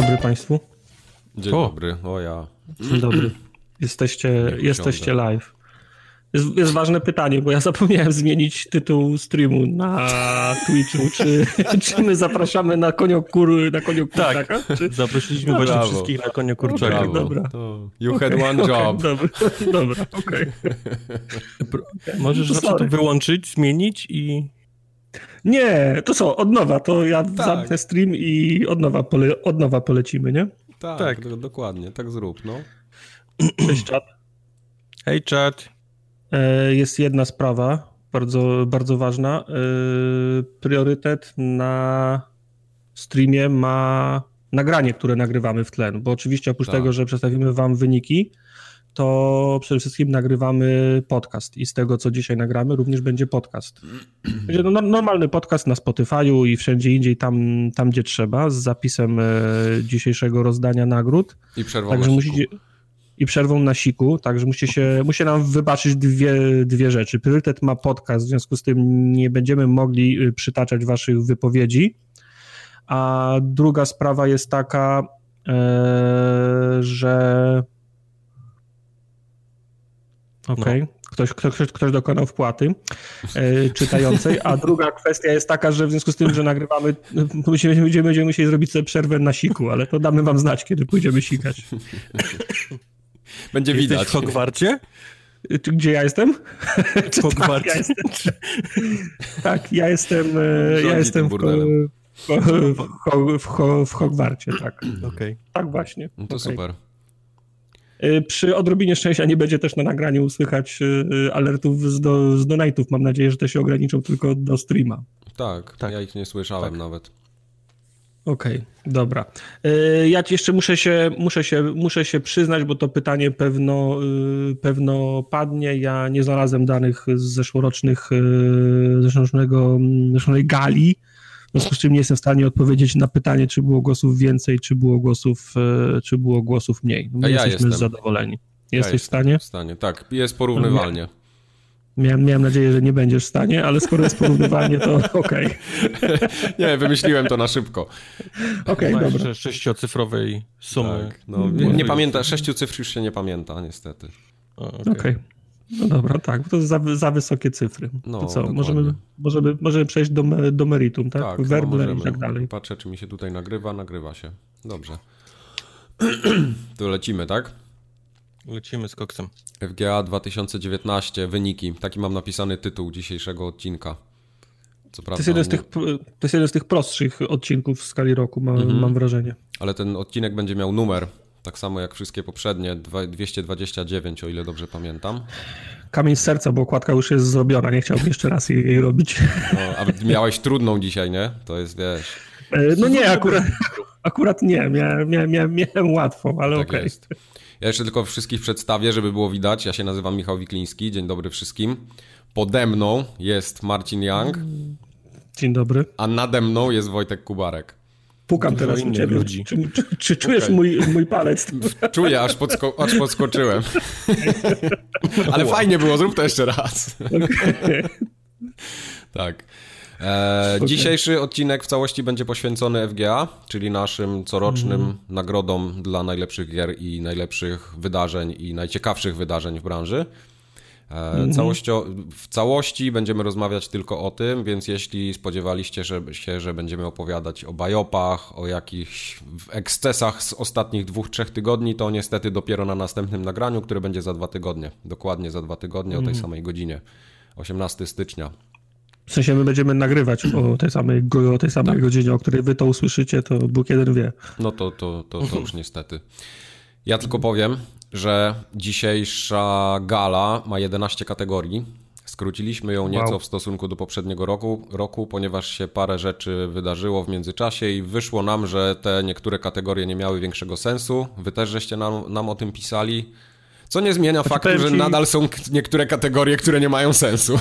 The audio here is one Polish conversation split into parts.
dobry Państwu. Dzień o. dobry, o ja. Dzień dobry. Jesteście, jesteście live. Jest, jest, ważne pytanie, bo ja zapomniałem zmienić tytuł streamu na Twitchu. Czy, czy my zapraszamy na koniokur, na koniokurczaka? Tak, czy... zaprosiliśmy właśnie Brawo. wszystkich na koniokurczaka. Okay, dobra. To you had one job. Okay, dobra, dobra okej. Okay. Możesz to, to wyłączyć, zmienić i... Nie, to co, od nowa, to ja tak. zamknę stream i od nowa, pole, od nowa polecimy, nie? Tak, tak. dokładnie, tak zrób, no. Cześć, czat. Hej, czat. E, jest jedna sprawa, bardzo, bardzo ważna. E, priorytet na streamie ma nagranie, które nagrywamy w tle, bo oczywiście oprócz tak. tego, że przedstawimy wam wyniki, to przede wszystkim nagrywamy podcast i z tego, co dzisiaj nagramy, również będzie podcast. Będzie no, normalny podcast na Spotify'u i wszędzie indziej, tam, tam gdzie trzeba, z zapisem e, dzisiejszego rozdania nagród. I przerwą Także musicie i przerwą na siku, także musicie, się, musicie nam wybaczyć dwie, dwie rzeczy. Priorytet ma podcast, w związku z tym nie będziemy mogli y, przytaczać waszych wypowiedzi, a druga sprawa jest taka, e, że Okej, okay. no. ktoś, ktoś, ktoś dokonał wpłaty e, czytającej, a druga kwestia jest taka, że w związku z tym, że nagrywamy, musimy, będziemy, będziemy musieli zrobić sobie przerwę na siku, ale to damy wam znać, kiedy pójdziemy sikać. Będzie Jesteś widać. w Hogwarcie? Gdzie ja jestem? W Hogwarcie. Tak, ja jestem, tak, ja jestem, e, ja jestem w, w, w, w Hogwarcie, tak. Okay. Tak właśnie. No to okay. super. E, przy odrobinie szczęścia nie będzie też na nagraniu słychać e, alertów z, do, z donate'ów. Mam nadzieję, że te się ograniczą tylko do streama. Tak, tak. ja ich nie słyszałem tak. nawet. Okej, okay, dobra. Ja jeszcze muszę się, muszę, się, muszę się przyznać, bo to pytanie pewno, pewno padnie. Ja nie znalazłem danych z zeszłorocznych, zeszłorocznego, zeszłorocznej gali, związku z czym nie jestem w stanie odpowiedzieć na pytanie, czy było głosów więcej, czy było głosów, czy było głosów mniej. My A ja jesteśmy jestem. zadowoleni. Jesteś ja w stanie? W stanie, tak. Jest porównywalnie. Miałem, miałem nadzieję, że nie będziesz w stanie, ale skoro jest porównywanie, to okej. Okay. nie, wymyśliłem to na szybko. Okej, okay, dobra. sześciocyfrowej sumy. Tak, no, nie, nie pamięta, sześciu cyfr już się nie pamięta, niestety. Okej. Okay. No dobra, tak, to za, za wysokie cyfry. No, to co, możemy, możemy, możemy przejść do, do meritum, tak? tak Werble no, i tak dalej. Patrzę, czy mi się tutaj nagrywa. Nagrywa się. Dobrze. to lecimy, tak? Lecimy z koksem. FGA 2019, wyniki. Taki mam napisany tytuł dzisiejszego odcinka. Co prawda, to, jest jeden z tych, to jest jeden z tych prostszych odcinków w skali roku, mam, mhm. mam wrażenie. Ale ten odcinek będzie miał numer, tak samo jak wszystkie poprzednie, 229, o ile dobrze pamiętam. Kamień z serca, bo okładka już jest zrobiona, nie chciałbym jeszcze raz jej, jej robić. No, a miałeś trudną dzisiaj, nie? To jest, wiesz... E, no nie, akurat, akurat nie, miałem, miałem, miałem łatwo, ale tak okej. Okay. Ja jeszcze tylko wszystkich przedstawię, żeby było widać. Ja się nazywam Michał Wikliński. Dzień dobry wszystkim. Pode mną jest Marcin Young. Dzień dobry. A nade mną jest Wojtek Kubarek. Pukam teraz u ciebie. Ludzi. Czy, czy, czy czujesz okay. mój, mój palec? Czuję, aż, podsko aż podskoczyłem. Ale fajnie było, zrób to jeszcze raz. Okay. tak. E. Dzisiejszy odcinek w całości będzie poświęcony FGA, czyli naszym corocznym mm. nagrodom dla najlepszych gier i najlepszych wydarzeń i najciekawszych wydarzeń w branży. E, mm w całości będziemy rozmawiać tylko o tym, więc jeśli spodziewaliście się, że będziemy opowiadać o bajopach, o jakichś ekscesach z ostatnich dwóch, trzech tygodni, to niestety dopiero na następnym nagraniu, które będzie za dwa tygodnie. Dokładnie za dwa tygodnie o tej mhm. samej godzinie. 18 stycznia. W sensie my będziemy nagrywać o tej samej, o tej samej tak. godzinie, o której wy to usłyszycie, to Bóg jeden wie. No to, to, to, to już niestety. Ja tylko powiem, że dzisiejsza gala ma 11 kategorii. Skróciliśmy ją nieco wow. w stosunku do poprzedniego roku, roku, ponieważ się parę rzeczy wydarzyło w międzyczasie i wyszło nam, że te niektóre kategorie nie miały większego sensu. Wy też żeście nam, nam o tym pisali. Co nie zmienia znaczy, faktu, że ci... nadal są niektóre kategorie, które nie mają sensu.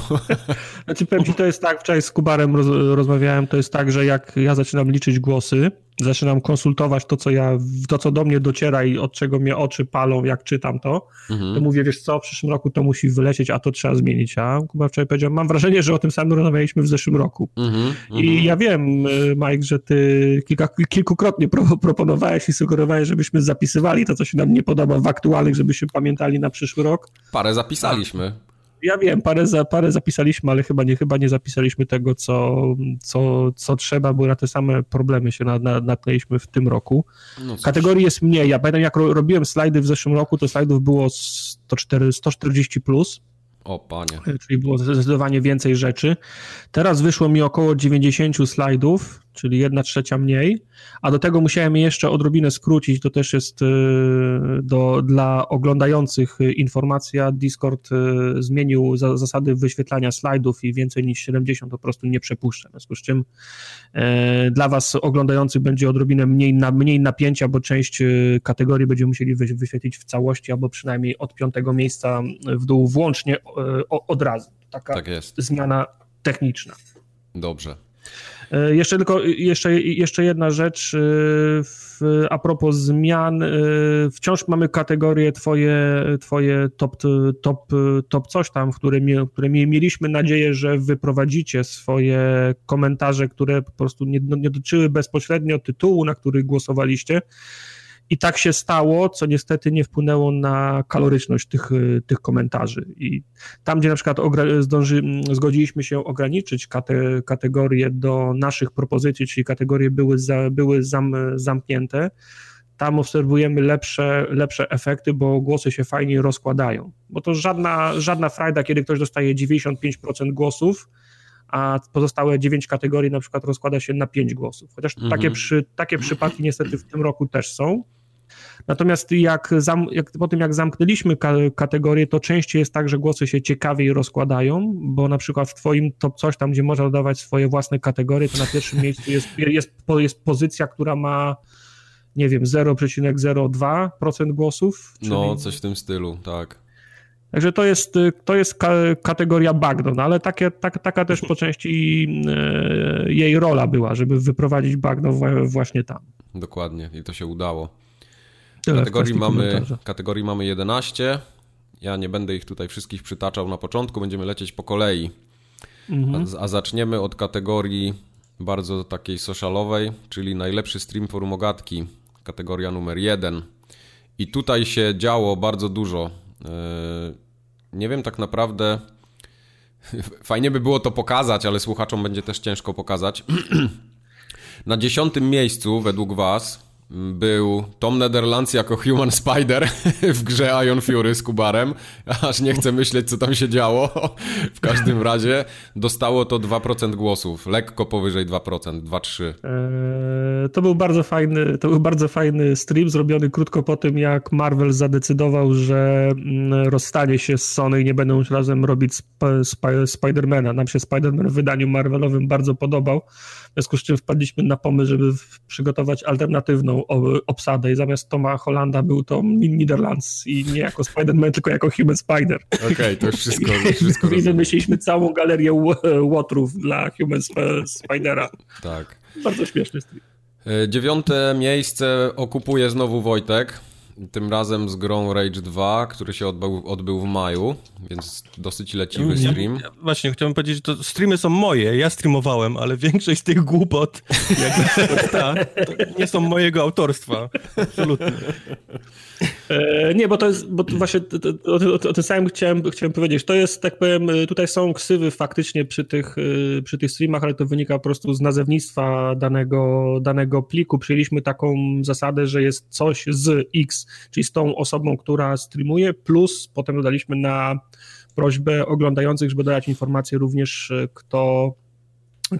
Znaczy powiem ci, to jest tak, wczoraj z Kubarem roz, rozmawiałem, to jest tak, że jak ja zaczynam liczyć głosy, zaczynam konsultować to, co ja, to, co do mnie dociera i od czego mnie oczy palą, jak czytam to, mhm. to mówię, wiesz co, w przyszłym roku to musi wylecieć, a to trzeba zmienić. A Kuba wczoraj powiedział, mam wrażenie, że o tym samym rozmawialiśmy w zeszłym roku. Mhm. I mhm. ja wiem, y, Mike, że ty kilka, kilkukrotnie pro, proponowałeś i sugerowałeś, żebyśmy zapisywali to, co się nam nie podoba w aktualnych, żebyśmy pamiętali na przyszły rok. Parę zapisaliśmy. Ja wiem, parę, za, parę zapisaliśmy, ale chyba nie, chyba nie zapisaliśmy tego, co, co, co trzeba, bo na te same problemy się na, na, natknęliśmy w tym roku. No Kategorii jest mniej. Ja pamiętam, jak ro, robiłem slajdy w zeszłym roku, to slajdów było 104, 140 plus. O panie. Czyli było zdecydowanie więcej rzeczy. Teraz wyszło mi około 90 slajdów, czyli jedna trzecia mniej, a do tego musiałem jeszcze odrobinę skrócić, to też jest y, do, dla oglądających informacja, Discord y, zmienił za, zasady wyświetlania slajdów i więcej niż 70 po prostu nie przepuszcza, w związku z czym e, dla was oglądających będzie odrobinę mniej, na, mniej napięcia, bo część y, kategorii będziemy musieli wyświetlić w całości, albo przynajmniej od piątego miejsca w dół włącznie od razu. Taka tak zmiana techniczna. Dobrze. E, jeszcze tylko, jeszcze, jeszcze jedna rzecz e, w, a propos zmian. E, wciąż mamy kategorię twoje, twoje top, top, top coś tam, w którym mieliśmy nadzieję, że wyprowadzicie swoje komentarze, które po prostu nie, nie dotyczyły bezpośrednio tytułu, na który głosowaliście, i tak się stało, co niestety nie wpłynęło na kaloryczność tych, tych komentarzy. I tam, gdzie na przykład zdąży, zgodziliśmy się ograniczyć kate, kategorie do naszych propozycji, czyli kategorie były, za, były zam, zamknięte, tam obserwujemy lepsze, lepsze efekty, bo głosy się fajnie rozkładają. Bo to żadna, żadna frajda, kiedy ktoś dostaje 95% głosów, a pozostałe 9 kategorii na przykład rozkłada się na 5 głosów. Chociaż mhm. takie, przy, takie przypadki niestety w tym roku też są. Natomiast jak, zam, jak po tym, jak zamknęliśmy ka kategorię, to częściej jest tak, że głosy się ciekawiej rozkładają, bo na przykład w Twoim top coś tam, gdzie można dodawać swoje własne kategorie, to na pierwszym miejscu jest, jest, jest pozycja, która ma nie wiem, 0,02% głosów. Czyli... No, coś w tym stylu, tak. Także to jest, to jest kategoria bagno, no ale takie, tak, taka też po części e, jej rola była, żeby wyprowadzić bagno właśnie tam. Dokładnie i to się udało. Kategorii mamy, kategorii mamy 11. Ja nie będę ich tutaj wszystkich przytaczał na początku, będziemy lecieć po kolei. Mhm. A, a, zaczniemy od kategorii bardzo takiej socialowej, czyli najlepszy stream forum ogatki, kategoria numer 1. I tutaj się działo bardzo dużo. E, nie wiem tak naprawdę. Fajnie by było to pokazać, ale słuchaczom będzie też ciężko pokazać. Na dziesiątym miejscu według Was był Tom Netherlands jako Human Spider w grze Ion Fury z Kubarem, aż nie chcę myśleć, co tam się działo. W każdym razie dostało to 2% głosów, lekko powyżej 2%, 2-3. Eee, to był bardzo fajny, to był bardzo fajny stream, zrobiony krótko po tym, jak Marvel zadecydował, że mm, rozstanie się z Sony i nie będą już razem robić sp sp Spidermana. Nam się Spiderman w wydaniu Marvelowym bardzo podobał, związku z czym wpadliśmy na pomysł, żeby przygotować alternatywną obsadę i zamiast Toma Hollanda był to Niderlands i nie jako Spider-Man, tylko jako Human Spider. Okej, okay, to już wszystko, wszystko I wymyśliliśmy całą galerię łotrów dla Human Spidera. Tak. Bardzo śmieszny stream. Dziewiąte miejsce okupuje znowu Wojtek. Tym razem z grą Rage 2, który się odbył, odbył w maju, więc dosyć leciwy stream. Ja, właśnie, chciałem powiedzieć, że to streamy są moje, ja streamowałem, ale większość z tych głupot, jak ta, nie są mojego autorstwa. Absolutnie. E, nie, bo to jest, bo to właśnie o, o, o, tym samym chciałem, chciałem powiedzieć. To jest, tak powiem, tutaj są ksywy faktycznie przy tych, e, przy tych streamach, ale to wynika po prostu z nazewnictwa danego, danego pliku. Przyjęliśmy taką zasadę, że jest coś z X, czyli z tą osobą, która streamuje, plus potem dodaliśmy na prośbę oglądających, żeby dodać informację również, e, kto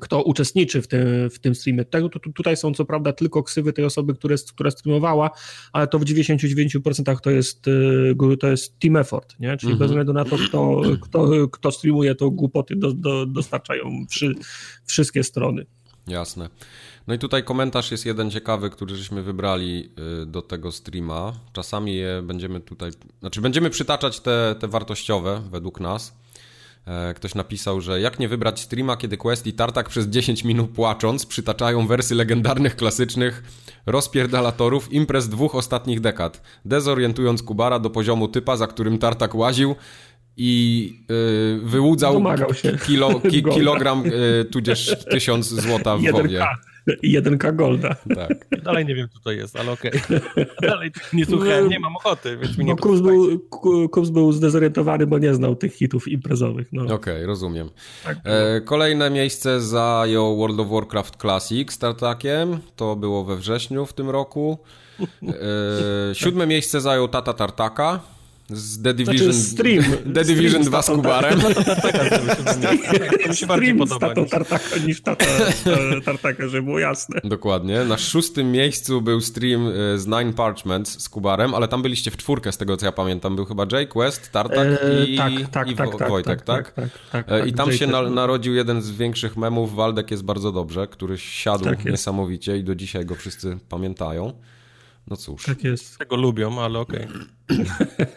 kto uczestniczy w tym, w tym streamie. Tego, tu, tutaj są co prawda tylko ksywy tej osoby, które, która streamowała, ale to w 99% to jest, y, to jest team effort, nie? czyli mm -hmm. bez względu na to, kto, kto, kto streamuje, to głupoty do, do, dostarczają wszystkie strony. Jasne. No i tutaj komentarz jest jeden ciekawy, który żeśmy wybrali y, do tego streama. Czasami je będziemy tutaj, znaczy będziemy przytaczać te, te wartościowe według nas, ktoś napisał, że jak nie wybrać streama, kiedy Quest i Tartak przez 10 minut płacząc przytaczają wersy legendarnych, klasycznych rozpierdalatorów imprez dwóch ostatnich dekad, dezorientując Kubara do poziomu typa, za którym Tartak łaził i yy, wyłudzał kilo, ki, kilogram, yy, tudzież tysiąc złota w WoWie. 1K Golda. Tak. Dalej nie wiem, co to jest, ale okej. Okay. Dalej nie słuchałem, nie mam ochoty, więc mi nie Kubs był, Kubs był zdezorientowany, bo nie znał tych hitów imprezowych. No. Okej, okay, rozumiem. Tak. E, kolejne miejsce zajął World of Warcraft Classic z Tartakiem. To było we wrześniu w tym roku. E, siódme miejsce zajął Tata Tartaka z The znaczy, Division, znaczy stream, The Division 2 z Kubarem. To mi się bardziej podoba. Niż... Tartaka niż tata, tartaka, żeby było jasne. Dokładnie. Na szóstym miejscu był stream e, z Nine Parchments z Kubarem, ale tam byliście w czwórkę z tego co ja pamiętam. Był chyba Jay, Quest, Tartak e, i, tak, tak, i tak, tak, Wojtek, tak? tak? tak, tak I tam się na, narodził jeden z większych memów. Waldek jest bardzo dobrze, który siadł niesamowicie i do dzisiaj go wszyscy pamiętają. No cóż. Tak jest. Tego lubią, ale okej. Okay.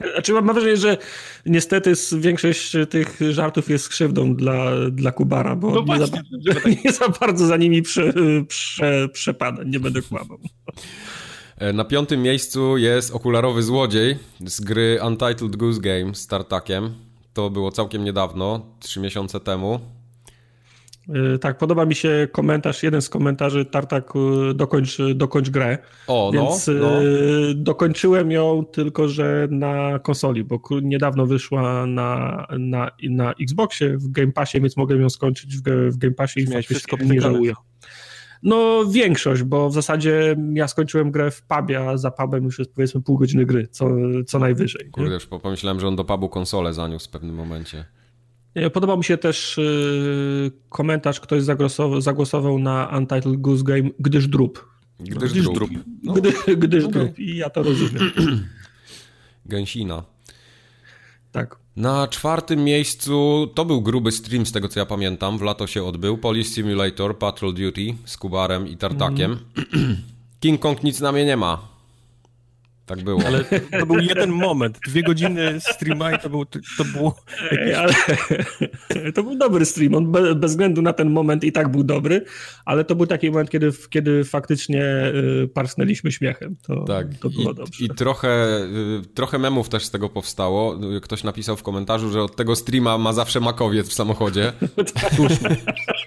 znaczy mam wrażenie, że niestety większość tych żartów jest krzywdą dla, dla Kubara, bo no nie, za, nie, za, bardzo za nimi prze, prze, przepada, nie będę kłamał. E, na piątym miejscu jest okularowy złodziej z gry Untitled Goose Game z Tartakiem. To było całkiem niedawno, trzy miesiące temu. Y, tak, podoba mi się komentarz, jeden z komentarzy Tartak y, dokończ, dokończ grę. O, no, Więc no. dokończyłem ją tylko, że na konsoli, bo niedawno wyszła na, na, na Xboxie w Game Passie, więc mogę ją skończyć w, w Game Passie i wszystko nie żałuję. No większość, bo w zasadzie ja skończyłem grę w pubie, a za pubem już jest powiedzmy pół godziny gry, co, co najwyżej. Kurde, już pomyślałem, że on do pubu konsolę zaniósł w pewnym momencie. Podobał mi się też y, komentarz, ktoś zagłosował, zagłosował na Untitled Goose Game, gdyż drup. Gdyż, gdyż drup. No. Gdy, gdyż okay. drup i ja to rozumiem. Gęsina. Tak. Na czwartym miejscu to był gruby stream z tego co ja pamiętam, w lato się odbył. Police Simulator, Patrol Duty z Kubarem i Tartakiem. Mm. King Kong nic na mnie nie ma. Tak było. Ale to był jeden moment, dwie godziny streama i to, był, to było... Ale, to był dobry stream, on be, bez względu na ten moment i tak był dobry, ale to był taki moment, kiedy, kiedy faktycznie y, parsnęliśmy śmiechem. To, tak. to było I, dobrze. I trochę, y, trochę memów też z tego powstało. Ktoś napisał w komentarzu, że od tego streama ma zawsze makowiec w samochodzie. Słusznie.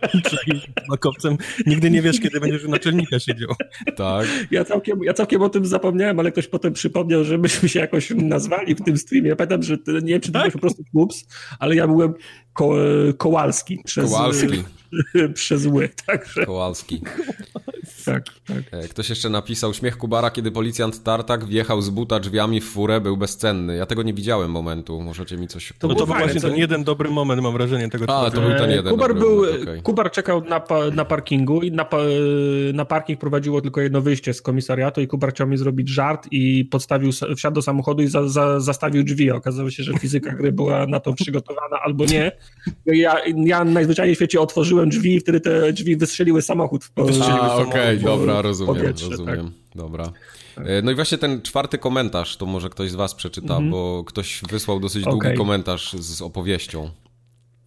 Makowcem nigdy nie wiesz, kiedy będziesz u naczelnika siedział. Tak. Ja całkiem, ja całkiem o tym zapomniałem, ale ktoś potem przypomniał, że myśmy się jakoś nazwali w tym streamie. Ja pamiętam, że nie wiem, czy to tak? po prostu Kups, ale ja byłem Ko Kołalski przez, Kołalski. przez ły. Także... Kołalski. Tak, tak. E, ktoś jeszcze napisał, śmiech Kubara, kiedy policjant Tartak wjechał z buta drzwiami w furę, był bezcenny. Ja tego nie widziałem momentu, możecie mi coś... To, no to był właśnie ten jeden dobry moment, mam wrażenie tego. A, to był ten jeden Kubar, był, moment, okay. Kubar czekał na, na parkingu i na, na parking prowadziło tylko jedno wyjście z komisariatu i Kubar chciał mi zrobić żart i podstawił, wsiadł do samochodu i za, za, zastawił drzwi. Okazało się, że fizyka gry była na to przygotowana albo nie. Ja, ja najzwyczajniej w świecie otworzyłem drzwi i wtedy te drzwi wystrzeliły samochód. W, A, okej, okay, dobra, rozumiem, rozumiem. Tak. Dobra. E, no i właśnie ten czwarty komentarz, to może ktoś z was przeczyta, mm -hmm. bo ktoś wysłał dosyć okay. długi komentarz z opowieścią.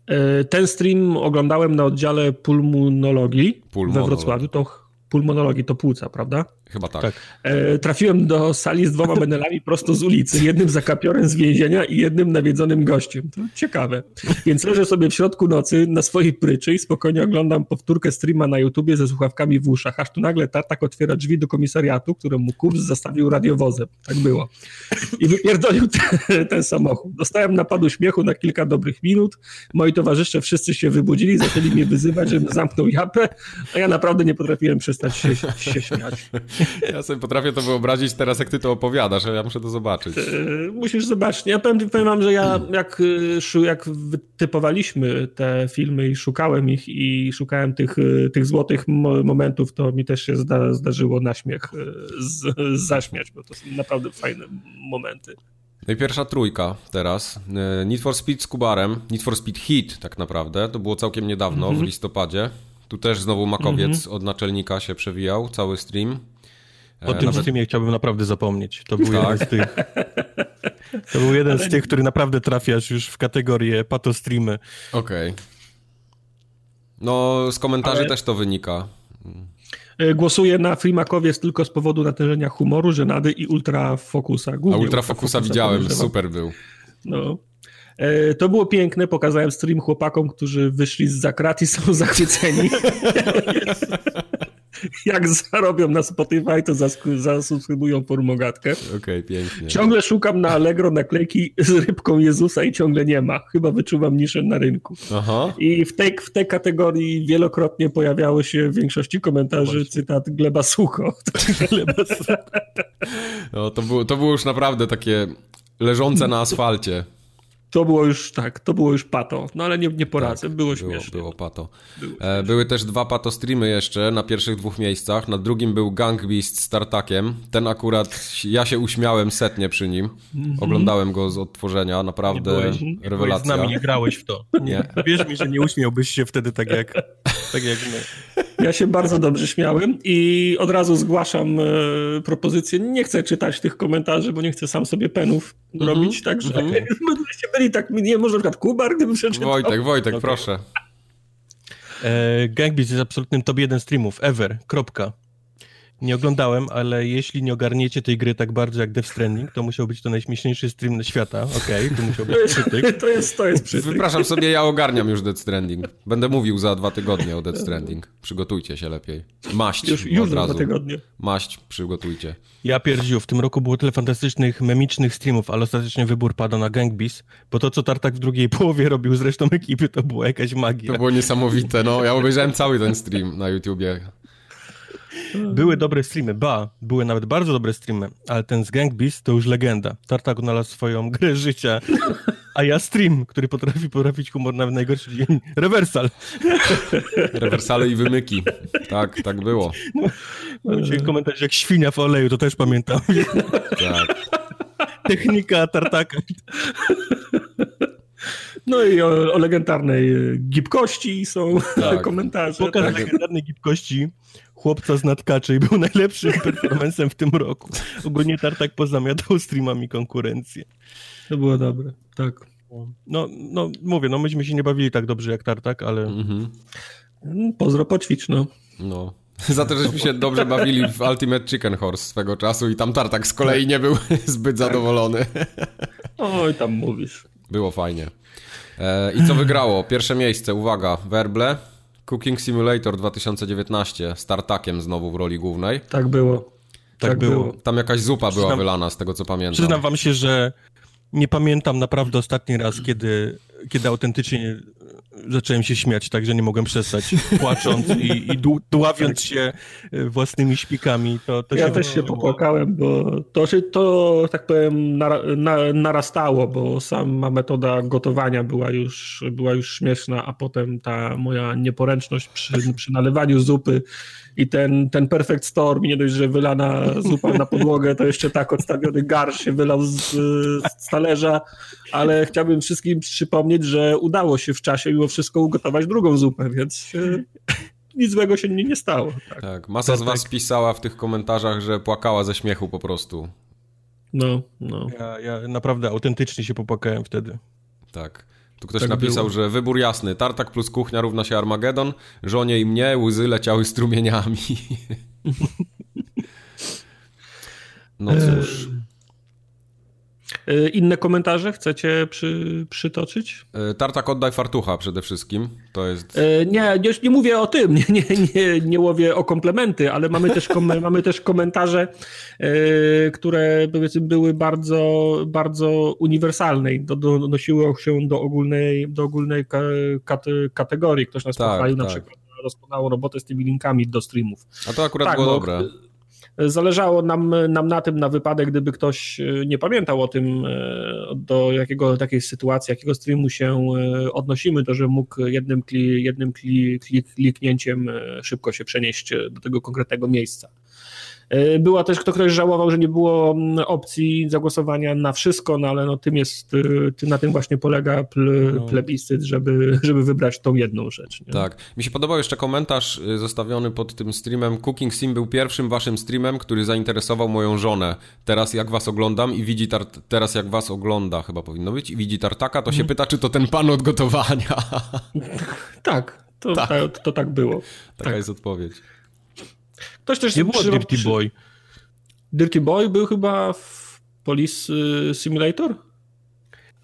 E, ten stream oglądałem na oddziale pulmonologii, pulmonologii. we Wrocławiu. To pulmonologii to płuca, prawda? Chyba tak. tak. E, trafiłem do sali z dwoma menelami prosto z ulicy. Jednym zakapiorem z więzienia i jednym nawiedzonym gościem. To ciekawe. Więc leżę sobie w środku nocy na swojej pryczy i spokojnie oglądam powtórkę streama na YouTubie ze słuchawkami w uszach, aż tu nagle Tartak otwiera drzwi do komisariatu, któremu kurs zastawił radiowozem. Tak było. I wypierdolił ten, ten samochód. Dostałem napadu śmiechu na kilka dobrych minut. Moi towarzysze wszyscy się wybudzili, zaczęli mnie wyzywać, żebym zamknął japę, a ja naprawdę nie potrafiłem przestać się, się śmiać. Ja sobie potrafię to wyobrazić teraz, jak ty to opowiadasz, ale ja muszę to zobaczyć. Yy, musisz zobaczyć. Ja powiem, powiem wam, że ja jak, y, jak wytypowaliśmy te filmy i szukałem ich i szukałem tych, y, tych złotych momentów, to mi też się zda, zdarzyło na śmiech z, zaśmiać, bo to są naprawdę fajne momenty. No i pierwsza trójka teraz. Need for Speed z Kubarem, Need for Speed Heat tak naprawdę, to było całkiem niedawno, mm -hmm. w listopadzie. Tu też znowu makowiec mm -hmm. od naczelnika się przewijał, cały stream. O tym Nawet... streamie chciałbym naprawdę zapomnieć. To był tak. jeden z tych. To był jeden z tych, który naprawdę trafiasz już w kategorię patostreamy. Okej. Okay. No, z komentarzy Ale... też to wynika. E, głosuję na Freemakowiec tylko z powodu natężenia humoru, żenady i ultrafokusa. A ultrafokusa widziałem, super był. No. E, to było piękne, pokazałem stream chłopakom, którzy wyszli z zakrat i są zachwyceni. jak zarobią na Spotify, to zasubskrybują formogatkę. Okej, okay, pięknie. Ciągle szukam na Allegro naklejki z rybką Jezusa i ciągle nie ma. Chyba wyczuwam niszę na rynku. Aha. I w tej, w tej kategorii wielokrotnie pojawiały się w większości komentarzy Właśnie. cytat Gleba Sucho. Gleba Sucho. No, to, było, to było już naprawdę takie leżące na asfalcie. To było już tak, to było już pato, no ale nie, nie poradzę, tak, było śmiesznie. Było, było pato. Było e, Były też dwa pato streamy jeszcze na pierwszych dwóch miejscach. Na drugim był Gang Beast z Tartakiem. Ten akurat, ja się uśmiałem setnie przy nim. Mm -hmm. Oglądałem go z odtworzenia, naprawdę nie byłeś, rewelacja. Byłeś z nami nie grałeś w to. Nie. Wierz mi, że nie uśmiałbyś się wtedy tak jak, tak jak my. Ja się bardzo dobrze śmiałem i od razu zgłaszam e, propozycję. Nie chcę czytać tych komentarzy, bo nie chcę sam sobie penów mm -hmm. robić, także mm -hmm. byli tak, nie może na przykład Kubar, gdyby przeczytał. Wojtek, Wojtek, okay. proszę. E, jest absolutnym top 1 streamów ever, kropka. Nie oglądałem, ale jeśli nie ogarniecie tej gry tak bardzo jak Death Stranding, to musiał być to najśmieszniejszy stream na świata. Okej, okay, to musiał być przytyk. To jest, to jest przytyk. Wypraszam sobie, ja ogarniam już Death Stranding. Będę mówił za dwa tygodnie o Death Stranding. Przygotujcie się lepiej. Maść Już, już za dwa tygodnie. Maść przygotujcie. Ja pierdziu, w tym roku było tyle fantastycznych, memicznych streamów, ale ostatecznie wybór pada na Gangbeast, bo to, co Tartak w drugiej połowie robił z resztą ekipy, to była jakaś magia. To było niesamowite, no. Ja obejrzałem cały ten stream na YouTubie. Były dobre streamy, ba, były nawet bardzo dobre streamy, ale ten z Gang Beast to już legenda. Tartak znalazł swoją grę życia, a ja stream, który potrafi potrafić humor nawet najgorszy dzień. Reversal. Rewersale i wymyki. Tak, tak było. No, mam się komentarz jak świnia w oleju, to też pamiętam. Tak. Technika tartaka. No i o, o legendarnej gibkości są tak. komentarze. Pokaz tak. legendarnej gibkości chłopca z nadkaczy i był najlepszym performancem w tym roku. Ogólnie Tartak pozamiatał streamami konkurencję. To było dobre, tak. No, no mówię, no myśmy się nie bawili tak dobrze jak Tartak, ale... Mhm. Pozdro poćwicz, no. No. Za to, żeśmy się dobrze bawili w Ultimate Chicken Horse swego czasu i tam Tartak z kolei nie był zbyt zadowolony. Oj, tam mówisz. Było fajnie. E, I co wygrało? Pierwsze miejsce, uwaga, Werble, Cooking Simulator 2019 z Tartakiem znowu w roli głównej. Tak było. Tak, tak było. Tam jakaś zupa Przyznam, była wylana, z tego co pamiętam. Przyznam wam się, że nie pamiętam naprawdę ostatni raz, kiedy, kiedy autentycznie zacząłem się śmiać, tak, że nie mogłem przestać, płacząc i, i dławiąc tak. się e, własnymi śpikami. To, to ja się też się popłakałem, bo to się, to tak powiem, narastało, bo sama metoda gotowania była już, była już śmieszna, a potem ta moja nieporęczność przy, przy nalewaniu zupy i ten, ten perfect storm, nie dość, że wylana zupa na podłogę, to jeszcze tak odstawiony garsz się wylał z, z talerza, ale chciałbym wszystkim przypomnieć, że udało się w czasie mimo wszystko ugotować drugą zupę, więc e, nic złego się nie, nie stało. Tak, tak masa z was tak. pisała w tych komentarzach, że płakała ze śmiechu po prostu. No, no. Ja, ja naprawdę autentycznie się popłakałem wtedy. Tak. Tu ktoś tak napisał, było. że wybór jasny. Tartak plus kuchnia równa się Armagedon. Żonie i mnie łzy leciały strumieniami. no cóż. E, inne komentarze chcecie przy, przytoczyć? E, tartak oddaj fartucha przede wszystkim. To jest... E, nie, już nie mówię o tym, nie, nie, nie, nie łowię o komplementy, ale mamy też, kom, mamy też komentarze, które były bardzo, bardzo uniwersalne i do, do, odnosiły się do ogólnej, do ogólnej kategorii. Ktoś nas tak, pochwalił tak. na przykład doskonałą robotę z tymi linkami do streamów. A to akurat tak, było dobre. Zależało nam, nam na tym, na wypadek, gdyby ktoś e, nie pamiętał o tym, e, do jakiego takiej sytuacji, jakiego streamu się e, odnosimy, to że mógł jednym, kli, jednym kli, kliknięciem szybko się przenieść do tego konkretnego miejsca. E, była też, kto ktoś żałował, że nie było mm, opcji zagłosowania na wszystko, no ale no tym jest, e, na tym właśnie polega no. plebiscyt, żeby, żeby wybrać tą jedną rzecz. Nie? Tak. Mi się podobał jeszcze komentarz e, zostawiony pod tym streamem. Cooking Sim był pierwszym waszym streamem, który zainteresował moją żonę. Teraz jak was oglądam i widzi tar- teraz jak was ogląda, chyba powinno być, i widzi tartaka, to się hmm. pyta, czy to ten pan od gotowania. tak, to tak, to, to tak było. Taka tak. jest odpowiedź. Ktoś też nie było przy... Dirty Boy. Dirty Boy był chyba w Police y, Simulator?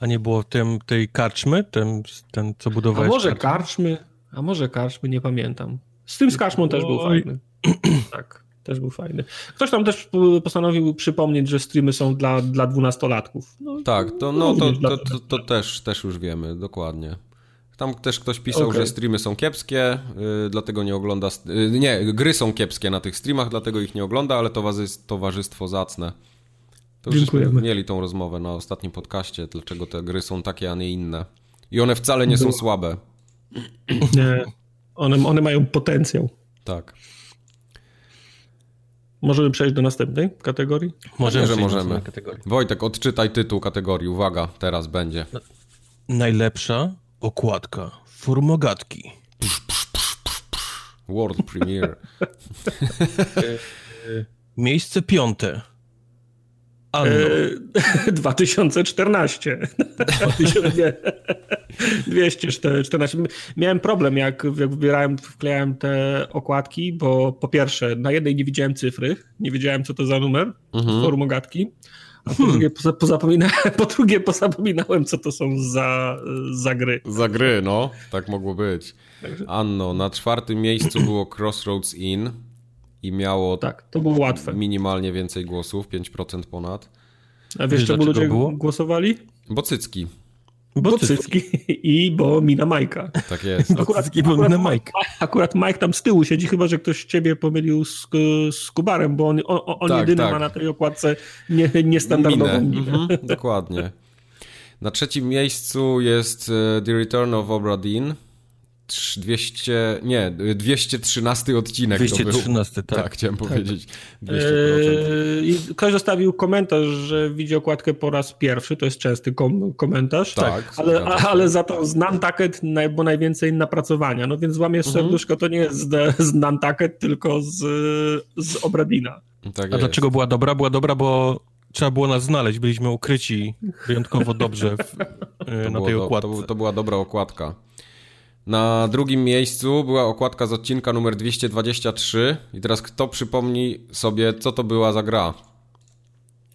A nie było tym, tej karczmy, ten, ten co budowałeś? A może karczmy? A może karczmy, nie pamiętam. Z tym z karczmą też był fajny. tak, też był fajny. Ktoś tam też postanowił przypomnieć, że streamy są dla, dla dwunastolatków. No, tak, to, no, to, to, to, to, też, też już wiemy, dokładnie. Tam też ktoś pisał, okay. że streamy są kiepskie, yy, dlatego nie ogląda. Yy, nie, gry są kiepskie na tych streamach, dlatego ich nie ogląda, ale towarzystwo zacne. To Dziękujemy. mieli tą rozmowę na ostatnim podcaście, dlaczego te gry są takie, a nie inne. I one wcale nie są słabe. Nie, one, one mają potencjał. Tak. Możemy przejść do następnej kategorii? Możemy, że możemy. Wojtek, odczytaj tytuł kategorii. Uwaga, teraz będzie. Najlepsza Okładka formogatki. World premiere. Miejsce piąte. Anno. E, 2014. 214. Miałem problem, jak, jak wybierałem, wklejałem te okładki, bo po pierwsze, na jednej nie widziałem cyfry, nie wiedziałem, co to za numer mhm. formogatki. A po, hmm. drugie, pozapominałem, po drugie pozapominałem, co to są za, za gry. Za gry, no. Tak mogło być. Anno, na czwartym miejscu było Crossroads Inn i miało tak, to było łatwe. minimalnie więcej głosów, 5% ponad. A wiesz, czemu ludzie było? głosowali? Bo cycki. Bo cycki i bo mina Majka. Tak jest. Akurat, cycki, bo mina Mike. Akurat Mike tam z tyłu siedzi, chyba że ktoś ciebie pomylił z, z Kubarem, bo on, on, on tak, jedyny tak. ma na tej okładce nie, niestandardową minę. minę. Mhm, dokładnie. Na trzecim miejscu jest e, The Return of Obra Dinn 200, nie, 213 odcinek 213, tak. Tak, chciałem tak. powiedzieć. 200%. Eee, ktoś zostawił komentarz, że widzi okładkę po raz pierwszy, to jest częsty kom komentarz, tak, ale, ale za to z Nantucket bo najwięcej napracowania, no więc złamie mhm. serduszko, to nie jest z, z Nantucket, tylko z, z Obradina. Tak A jest. dlaczego była dobra? Była dobra, bo trzeba było nas znaleźć, byliśmy ukryci wyjątkowo dobrze w, na tej okładce. To, to była dobra okładka. Na drugim miejscu była okładka z odcinka numer 223 i teraz kto przypomni sobie, co to była za gra?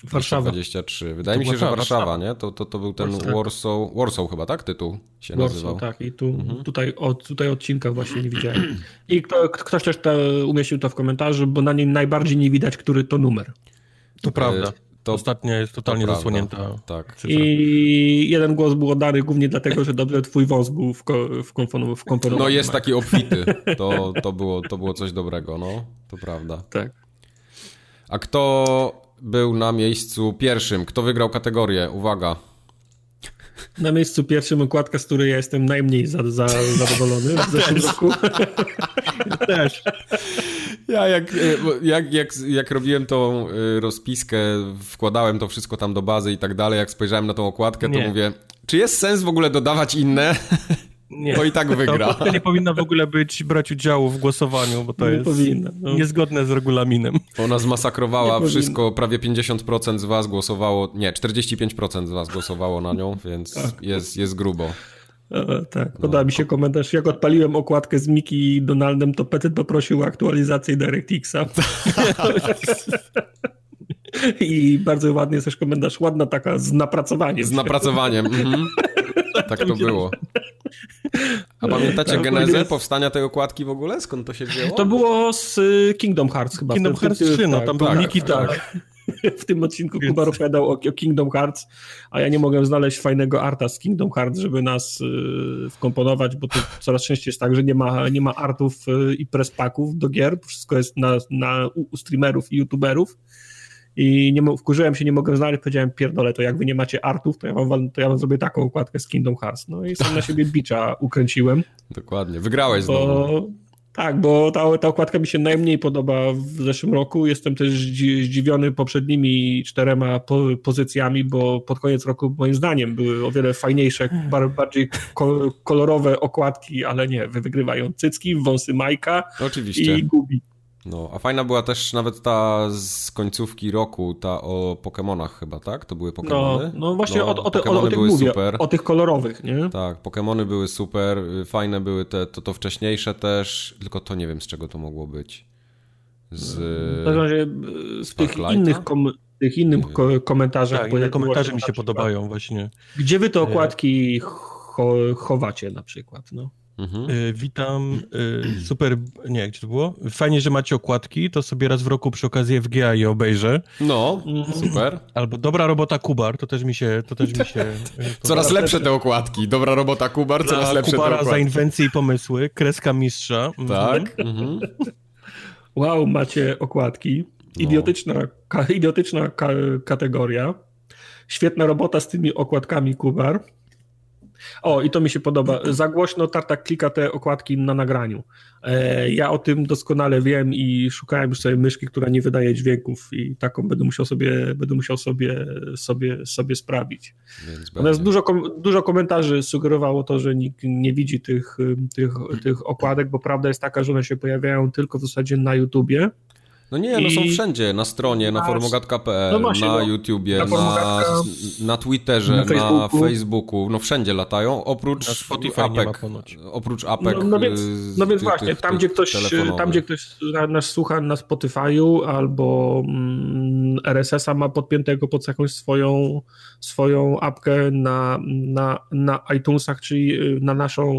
Warszawa. 23. Wydaje to mi się, że Warszawa, Warszawa, nie? To, to, to był ten Warsaw, Warsaw, Warsaw chyba, tak? Tytuł się Warsaw, nazywał. tak. I tu, mhm. tutaj, od, tutaj odcinka właśnie nie widziałem. I kto, ktoś też to umieścił to w komentarzu, bo na nim najbardziej nie widać, który to numer. To prawda. To Ostatnia jest totalnie to zasłonięta. Tak. I jeden głos był oddany głównie dlatego, że dobrze twój wąs był wkomponowany. No jest taki obfity. To, to, było, to było coś dobrego, no. To prawda. Tak. A kto był na miejscu pierwszym? Kto wygrał kategorię? Uwaga. Na miejscu pierwszym okładka, z której ja jestem najmniej za, za, zadowolony w zeszłym roku. Też. Ja jak, e, jak, jak, jak robiłem tą e, rozpiskę, wkładałem to wszystko tam do bazy i tak dalej, jak spojrzałem na tą okładkę, to nie. mówię, czy jest sens w ogóle dodawać inne? Nie. Bo i tak wygra. To nie powinna w ogóle być, brać udziału w głosowaniu, bo to nie jest powinna, no. niezgodne z regulaminem. Ona zmasakrowała wszystko, prawie 50% z was głosowało, nie, 45% z was głosowało na nią, więc tak. jest, jest grubo. E, tak, no. podoba mi się komentarz. Jak odpaliłem okładkę z Miki i Donaldem, to Petit poprosił o aktualizację DirectXa. I bardzo ładny jest też komentarz, ładna taka z napracowaniem. Z napracowaniem, mhm. tak to było. A pamiętacie tak, genezę powstania tej okładki w ogóle? Skąd to się wzięło? To było z y, Kingdom Hearts chyba. Kingdom Hearts 3, no, tam tak, był Miki, tak. tak. w tym odcinku Kuba opowiadał o, o, Kingdom Hearts, a ja nie mogłem znaleźć fajnego arta z Kingdom Hearts, żeby nas y, wkomponować, bo to coraz częściej jest tak, że nie ma, nie ma artów y, i prespaków do gier, wszystko jest na, na, u streamerów i youtuberów i nie, wkurzyłem się, nie mogłem znaleźć, powiedziałem pierdolę, to jak wy nie macie artów, to ja wam, to ja wam zrobię taką układkę z Kingdom Hearts. No i sam na siebie bicza ukręciłem. Dokładnie, wygrałeś bo... znowu. Tak, bo ta, ta okładka mi się najmniej podoba w zeszłym roku. Jestem też zdziwiony poprzednimi czterema po, pozycjami, bo pod koniec roku moim zdaniem były o wiele fajniejsze, bardziej kolorowe okładki, ale nie, wygrywają cycki, wąsy Majka Oczywiście. i Gubi. No, a fajna była też nawet ta z końcówki roku, ta o Pokémonach chyba, tak? To były Pokémony? No, no właśnie no, o, o, te, o, o tych mówię, super. o tych kolorowych, nie? Tak, Pokémony były super, fajne były te, to, to wcześniejsze też, tylko to nie wiem z czego to mogło być. Z... W z tych innych, kom, tych innych komentarzach. Tak, bo komentarze mi się podobają właśnie. Gdzie wy te okładki chowacie na przykład, no? Mhm. Y, witam, y, super, nie, gdzie to było? Fajnie, że macie okładki, to sobie raz w roku przy okazji FGA je obejrzę. No, super. Albo dobra robota Kubar, to też mi się... To też mi się coraz lepsze te okładki. Dobra robota Kubar, coraz lepsze Kubara te okładki. za inwencje i pomysły, kreska mistrza. Mhm. Tak. Mhm. Wow, macie okładki. No. Idiotyczna, no. ka, idiotyczna ka, kategoria. Świetna robota z tymi okładkami Kubar. O, i to mi się podoba. Za głośno Tartak klika te okładki na nagraniu. E, ja o tym doskonale wiem i szukałem już sobie myszki, która nie wydaje dźwięków i taką będę musiał sobie, będę musiał sobie, sobie, sobie sprawić. Natomiast dużo, dużo komentarzy sugerowało to, że nikt nie widzi tych, tych, tych okładek, bo prawda jest taka, że one się pojawiają tylko w zasadzie na YouTubie. No nie, no są wszędzie, na stronie, na forumogatka.pl, no na no, YouTubie, na, na, na Twitterze, na Facebooku. na Facebooku, no wszędzie latają, oprócz Spotify apek, oprócz apek. No, no więc, no więc tych, właśnie, tych, tam, gdzie ktoś, tam gdzie ktoś nas słucha na Spotify'u albo mm, RSS-a ma podpiętego pod jakąś swoją, swoją apkę na, na, na iTunesach, czyli y, na naszą,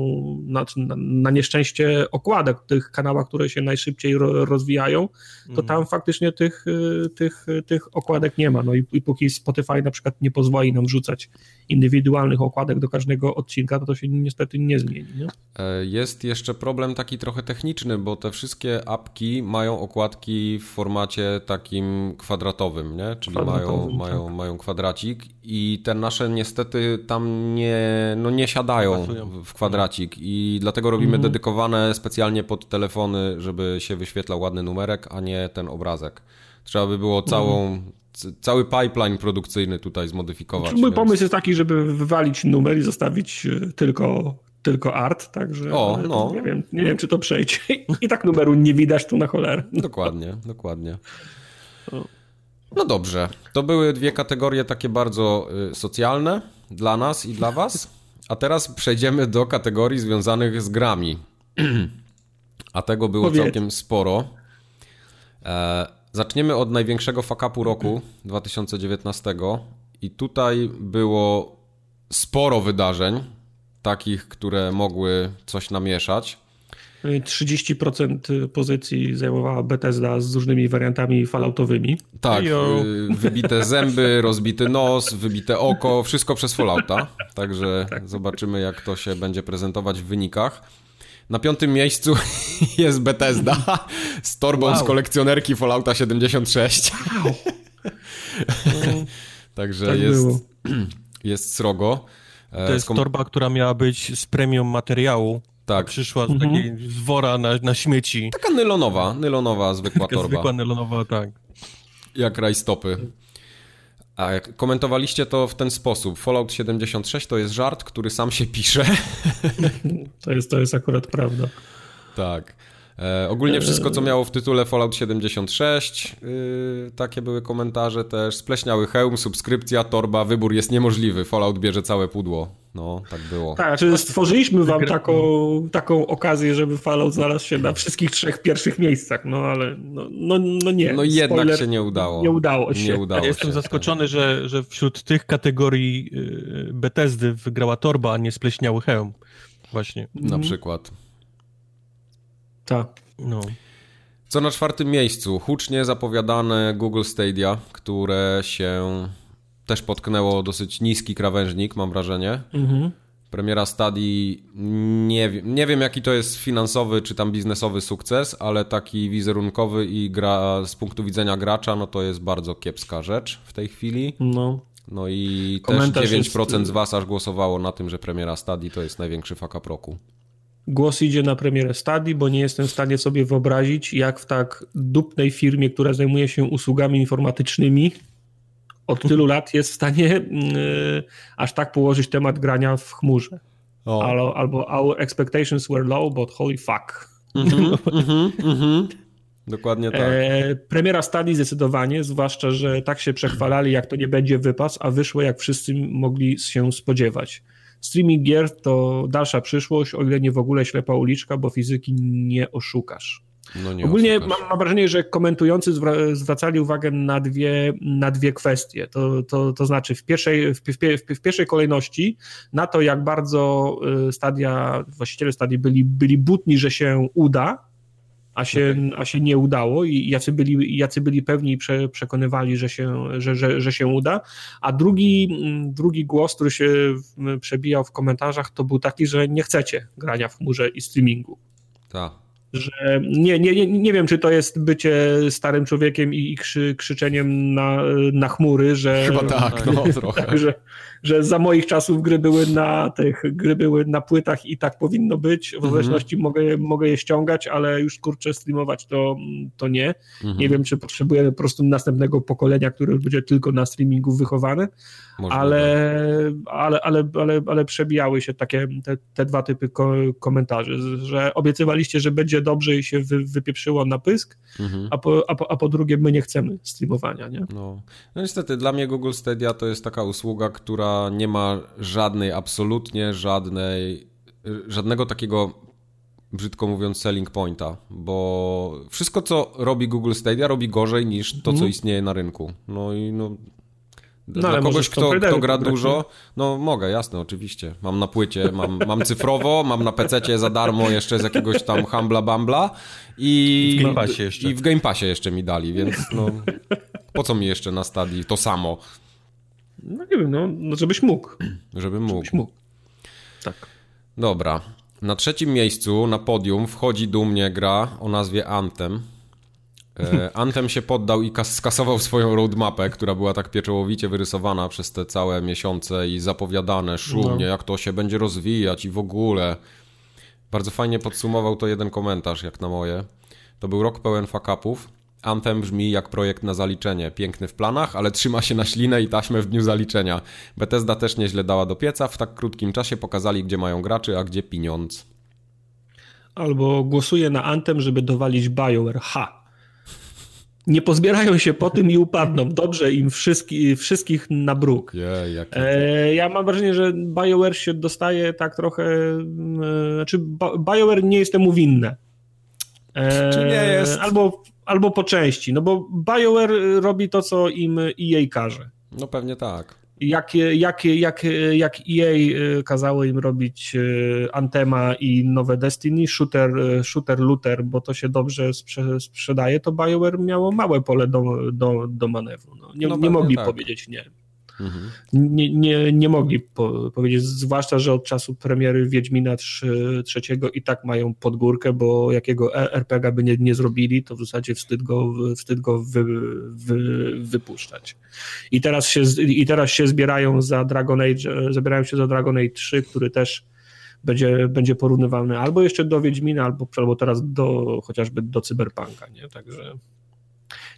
na, na nieszczęście okładek tych kanałach, które się najszybciej rozwijają, to tam mhm. faktycznie tych, y, tych, tych okładek nie ma. No i, i póki Spotify na przykład nie pozwoli nam wrzucać indywidualnych okładek do każdego odcinka, to to się niestety nie zmieni. Nie? E, jest jeszcze problem taki trochę techniczny, bo te wszystkie apki mają okładki w formacie takim kwadratowym, nie? czyli mają, tak. mają, mają kwadracik i te nasze niestety tam nie, no nie siadają w kwadracik i dlatego robimy mhm. dedykowane specjalnie pod telefony, żeby się wyświetlał ładny numerek, a nie ten obrazek. Trzeba by było całą, mhm. cały pipeline produkcyjny tutaj zmodyfikować. Mój więc... pomysł jest taki, żeby wywalić numer i zostawić e, tylko, tylko art, także o, no. nie, wiem, nie wiem, czy to przejdzie. I tak numeru nie widać tu na cholerę. Dokładnie, dokładnie. No dobrze, to były dwie kategorie takie bardzo y, socjalne dla nas i dla was. A teraz przejdziemy do kategorii związanych z grami. A tego było Powiedz. całkiem sporo. E, zaczniemy od największego fakapu roku 2019 i tutaj było sporo wydarzeń, takich, które mogły coś namieszać. 30% pozycji zajmowała Bethesda z różnymi wariantami falloutowymi. Tak, y, wybite zęby, rozbity nos, wybite oko, wszystko przez Fallouta. Także tak. zobaczymy, jak to się będzie prezentować w wynikach. Na piątym miejscu jest Bethesda z torbą wow. z kolekcjonerki Fallouta 76. Wow. Także tak jest, jest srogo. To jest torba, która miała być z premium materiału. Tak. Przyszła z mhm. takiej z wora na, na śmieci. Taka nylonowa, nylonowa zwykła Taka torba. zwykła nylonowa, tak. Jak rajstopy. A jak komentowaliście to w ten sposób. Fallout 76 to jest żart, który sam się pisze. To jest, to jest akurat prawda. Tak. E, ogólnie wszystko, co miało w tytule Fallout 76, yy, takie były komentarze też. Spleśniały hełm, subskrypcja, torba, wybór jest niemożliwy. Fallout bierze całe pudło. No, tak było. Tak, znaczy stworzyliśmy wam taką, taką okazję, żeby Fallout znalazł się na wszystkich trzech pierwszych miejscach, no ale no, no, no nie. No jednak Spoiler, się nie udało. Nie udało się. Nie udało ja jestem zaskoczony, że, że wśród tych kategorii y, Bethesdy wygrała torba, a nie spleśniały hełm. Właśnie. Na przykład. Tak. No. Co na czwartym miejscu? Hucznie zapowiadane Google Stadia, które się też potknęło dosyć niski krawężnik, mam wrażenie. Mhm. Premiera Stadii, nie, wiem, nie wiem jaki to jest finansowy czy tam biznesowy sukces, ale taki wizerunkowy i gra z punktu widzenia gracza, no to jest bardzo kiepska rzecz w tej chwili. No. No i Komentarz też 9% jest... z was aż głosowało na tym, że premiera Stadii to jest największy fuck up roku. Głos idzie na premierę Stadii, bo nie jestem w stanie sobie wyobrazić, jak w tak dupnej firmie, która zajmuje się usługami informatycznymi, od tylu lat jest w stanie yy, aż tak położyć temat grania w chmurze. Albo, albo our expectations were low, but holy fuck. -hmm, mm -hmm. Dokładnie tak. E, premiera Stadii zdecydowanie, zwłaszcza, że tak się przechwalali, jak to nie będzie wypas, a wyszło jak wszyscy mogli się spodziewać. Streaming gier to dalsza przyszłość, o ile nie w ogóle ślepa uliczka, bo fizyki nie oszukasz. No nie Ogólnie mam, mam, wrażenie, że komentujący zwracali uwagę na dwie, na dwie kwestie. To, to, to znaczy, w pierwszej, w, w, w pierwszej kolejności na to, jak bardzo y, stadia, właściciele stadii byli, byli butni, że się uda, a się, okay. a się nie udało i jacy byli, jacy byli pewni i prze, przekonywali, że się, że, że, że się uda. A drugi, drugi głos, który się przebijał w komentarzach, to był taki, że nie chcecie grania w chmurze i streamingu. Tak że nie, nie, nie, nie wiem, czy to jest bycie starym człowiekiem i, i krzy, krzyczeniem na, na chmury, że... Chyba tak, no trochę. Tak, że, że za moich czasów gry były na tych, gry były na płytach i tak powinno być, w mhm. zależności mogę, mogę je ściągać, ale już kurczę streamować to, to nie. Mhm. Nie wiem, czy potrzebuję po prostu następnego pokolenia, które będzie tylko na streamingu wychowane, ale, ale, ale, ale, ale przebijały się takie te, te dwa typy ko komentarzy, że obiecywaliście, że będzie dobrze i się wy, wypieprzyło na pysk, mhm. a, po, a, po, a po drugie my nie chcemy streamowania, nie? No. no niestety, dla mnie Google Stadia to jest taka usługa, która nie ma żadnej, absolutnie żadnej, żadnego takiego brzydko mówiąc, selling pointa, bo wszystko, co robi Google Stadia, robi gorzej niż to, co mhm. istnieje na rynku. No i no, no, Dla kogoś, kto, kto gra dużo, no mogę, jasne, oczywiście. Mam na płycie, mam, mam cyfrowo, mam na PC za darmo jeszcze z jakiegoś tam Humbla Bambla i, w Game Passie jeszcze. I w Game Passie jeszcze mi dali, więc no po co mi jeszcze na stadii to samo? No nie wiem, no, no żebyś mógł. Żebym mógł. Żebyś mógł. Tak. Dobra. Na trzecim miejscu na podium wchodzi dumnie gra o nazwie Anthem. E, Anthem się poddał i skasował swoją roadmapę, która była tak pieczołowicie wyrysowana przez te całe miesiące i zapowiadane szumnie, no. jak to się będzie rozwijać i w ogóle. Bardzo fajnie podsumował to jeden komentarz, jak na moje. To był rok pełen fakapów. Anthem brzmi jak projekt na zaliczenie. Piękny w planach, ale trzyma się na ślinę i taśmę w dniu zaliczenia. Bethesda też nieźle dała do pieca. W tak krótkim czasie pokazali, gdzie mają graczy, a gdzie pieniądz. Albo głosuję na Anthem, żeby dowalić BioWare. Ha! nie pozbierają się po tym i upadną. Dobrze im wszystkich, wszystkich na bruk. Yeah, e, ja mam wrażenie, że BioWare się dostaje tak trochę... E, znaczy BioWare nie jest temu winne. E, Czy nie jest? Albo, albo po części, no bo BioWare robi to, co im EA każe. No pewnie tak jak, jak, jak, jak EA y, kazało im robić y, Antema i nowe Destiny, shooter, y, shooter looter, bo to się dobrze sprze sprzedaje, to BioWare miało małe pole do, do, do manewru. No, nie, no nie mogli tak. powiedzieć nie. Mhm. Nie, nie, nie mogli po, powiedzieć, zwłaszcza, że od czasu premiery Wiedźmina 3, trzeciego i tak mają podgórkę, bo jakiego RPG by nie, nie zrobili, to w zasadzie wstyd go, wstyd go wy, wy, wypuszczać. I teraz, się, I teraz się zbierają za Dragon Age, zabierają się za Dragon Age 3, który też będzie, będzie porównywalny albo jeszcze do Wiedźmina, albo, albo teraz do chociażby do Cyberpunka, nie? Także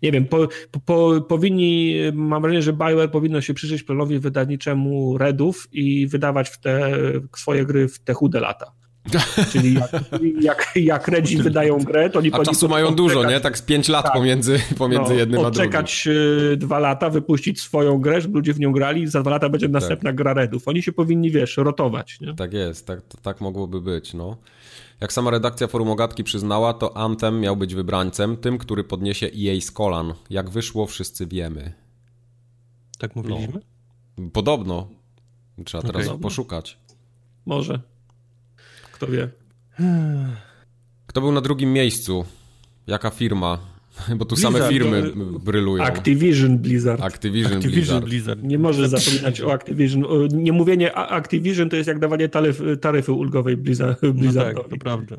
nie wiem, po, po, powinni, mam wrażenie, że BioWare powinno się przyjrzeć planowi wydawniczemu Redów i wydawać w te swoje gry w te chude lata. Czyli jak, jak, jak Redzi wydają grę, to oni A czasu mają dużo, nie? Tak z 5 lat tak. pomiędzy, pomiędzy no, jednym a drugim. Odczekać y, dwa lata, wypuścić swoją grę, żeby ludzie w nią grali za dwa lata będzie tak. następna gra Redów. Oni się powinni, wiesz, rotować, nie? Tak jest, tak, tak mogłoby być, no. Jak sama redakcja Forum Ogatki przyznała, to Anthem miał być wybrańcem, tym, który podniesie EA z kolan. Jak wyszło, wszyscy wiemy. Tak mówiliśmy? No. Podobno. Trzeba teraz okay. poszukać. Może. Kto wie. Kto był na drugim miejscu? Jaka firma? Bo tu Blizzard, same firmy brylują. Activision Blizzard. Activision, Activision Blizzard. Blizzard. Nie możesz zapominać o Activision. Nie mówienie Activision to jest jak dawanie taryfy, taryfy ulgowej Blizzard, Blizzardowi. No tak, to prawda.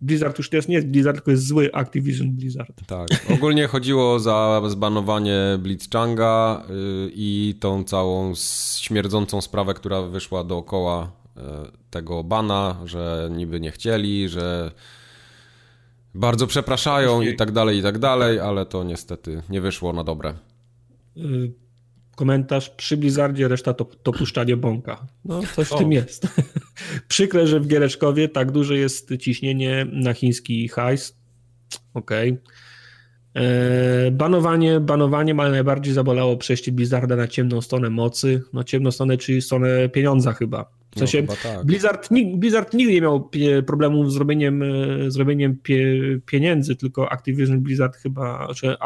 Blizzard już teraz nie jest Blizzard, tylko jest zły Activision Blizzard. Tak. Ogólnie chodziło za zbanowanie Blitzchanga y, i tą całą śmierdzącą sprawę, która wyszła dookoła tego bana, że niby nie chcieli, że bardzo przepraszają i tak dalej, i tak dalej, ale to niestety nie wyszło na dobre. Y, komentarz przy Blizzardzie, reszta to, to puszczanie bąka. No, coś w tym jest. Przykre, że w Giereczkowie tak duże jest ciśnienie na chiński hajs. Okej. Okay. E, banowanie, banowanie, ale najbardziej zabolało przejście Blizzarda na ciemną stronę mocy. No ciemną stronę, czyli stronę pieniądza chyba. W sensie no, tak. Blizzard, Blizzard nigdy nie miał problemów z robieniem, e, zrobieniem pie, pieniędzy, tylko Activision Blizzard chyba, że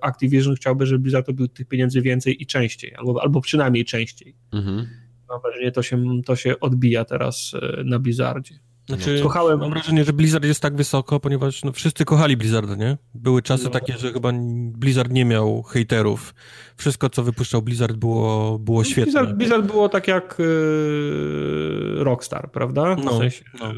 Activision chciałby, żeby Blizzard robił tych pieniędzy więcej i częściej, albo, albo przynajmniej częściej. Mhm. Mam wrażenie, to się, to się odbija teraz e, na Blizzardzie. Znaczy, no. kochałem. Mam wrażenie, że Blizzard jest tak wysoko, ponieważ no, wszyscy kochali Blizzarda, nie? Były czasy no. takie, że chyba Blizzard nie miał hejterów. Wszystko, co wypuszczał Blizzard było, było świetne. Blizzard, Blizzard było tak jak yy, Rockstar, prawda? W no, sensie, no.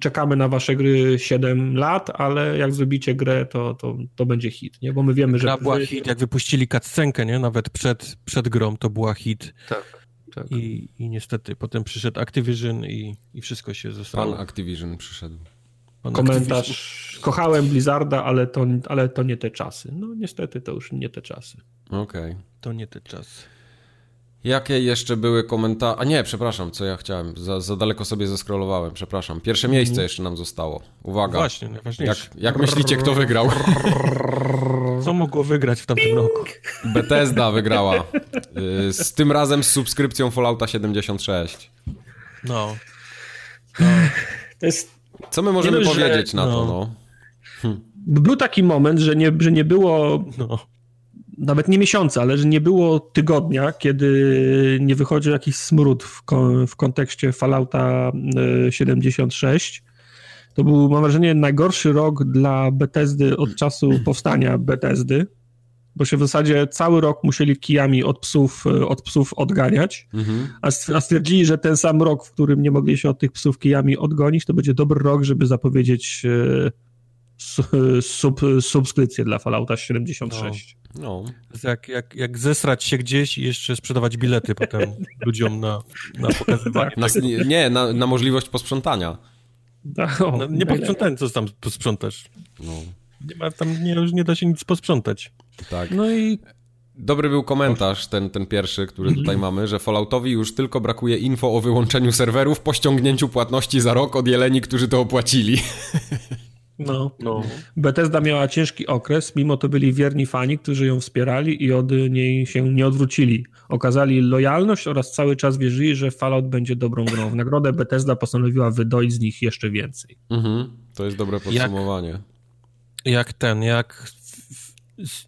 Czekamy na wasze gry 7 lat, ale jak zrobicie grę, to, to, to będzie hit, nie? Bo my wiemy, Gra że... była hit, jak wypuścili cutscenkę, nie? Nawet przed, przed grą to była hit. Tak. Tak. I, I niestety potem przyszedł Activision i, i wszystko się zostało. Pan Activision przyszedł. Pan Komentarz. Activision. Kochałem Blizzarda, ale to, ale to nie te czasy. No niestety to już nie te czasy. Okej. Okay. To nie te czasy. Jakie jeszcze były komentarze? A nie, przepraszam, co ja chciałem. Za, za daleko sobie zeskrolowałem, przepraszam. Pierwsze mhm. miejsce jeszcze nam zostało. Uwaga. Właśnie, najważniejsze. Jak, jak myślicie, kto wygrał? Co mogło wygrać w tamtym roku? Bethesda wygrała. Y, z tym razem z subskrypcją Fallouta 76. No. no. To jest... Co my możemy powiedzieć że... na to, no? no? Hm. Był taki moment, że nie, że nie było... No nawet nie miesiąca, ale że nie było tygodnia, kiedy nie wychodził jakiś smród w, kon w kontekście Fallouta 76. E, to był, mam wrażenie, najgorszy rok dla Bethesdy od czasu powstania Bethesdy, bo się w zasadzie cały rok musieli kijami od psów, e, od psów odganiać, mhm. a stwierdzili, że ten sam rok, w którym nie mogli się od tych psów kijami odgonić, to będzie dobry rok, żeby zapowiedzieć e, sub, subskrypcję dla Fallouta 76. No. no. Jak, jak, jak zesrać się gdzieś i jeszcze sprzedawać bilety potem ludziom na, na pokazywanie. Na, nie, na, na możliwość posprzątania. No, no, nie posprzątałem, co tam posprzątasz. No. Nie ma, tam nie, już nie da się nic posprzątać. Tak. No i Dobry był komentarz, ten, ten pierwszy, który tutaj mamy, że Falloutowi już tylko brakuje info o wyłączeniu serwerów po ściągnięciu płatności za rok od jeleni, którzy to opłacili. No. no. Bethesda miała ciężki okres, mimo to byli wierni fani, którzy ją wspierali i od niej się nie odwrócili. Okazali lojalność oraz cały czas wierzyli, że Fallout będzie dobrą grą. W nagrodę Bethesda postanowiła wydoić z nich jeszcze więcej. Mhm. To jest dobre podsumowanie. Jak, jak ten, jak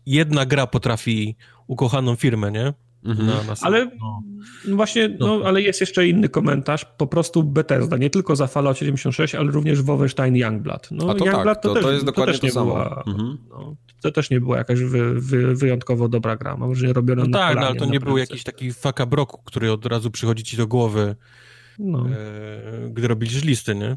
jedna gra potrafi ukochaną firmę, nie? Mhm. Na, na ale no. no. właśnie, no, no, ale jest jeszcze inny komentarz, po prostu Bethesda, nie tylko za Fallout 76, ale również Wolfenstein Youngblood. No, A to Youngblood tak, to, to, też, to jest dokładnie to, też nie to Była, mhm. no, to też nie była jakaś wy, wy, wyjątkowo dobra gra, mam wrażenie robiona no na tak, no, ale to nie był jakiś taki fakabrok, który od razu przychodzi ci do głowy, no. e, gdy robiliś listy, nie?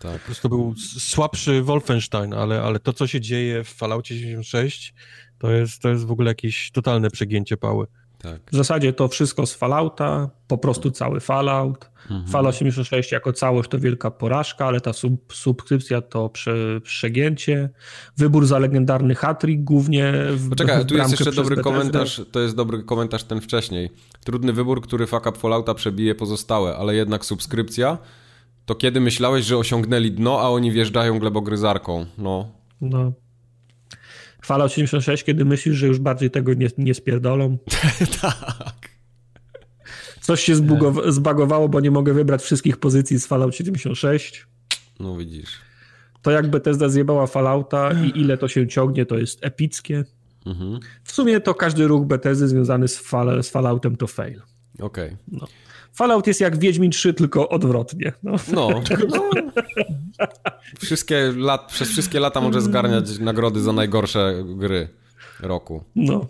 Tak. Po prostu był słabszy Wolfenstein, ale, ale to, co się dzieje w Falloutie 76, to jest, to jest w ogóle jakieś totalne przegięcie pały. Tak. W zasadzie to wszystko z Fallouta, po prostu cały Fallout. Mhm. Fallout 86 jako całość to wielka porażka, ale ta sub, subskrypcja to prze, przegięcie. Wybór za legendarny hatrik głównie w Poczekaj, tu jest jeszcze dobry komentarz, to jest dobry komentarz ten wcześniej. Trudny wybór, który fuck up Fallouta przebije pozostałe, ale jednak subskrypcja to kiedy myślałeś, że osiągnęli dno, a oni wjeżdżają glebogryzarką. No. No. Fallout 76, kiedy myślisz, że już bardziej tego nie, nie spierdolą. tak. Coś się zbugow- zbagowało, bo nie mogę wybrać wszystkich pozycji z Fallout 76. No widzisz. To jak Bethesda zjebała Fallouta i ile to się ciągnie, to jest epickie. Mhm. W sumie to każdy ruch Bethesdy związany z, fal- z Falloutem to fail. Okej. Okay. No. Fallout jest jak Wiedźmin 3, tylko odwrotnie. No. no. no. Wszystkie lat, przez wszystkie lata może zgarniać nagrody za najgorsze gry roku. No.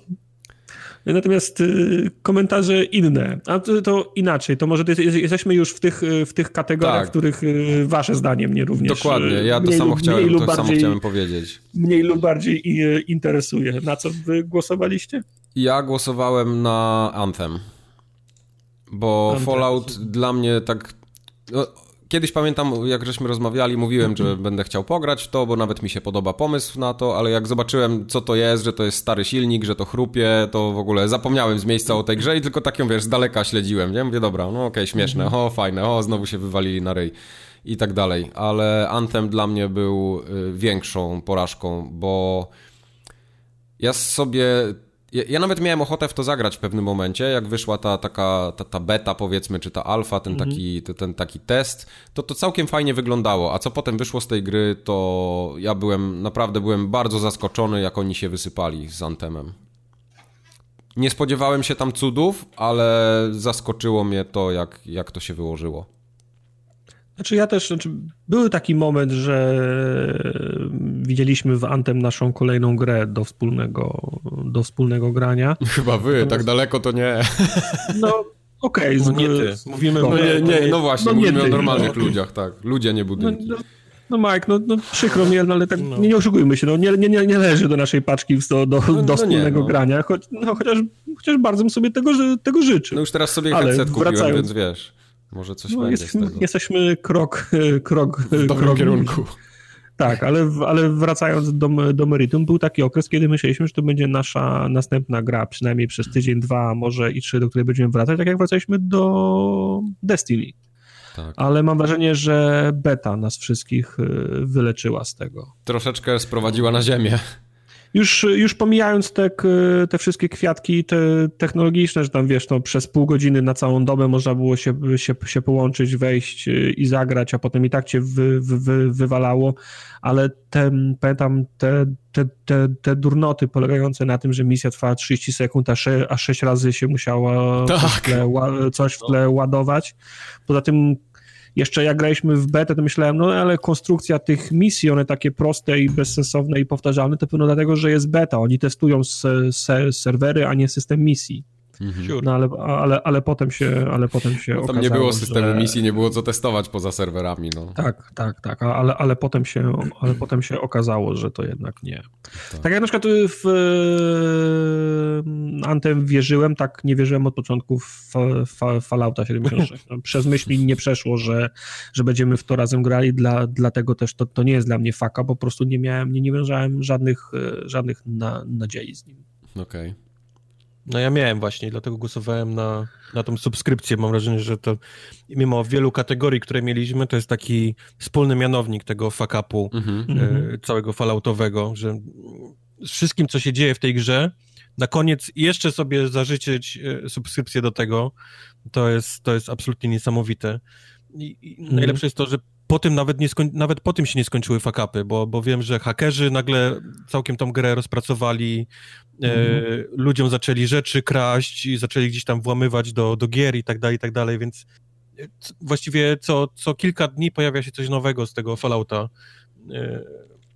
Natomiast y, komentarze inne, a to, to, inaczej, to może jesteśmy już w tych, w tych kategoriach, tak. w których y, wasze zdanie mnie również Dokładnie, ja to, samo, lub, chciałem, to bardziej, samo chciałem powiedzieć. Mniej lub bardziej interesuje. Na co wy głosowaliście? Ja głosowałem na Anthem bo Fallout dla mnie tak No, kiedyś pamiętam, jak żeśmy rozmawiali, mówiłem, że będę chciał pograć w to, bo nawet mi się podoba pomysł na to, ale jak zobaczyłem, co to jest, że to jest stary silnik, że to chrupie, to w ogóle zapomniałem z miejsca o tej grze i tylko tak ją, wiesz, z daleka śledziłem, nie? Mówię, dobra, no okej, okay, śmieszne, mhm. o, fajne, o, znowu się wywalili na ryj i tak dalej, ale Anthem dla mnie był y, większą porażką, bo ja sobie ja, ja, nawet miałem ochotę w to zagrać w pewnym momencie, jak wyszła ta taka ta, ta beta powiedzmy, czy ta alfa, ten, mhm. taki, ten, ten taki test, to to całkiem fajnie wyglądało, a co potem wyszło z tej gry, to ja byłem, naprawdę byłem bardzo zaskoczony, jak oni się wysypali z Antemem. Nie spodziewałem się tam cudów, ale zaskoczyło mnie to, jak, jak to się wyłożyło. Znaczy ja też, znaczy był taki moment, że widzieliśmy w Antem naszą kolejną grę do wspólnego, do wspólnego grania. Chyba wy, Natomiast... tak daleko to nie. No okej. Okay, no nie ty. Mówimy no, nie, nie, no właśnie, no mówimy o normalnych no. ludziach, tak. Ludzie, nie budynki. No, no, no Mike, no, no przykro mi, no, ale tak no. nie, nie oszukujmy się, no nie, nie, nie, nie leży do naszej paczki do, do, no, do wspólnego nie, grania, choć, no, chociaż, chociaż bardzo bym sobie tego, tego życzył. No już teraz sobie ale headset kupiłem, wracając... więc wiesz. Może coś no, będzie jesteśmy, z tego. Jesteśmy krok, krok w dobrym krok, kierunku. Tak, ale, ale wracając do, do meritum, był taki okres, kiedy myśleliśmy, że to będzie nasza następna gra, przynajmniej przez tydzień, dwa, może i trzy, do której będziemy wracać, tak jak wracaliśmy do Destiny. Tak. Ale mam wrażenie, że beta nas wszystkich y, wyleczyła z tego. Troszeczkę sprowadziła na ziemię. Już, już pomijając te, te wszystkie kwiatki te technologiczne, że tam wiesz, no, przez pół godziny na całą dobę można było się, się, się połączyć, wejść i zagrać, a potem i tak cię wy, wy, wy, wywalało, ale te, pamiętam te, te, te, te durnoty polegające na tym, że misja trwała 30 sekund, a, sze, a 6 razy się musiała tak. coś, w tle, coś w tle ładować. Poza tym jeszcze jak graliśmy w betę, to myślałem, no ale konstrukcja tych misji, one takie proste i bezsensowne i powtarzalne, to pewno dlatego, że jest beta. Oni testują serwery, a nie system misji. Mhm. No ale, ale, ale potem się, ale potem się no, Tam okazało, nie było systemu że... misji, nie było co testować poza serwerami. No. Tak, tak, tak, ale, ale, potem się, ale potem się okazało, że to jednak nie. Tak, tak jak na przykład w Antem wierzyłem, tak nie wierzyłem od początku w Fallouta 76. No, przez myśli nie przeszło, że, że będziemy w to razem grali, dla, dlatego też to, to nie jest dla mnie faka, po prostu nie miałem, nie, nie wiązałem żadnych, żadnych na, nadziei z nim. Okej. Okay. No ja miałem właśnie, dlatego głosowałem na, na tą subskrypcję. Mam wrażenie, że to mimo wielu kategorii, które mieliśmy, to jest taki wspólny mianownik tego fuck-upu mm-hmm. e, całego falloutowego, że z wszystkim, co się dzieje w tej grze, na koniec jeszcze sobie zażyczyć e, subskrypcję do tego, to jest, to jest absolutnie niesamowite. I, i mm. najlepsze jest to, że po tym nawet, nie nawet po tym się nie skończyły fakapy, bo, bo wiem, że hakerzy nagle całkiem tą grę rozpracowali, mhm. ludziom zaczęli rzeczy kraść i zaczęli gdzieś tam włamywać do, do gier i tak dalej, i tak dalej, więc e, właściwie co, co kilka dni pojawia się coś nowego z tego Fallouta, e,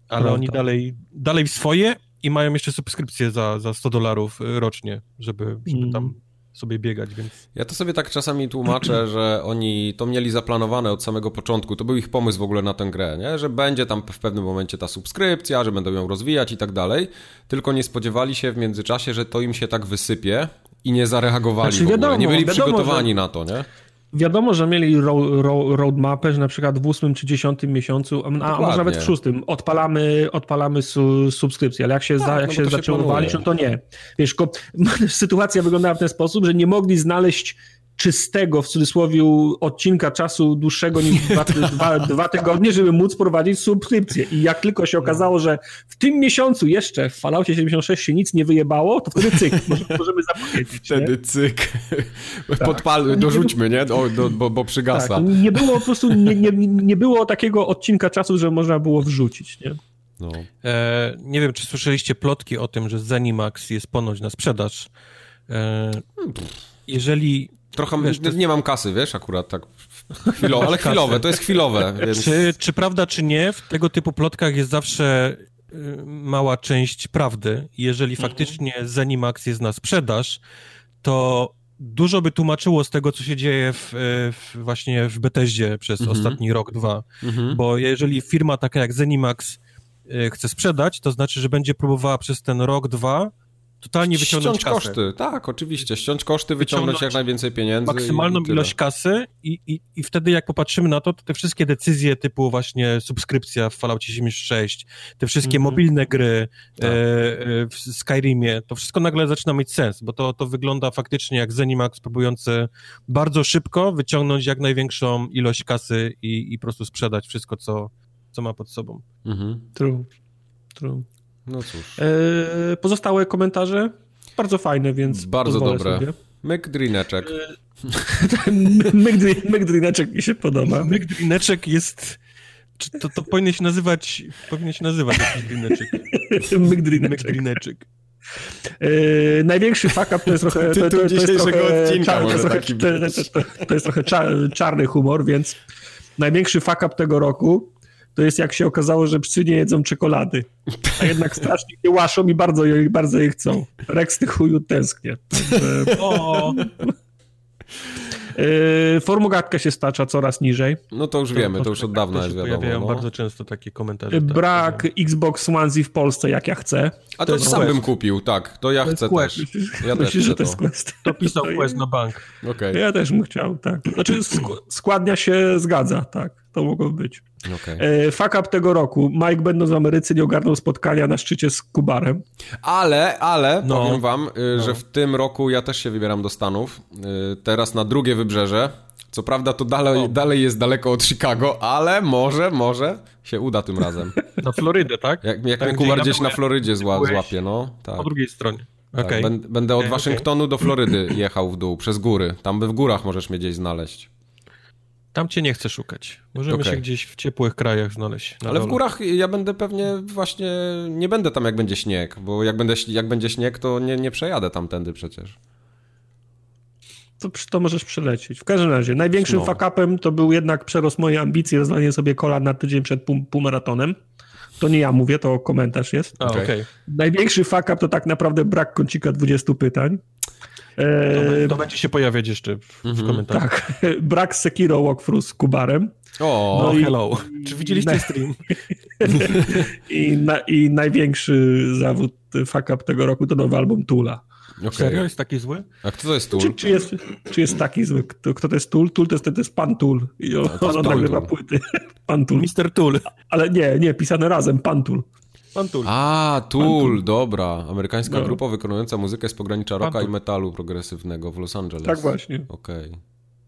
ale oni dalej, dalej swoje i mają jeszcze subskrypcję za, za 100 dolarów rocznie, żeby, żeby mm. tam sobie biegać, więc... Ja to sobie tak czasami tłumaczę, że oni to mieli zaplanowane od samego początku, to był ich pomysł w ogóle na tę grę, nie? że będzie tam w pewnym momencie ta subskrypcja, że będą ją rozwijać i tak dalej, tylko nie spodziewali się w międzyczasie, że to im się tak wysypie i nie zareagowali znaczy, wiadomo, nie byli wiadomo, przygotowani że... na to, nie? Wiadomo, że mieli ro, ro, roadmapę, że na przykład w ósmym czy dziesiątym miesiącu, a, a może nawet w szóstym, odpalamy, odpalamy su, subskrypcję, ale jak się, tak, za, jak no się zaczęło walić, no to nie. Wiesz, sytuacja wyglądała w ten sposób, że nie mogli znaleźć czystego, w cudzysłowie, odcinka czasu dłuższego niż dwa, dwa, dwa, tygodnie, żeby móc prowadzić subskrypcję. I jak tylko się okazało, że w tym miesiącu jeszcze w Falloutie 76 się nic nie wyjebało, to wtedy cyk, możemy zapowiedzieć. Wtedy nie? cyk. Tak. Podpal, dorzućmy, nie? Do, do, bo, bo przygasa. Tak. Nie było po prostu, nie, nie, nie było takiego odcinka czasu, że można było wrzucić, nie? No. E, nie wiem, czy słyszeliście plotki o tym, że Zenimax jest ponoć na sprzedaż. E, jeżeli Trochę wiesz, nie, nie mam kasy, wiesz, akurat tak chwilowe, ale chwilowe, to jest chwilowe. Więc... Czy, czy prawda, czy nie, w tego typu plotkach jest zawsze y, mała część prawdy. Jeżeli mhm. faktycznie Zenimax jest na sprzedaż, to dużo by tłumaczyło z tego, co się dzieje w, w właśnie w Beteździe przez mhm. ostatni rok, dwa. Mhm. Bo jeżeli firma taka jak Zenimax y, chce sprzedać, to znaczy, że będzie próbowała przez ten rok, dwa totalnie wyciągnąć ściąć kasę. koszty, tak, oczywiście. Ściąć koszty, wyciągnąć, Wyciągnąć jak najwięcej pieniędzy. maksymalną i, i ilość kasy i, i, i wtedy jak popatrzymy na to, to te wszystkie decyzje typu właśnie subskrypcja w Falloutie 76, te wszystkie Mhm. mobilne gry Tak. e, e, w Skyrimie, to wszystko nagle zaczyna mieć sens, bo to, to wygląda faktycznie jak Zenimax próbujący bardzo szybko wyciągnąć jak największą ilość kasy i, i po prostu sprzedać wszystko, co, co ma pod sobą. Mhm. True. True. No cóż. E, pozostałe komentarze bardzo fajne, więc Bardzo dobre. Sobie. Myk Drineczek. Myk- Myk Drineczek mi się podoba. Myk Drineczek jest... Czy to, to powinien się nazywać, powinien się nazywać jakiś Drineczek. Myk Myk Drineczek. Drineczek. E, największy fuck up to jest trochę... To, to, to, jest trochę odcinka czar- to, jest trochę, to, to, jest trochę cza- czarny humor, więc największy fuck up tego roku to jest jak się okazało, że psy nie jedzą czekolady. A jednak strasznie je łaszą i bardzo je, bardzo je chcą. Rex tych chuju tęsknie. Także, O, e, formogatka się stacza coraz niżej. No to już wiemy, to już od dawna to jest wiadomo. pojawiają No. bardzo często takie komentarze. tak, Brak tak. Xbox One Z w Polsce, jak ja chcę. A to, jest sam Quest. bym kupił, tak. To ja To chcę Quest. też. Ja też Myślisz, chcę że to jest to. Quest? To pisał To Quest na bank. Okej, Ja też bym chciał, tak. Znaczy sk- składnia się zgadza, tak. To mogło być. okej. E, fuck up tego roku. Mike będąc w Ameryce nie ogarnął spotkania na szczycie z Kubarem. Ale, ale No. powiem wam, y, że w tym roku ja też się wybieram do Stanów. Y, Teraz na drugie wybrzeże. Co prawda to dalej, dalej jest daleko od Chicago, ale może, może się uda tym razem. Na Florydę, tak? Jak, jak Tak, mnie Kubar gdzieś na. Florydzie zła, złapie, no. Tak. Po drugiej stronie. tak. Będę od Okej, Waszyngtonu do Florydy jechał w dół, przez góry. Tam by w górach możesz mnie gdzieś znaleźć. Tam cię nie chcę szukać. Możemy Okej. się gdzieś w ciepłych krajach znaleźć. na Ale w dole. górach ja będę pewnie właśnie, nie będę tam jak będzie śnieg, bo jak, będę, jak będzie śnieg, to nie, nie przejadę tamtędy przecież. To, to możesz przelecieć. W każdym razie, największym No. fuck upem to był jednak przerost mojej ambicji, rozwanie sobie kolan na tydzień przed pół, półmaratonem. To nie ja mówię, to komentarz jest. A. Okej. Największy fuck up to tak naprawdę brak kącika 20 pytań. To, be- to będzie się pojawiać jeszcze w, w Mhm. komentarzach. tak, brak Sekiro walkthrough z Kubarem. O, No i- hello. Czy widzieliście Ne- stream? I, na, I największy zawód y, fuck up tego roku to nowy album Tula. okej. Serio? Jest taki zły? A kto to jest tu? Czy, czy, jest, czy jest taki zły? Kto, kto to jest Tool? Tool to jest, to jest pan Tool. I on, to jest on nagrywa Tool. płyty. Pan Tool. Mr. Tool. Ale nie, nie, pisane razem, pan Tool. Pan Tool. A, Tool, dobra. Amerykańska No. grupa wykonująca muzykę z pogranicza rocka i metalu progresywnego w Los Angeles. Tak właśnie. Okej.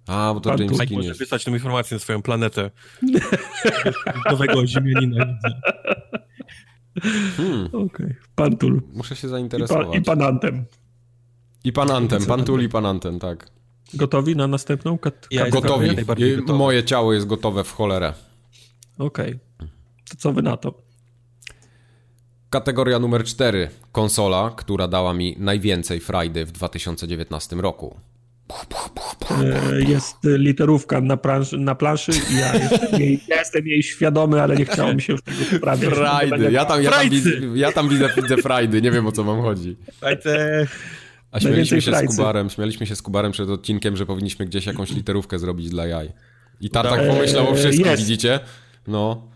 A, bo to Pan James Tool. Mike King może jest. wysłać tę informację na swoją planetę. Nowego ziemianina widzę. Hmm, Okej, pan Tool. muszę się I, zainteresować. I pan Antem. I pan Antem, pan Tool i pan Antem, tak. Gotowi na następną? Kat- Ja Gotowi. najbardziej I gotowy. Moje ciało jest gotowe w cholerę. Okej. To co wy na to? Kategoria numer 4. Konsola, która dała mi najwięcej frajdy w 2019 roku. E, Jest literówka na, planszy, na planszy i ja jestem, jej, ja jestem jej świadomy, ale nie chciało mi się już tego poprawiać. Frajdy. Ja tam, ja tam, widzę, ja tam widzę, widzę frajdy. Nie wiem o co wam chodzi. Fajce. A śmialiśmy Najwięcej się z. Kubarem, śmialiśmy się z Kubarem przed odcinkiem, że powinniśmy gdzieś jakąś literówkę zrobić dla jaj. I Tartak Eee, pomyślał o wszystkim, jest. widzicie? No.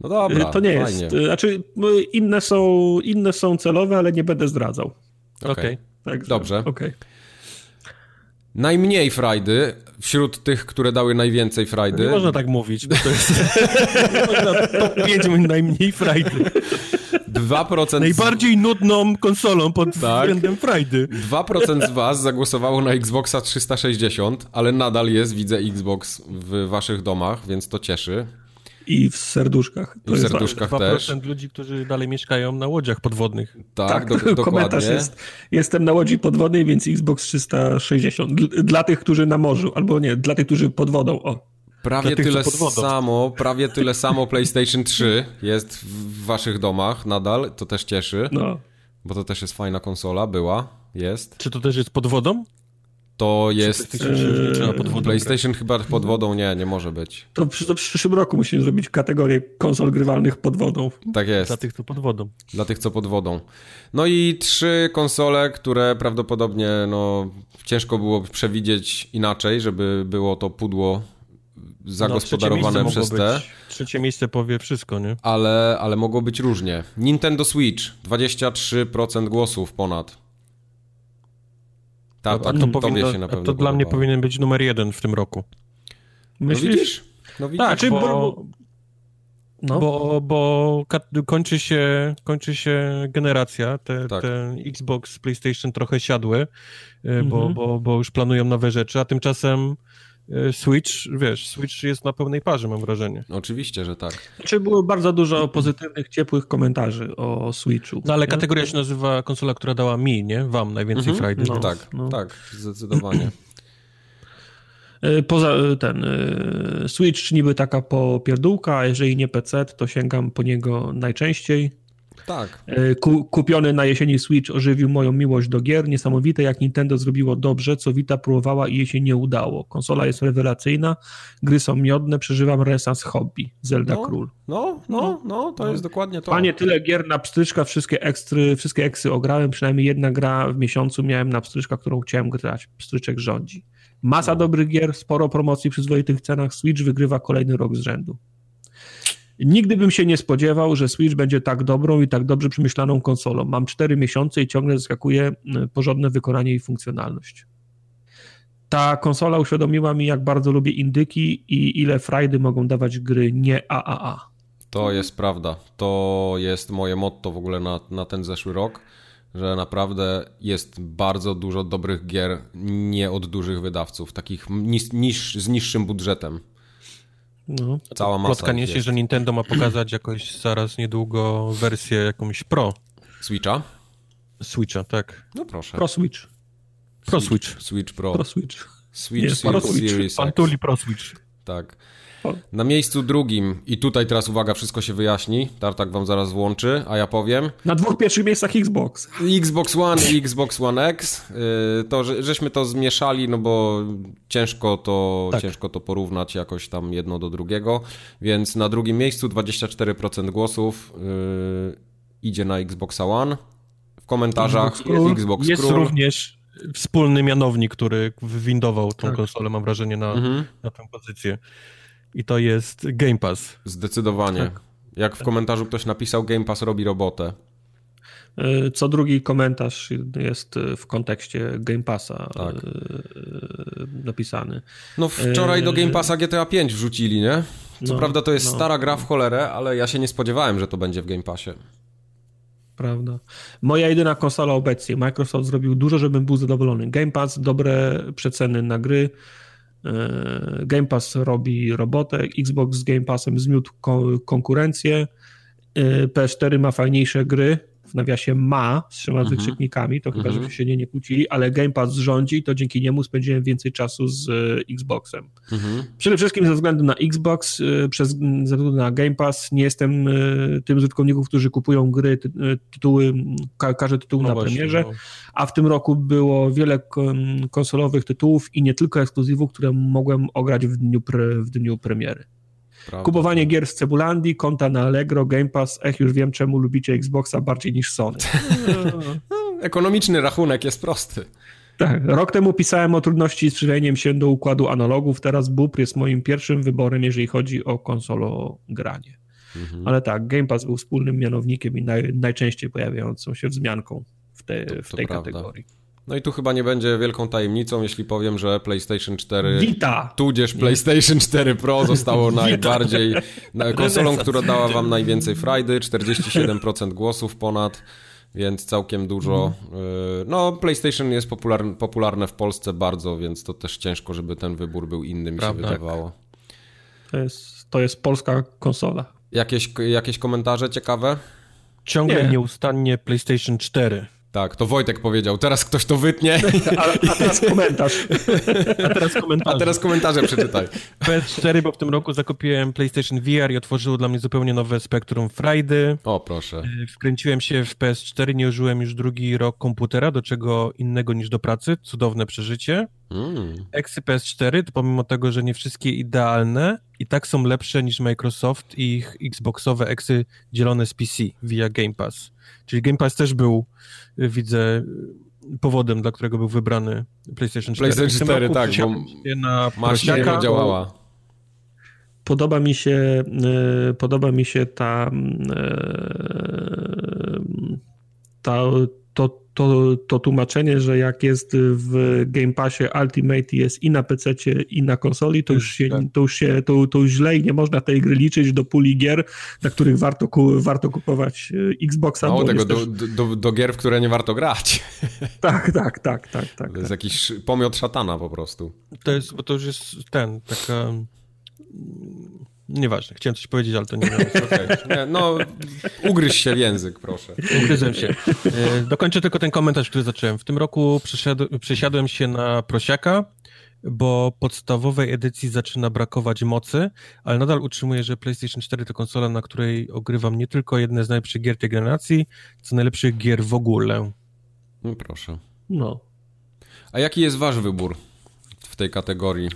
No dobra, to nie fajnie. jest. Znaczy, m, inne są, inne są celowe, ale nie będę zdradzał. Okej. Także, Dobrze. Okej. Najmniej frajdy wśród tych, które dały najwięcej frajdy. Nie można tak mówić, bo to jest... nie można top 5 najmniej frajdy. 2% Najbardziej nudną konsolą pod Tak. względem frajdy. 2% z was zagłosowało na Xboxa 360, ale nadal jest, widzę, Xbox w waszych domach, więc to cieszy. I w serduszkach. To I w jest serduszkach. ważne. też. 2% ludzi, którzy dalej mieszkają na łodziach podwodnych. Tak, Tak, do, komentarz jest. Jestem na łodzi podwodnej, więc Xbox 360. Dl- Dla tych, którzy na morzu, albo nie, dla tych, którzy pod wodą. O. Prawie tych, tyle samo, prawie tyle samo PlayStation 3 jest w waszych domach nadal, to też cieszy, No. bo to też jest fajna konsola, była, jest. Czy to też jest pod wodą? To jest... Wodą PlayStation chyba pod wodą nie, nie może być. To, to w przyszłym roku musimy zrobić kategorię konsol grywalnych pod wodą. Tak jest. Dla tych, co pod wodą. Dla tych, co pod wodą. No i trzy konsole, które prawdopodobnie no, ciężko było przewidzieć inaczej, żeby było to pudło zagospodarowane No, przez te, być- Trzecie miejsce powie wszystko, nie? ale, ale mogło być różnie. Nintendo Switch, 23% głosów ponad. Tak, tak, to, powinno, się na pewno to dla mnie powinien być numer jeden w tym roku. Myślisz? No widzisz? No widzisz, tak, bo, no. bo, bo kończy, się, kończy się generacja, te, tak. te Xbox, PlayStation trochę siadły, mhm. bo, bo, bo już planują nowe rzeczy, a tymczasem Switch, wiesz, Switch jest na pełnej parze, mam wrażenie. Oczywiście, że tak. Znaczy było bardzo dużo pozytywnych, ciepłych komentarzy o Switchu. No ale nie? kategoria się nazywa konsola, która dała mi, nie? Wam najwięcej mhm. frajdy. No, tak, no. tak, zdecydowanie. E, poza e, ten Switch niby taka popierdółka, a jeżeli nie PC, to sięgam po niego najczęściej. Tak. E, kupiony na jesieni Switch ożywił moją miłość do gier. Niesamowite, jak Nintendo zrobiło dobrze, co Vita próbowała i jej się nie udało. Konsola jest rewelacyjna, gry są miodne, przeżywam renesans hobby. Zelda no, Król. No, no, no, to no. jest dokładnie to. Panie, tyle gier na pstryczka, wszystkie ekstry, wszystkie eksy ograłem, przynajmniej jedna gra w miesiącu miałem na pstryczka, którą chciałem grać. Pstryczek rządzi. Masa no. dobrych gier, sporo promocji przy przyzwoitych cenach. Switch wygrywa kolejny rok z rzędu. Nigdy bym się nie spodziewał, że Switch będzie tak dobrą i tak dobrze przemyślaną konsolą. Mam 4 miesiące i ciągle zaskakuje porządne wykonanie i funkcjonalność. Ta konsola uświadomiła mi, jak bardzo lubię indyki i ile frajdy mogą dawać gry nie AAA. To jest prawda. To jest moje motto w ogóle na, na ten zeszły rok, że naprawdę jest bardzo dużo dobrych gier nie od dużych wydawców, takich niż, z niższym budżetem. No. Cała masa. Plotka niesie, że Nintendo ma pokazać jakoś zaraz niedługo wersję jakąś Pro. Switcha? Switcha, tak. No proszę. Pro Switch. Pro Switch. Switch Pro. Pro Switch. Switch, Switch Series Pantuli Pro Switch. Tak. Na miejscu drugim, i tutaj teraz uwaga, wszystko się wyjaśni, Tartak wam zaraz włączy, a ja powiem. Na dwóch pierwszych miejscach Xbox. Xbox One i Xbox One X. Y, to, że, żeśmy to zmieszali, no bo ciężko to, tak. ciężko to porównać jakoś tam jedno do drugiego, więc na drugim miejscu 24% głosów yy, idzie na Xboxa One. W komentarzach Xbox, Xbox Jest Król. również wspólny mianownik, który wywindował tą tak. konsolę, mam wrażenie, na, mhm. na tę pozycję i to jest Game Pass. Zdecydowanie. Tak. Jak w komentarzu ktoś napisał, Game Pass robi robotę. E, co drugi komentarz jest w kontekście Game Passa tak. E, napisany. No wczoraj do Game Passa GTA 5 wrzucili, nie? Co no, prawda to jest no. stara gra w cholerę, ale ja się nie spodziewałem, że to będzie w Game Passie. Prawda. Moja jedyna konsola obecnie. Microsoft zrobił dużo, żebym był zadowolony. Game Pass, dobre przeceny na gry, Game Pass robi robotę, Xbox z Game Passem zmiótł konkurencję, e, PS4 ma fajniejsze gry, w nawiasie ma z trzema mhm. wykrzyknikami, to chyba, mhm. żeby się nie, nie kłócili, ale Game Pass rządzi, to dzięki niemu spędziłem więcej czasu z e, Xboxem. Mhm. Przede wszystkim ze względu na Xbox, e, przez, ze względu na Game Pass nie jestem e, tym z użytkowników, którzy kupują gry, tytuły, ka, każdy tytuł no na właśnie, premierze, no. a w tym roku było wiele konsolowych tytułów i nie tylko ekskluzywów, które mogłem ograć w dniu, pre, w dniu premiery. Prawda. Kupowanie gier z Cebulandii, konta na Allegro, Game Pass, ech, już wiem czemu lubicie Xboxa bardziej niż Sony. Ekonomiczny rachunek jest prosty. Tak, rok temu pisałem o trudności z przyjęciem się do układu analogów, teraz BUP jest moim pierwszym wyborem, jeżeli chodzi o konsologranie. Mhm. Ale tak, Game Pass był wspólnym mianownikiem i naj, najczęściej pojawiającą się wzmianką w, te, w tej kategorii. No i tu chyba nie będzie wielką tajemnicą, jeśli powiem, że PlayStation 4 Vita. tudzież PlayStation 4 Pro zostało najbardziej konsolą, która dała wam najwięcej frajdy, 47% głosów ponad, więc całkiem dużo. Mhm. Y, no, PlayStation jest popularne, popularne w Polsce bardzo, więc to też ciężko, żeby ten wybór był inny, mi Prawda. się wydawało. To jest, to jest polska konsola. Jakieś, jakieś komentarze ciekawe? Ciągle Nie. nieustannie PlayStation 4. Tak, to Wojtek powiedział. Teraz ktoś to wytnie. A, a teraz komentarz. A teraz komentarze. A teraz komentarze przeczytaj. PS4, bo w tym roku zakupiłem PlayStation VR i otworzyło dla mnie zupełnie nowe spektrum frajdy. O, proszę. E, wkręciłem się w PS4, nie użyłem już drugi rok komputera, do czego innego niż do pracy. Cudowne przeżycie. Mm. Eksy PS4, to pomimo tego, że nie wszystkie idealne, i tak są lepsze niż Microsoft i ich Xboxowe eksy dzielone z PC via Game Pass. Czyli Game Pass też był, y, widzę, powodem, dla którego był wybrany PlayStation 4. PlayStation 4, tak, bo na maszyna nie działała. Podoba mi się, y, podoba mi się ta, y, ta to to, to tłumaczenie, że jak jest w Game Passie Ultimate jest i na PC i na konsoli, to już, się, tak. to, już się, to, to już źle i nie można tej gry liczyć do puli gier, na których warto, ku, warto kupować e, Xboxa. Mało tego, do, też... do, do, gier, w które nie warto grać. Tak, tak, tak, tak. tak to jest tak. jakiś pomiot szatana po prostu. To jest, bo to już jest ten, taka Nieważne, chciałem coś powiedzieć, ale to nie wiem. Okay. No, ugryź się w język, proszę. Ugryzłem się. E, dokończę tylko ten komentarz, który zacząłem. W tym roku przesiadłem się na prosiaka, bo podstawowej edycji zaczyna brakować mocy, ale nadal utrzymuję, że PlayStation 4 to konsola, na której ogrywam nie tylko jedne z najlepszych gier tej generacji, co najlepszych gier w ogóle. No proszę. No. A jaki jest wasz wybór w tej kategorii?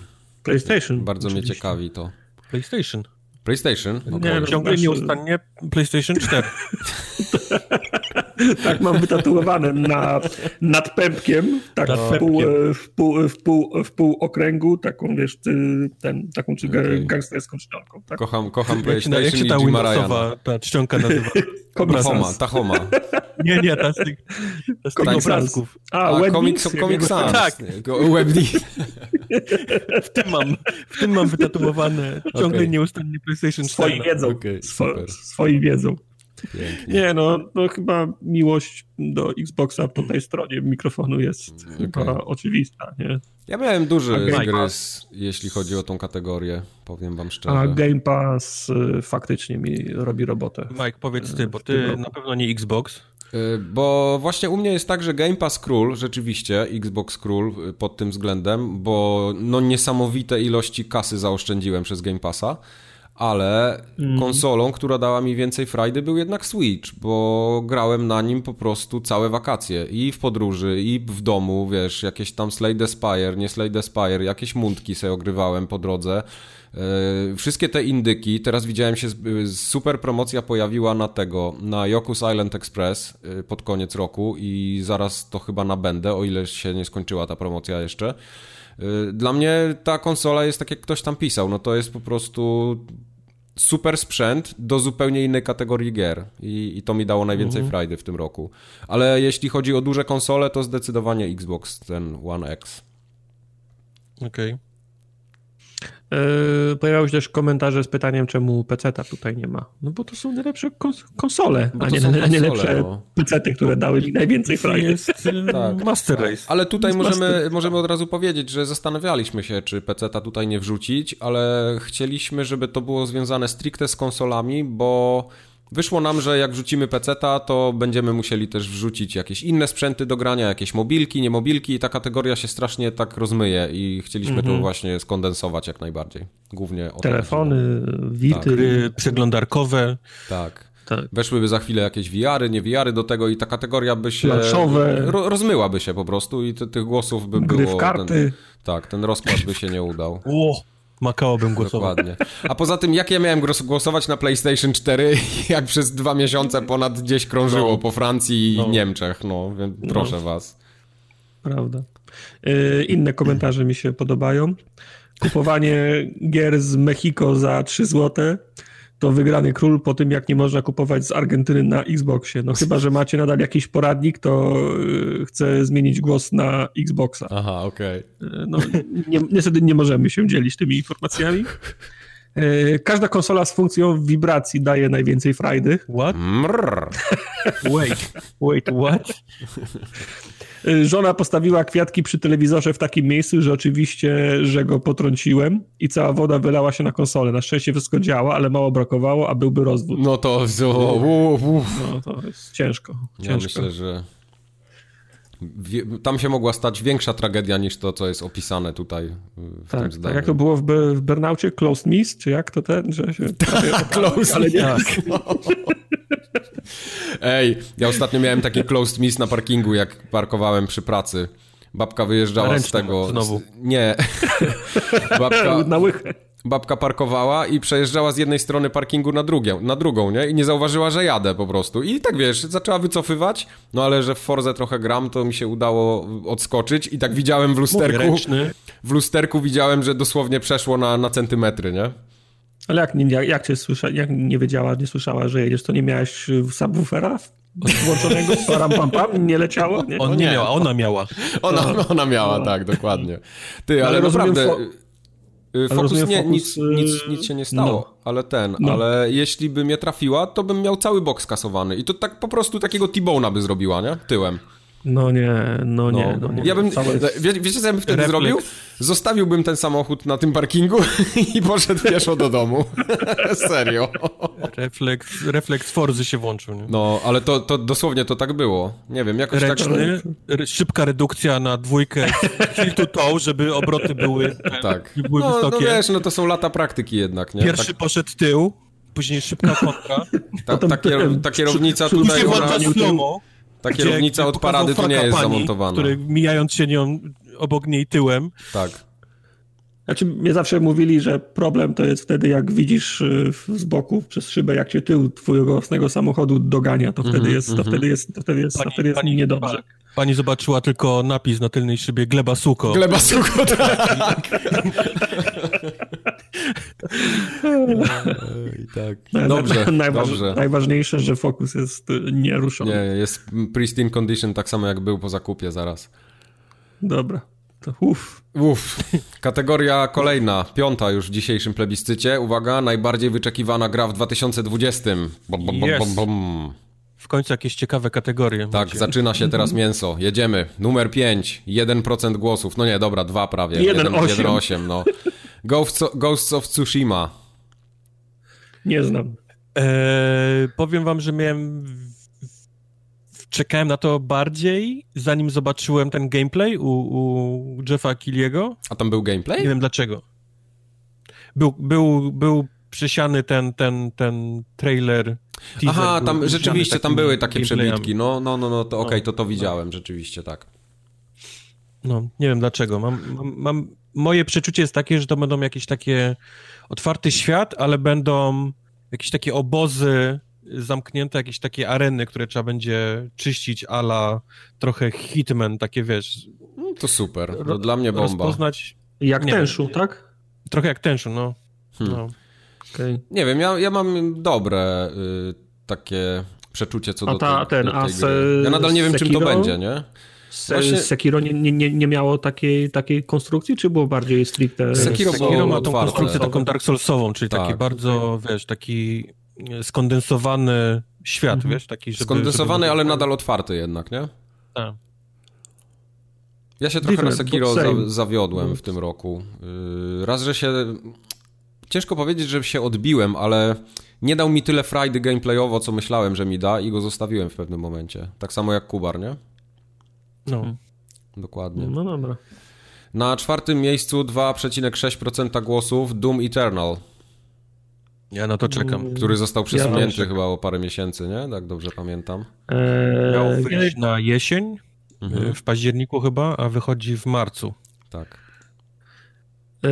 PlayStation. Bardzo oczywiście. mnie ciekawi to. PlayStation. PlayStation? Okay. Nie, ciągle nieustannie PlayStation 4. tak mam wytatuowane na, nad pępkiem, tak w, pół, w, pół, w, pół, w pół okręgu, taką wiesz, ten, taką czy okay. gangsterską czcionką. Tak? Kocham, kocham PlayStation jak się ta i Marajana. ta czcionka nazywa? Tahoma, Tahoma. Nie, nie, ta z tych, ta z tych obrazków. A, A Comic, comic Sans. Tak. Webd. w, tym mam, w tym mam wytatuowane ciągle okay. nieustannie PlayStation 4. Swoim wiedzą. Okay, Swo, swoim wiedzą. Pięknie. Nie, no, no chyba miłość do Xboxa po tej stronie mikrofonu jest okay. chyba oczywista, nie? Ja miałem duży gryz, jeśli chodzi o tą kategorię, powiem wam szczerze. A Game Pass y, faktycznie mi robi robotę. Mike, powiedz ty, bo ty na pewno nie Xbox. Y, bo właśnie u mnie jest tak, że Game Pass król, rzeczywiście, Xbox król y, pod tym względem, bo no niesamowite ilości kasy zaoszczędziłem przez Game Passa ale mm. konsolą, która dała mi więcej frajdy był jednak Switch, bo grałem na nim po prostu całe wakacje i w podróży, i w domu, wiesz, jakieś tam Slay Spire, nie Slay Spire, jakieś mundki sobie ogrywałem po drodze. Yy, wszystkie te indyki, teraz widziałem się, super promocja pojawiła na tego, na Yoku's Island Express yy, pod koniec roku i zaraz to chyba nabędę, o ile się nie skończyła ta promocja jeszcze. Yy, dla mnie ta konsola jest tak jak ktoś tam pisał, no to jest po prostu super sprzęt do zupełnie innej kategorii gier i, i to mi dało najwięcej mhm. frajdy w tym roku. Ale jeśli chodzi o duże konsole, to zdecydowanie Xbox, ten One X. Okej. Okay. Yy, pojawiały się też komentarze z pytaniem, czemu PC-ta tutaj nie ma. No bo to są najlepsze kons konsole, a nie, konsole, najlepsze no. PC-ty, które dały mi najwięcej frajdy. Jest yy, tak. Master Race. Ale tutaj możemy, możemy od razu powiedzieć, że zastanawialiśmy się, czy PC-ta tutaj nie wrzucić, ale chcieliśmy, żeby to było związane stricte z konsolami, bo Wyszło nam, że jak wrzucimy peceta, to będziemy musieli też wrzucić jakieś inne sprzęty do grania, jakieś mobilki, nie mobilki i ta kategoria się strasznie tak rozmyje i chcieliśmy -hmm. to mhm. właśnie skondensować jak najbardziej. Głównie o Telefony, wity, tak. przeglądarkowe. Tak. Tak. Weszłyby za chwilę jakieś wiary, nie wiary do tego i ta kategoria by się ro, rozmyłaby się po prostu i te, tych głosów by Gry było. W karty. Ten, tak, ten rozkład by się nie udał. O, Makao bym głosował. Dokładnie. A poza tym, jak ja miałem głosować na PlayStation 4, jak przez dwa miesiące ponad gdzieś krążyło no. po Francji i no. Niemczech, no, więc proszę no. was. Prawda. Yy, inne komentarze mi się podobają. Kupowanie gier z Mexico za 3 złote to wygrany król po tym, jak nie można kupować z Argentyny na Xboxie. No chyba, że macie nadal jakiś poradnik, to y, chcę zmienić głos na Xboxa. Aha, okej. Okay. No ni niestety nie możemy się dzielić tymi informacjami. Y, każda konsola z funkcją wibracji daje najwięcej frajdy. What? wait, wait, what? Y, żona postawiła kwiatki przy telewizorze w takim miejscu, że oczywiście, że go potrąciłem i cała woda wylała się na konsolę. Na szczęście wszystko działa, ale mało brakowało, a byłby rozwód. No to... No to jest ciężko. ciężko. Ja myślę, że tam się mogła stać większa tragedia niż to, co jest opisane tutaj w tak, tym zdaniu. Tak, jak to było w, w Burnaucie? Closed Miss? Czy jak to ten, że się... Closed ale nie. Tak. Ej, ja ostatnio miałem taki closed miss na parkingu, jak parkowałem przy pracy. Babka wyjeżdżała z tego... Znowu. Nie. Babka... Na łychę babka parkowała i przejeżdżała z jednej strony parkingu na, drugie, na drugą, nie? I nie zauważyła, że jadę po prostu. I tak wiesz, zaczęła wycofywać, no ale że w Forze trochę gram, to mi się udało odskoczyć i tak widziałem w lusterku. W lusterku widziałem, że dosłownie przeszło na, na centymetry, nie? Ale jak, jak, jak cię słysza, jak nie wiedziała, nie słyszała, że jedziesz, to nie miałeś subwoofera włączonego, param pam pam, nie leciało? Nie? On nie, nie miał, ona miała. Ona, ona miała, no. tak, dokładnie. Ty, ale, ale naprawdę... Y, Fokus nie, Focus, nic, nic, y, nic się nie stało, no. ale ten, no. ale jeśli by mnie trafiła, to bym miał cały boks kasowany i to tak po prostu takiego T-Bone'a by zrobiła, nie? Tyłem. No nie, no nie, no, no nie. Ja bym, wie, wiecie co ja bym wtedy Reflex. zrobił? Zostawiłbym ten samochód na tym parkingu i poszedł pieszo do domu. Serio. Refleks, refleks Forzy się włączył. Nie? No, ale to, to dosłownie to tak było. Nie wiem, jakoś Ręczny, tak... Szybka redukcja na dwójkę heel to toe, żeby obroty były, tak. były no, wysokie. No wiesz, no to są lata praktyki jednak, nie? Pierwszy tak... poszedł tył, później szybka kontra. Ta, ta, kier, ta kierownica tutaj... Później ta kierownica od parady tu nie jest pani, zamontowana. Który mijając się nią obok niej tyłem. Tak. Znaczy, mnie zawsze mówili, że problem to jest wtedy, jak widzisz y, z boku przez szybę, jak cię tył twojego własnego samochodu dogania, to wtedy mhm, jest, to mhm. wtedy jest, to wtedy jest, pani, to wtedy jest pani, niedobrze. Pani zobaczyła tylko napis na tylnej szybie Gleba Suko. Gleba Suko, tak. tak. Dobrze, Najważ, dobrze. Najważniejsze, że fokus jest nieruszony. Nie, jest pristine condition tak samo jak był po zakupie zaraz. Dobra. To uff. Uff. Kategoria kolejna, piąta już w dzisiejszym plebiscycie. Uwaga, najbardziej wyczekiwana gra w 2020. Bom, bom, bom, bom, bom. W końcu jakieś ciekawe kategorie. Tak, macie. zaczyna się teraz mięso. Jedziemy. Numer 5, 1% głosów. No nie, dobra, dwa prawie. 1,8. no. Ghosts, of Tsushima. Nie znam. Eee, powiem wam, że miałem czekałem na to bardziej, zanim zobaczyłem ten gameplay u, u Jeffa Killiego. A tam był gameplay? Nie wiem dlaczego. Był, był, był przesiany ten, ten, ten trailer. Aha, tam rzeczywiście tam były takie przebitki. No, no, no, no to okej, okay, no, to to widziałem, no. rzeczywiście, tak. No, nie wiem dlaczego. Mam, mam, mam, moje przeczucie jest takie, że to będą jakieś takie otwarty świat, ale będą jakieś takie obozy zamknięte jakieś takie areny, które trzeba będzie czyścić ala trochę Hitman, takie wiesz... No to super, to dla mnie bomba. Rozpoznać... Jak nie Tenshu, tak? Trochę jak Tenshu, no. Hmm. no. Okay. Nie wiem, ja, ja mam dobre y, takie przeczucie co do, ta, ten, do tej a gry. Ja nadal nie wiem, Sekiro? czym to będzie, nie? Właśnie... Sekiro nie, nie, nie miało takiej, takiej konstrukcji, czy było bardziej stricte? Sekiro, Sekiro ma tą konstrukcję taką Dark Soulsową, czyli tak. taki bardzo, wiesz, taki skondensowany świat, mhm. wiesz, taki, żeby... Skondensowany, żeby... ale nadal otwarty jednak, nie? Tak. Ja się trochę Different, na Sekiro za, zawiodłem w tym roku. Yy, raz, że się... Ciężko powiedzieć, że się odbiłem, ale nie dał mi tyle frajdy gameplayowo, co myślałem, że mi da i go zostawiłem w pewnym momencie. Tak samo jak Kubar, nie? No. Dokładnie. No dobra. Na czwartym miejscu 2,6% głosów Doom Eternal. Ja na to czekam. Mm, Który został przesunięty ja chyba o parę miesięcy, nie? Tak dobrze pamiętam. Eee, Miał wyjść na jesień, mhm. w październiku chyba, a wychodzi w marcu. Tak. Eee,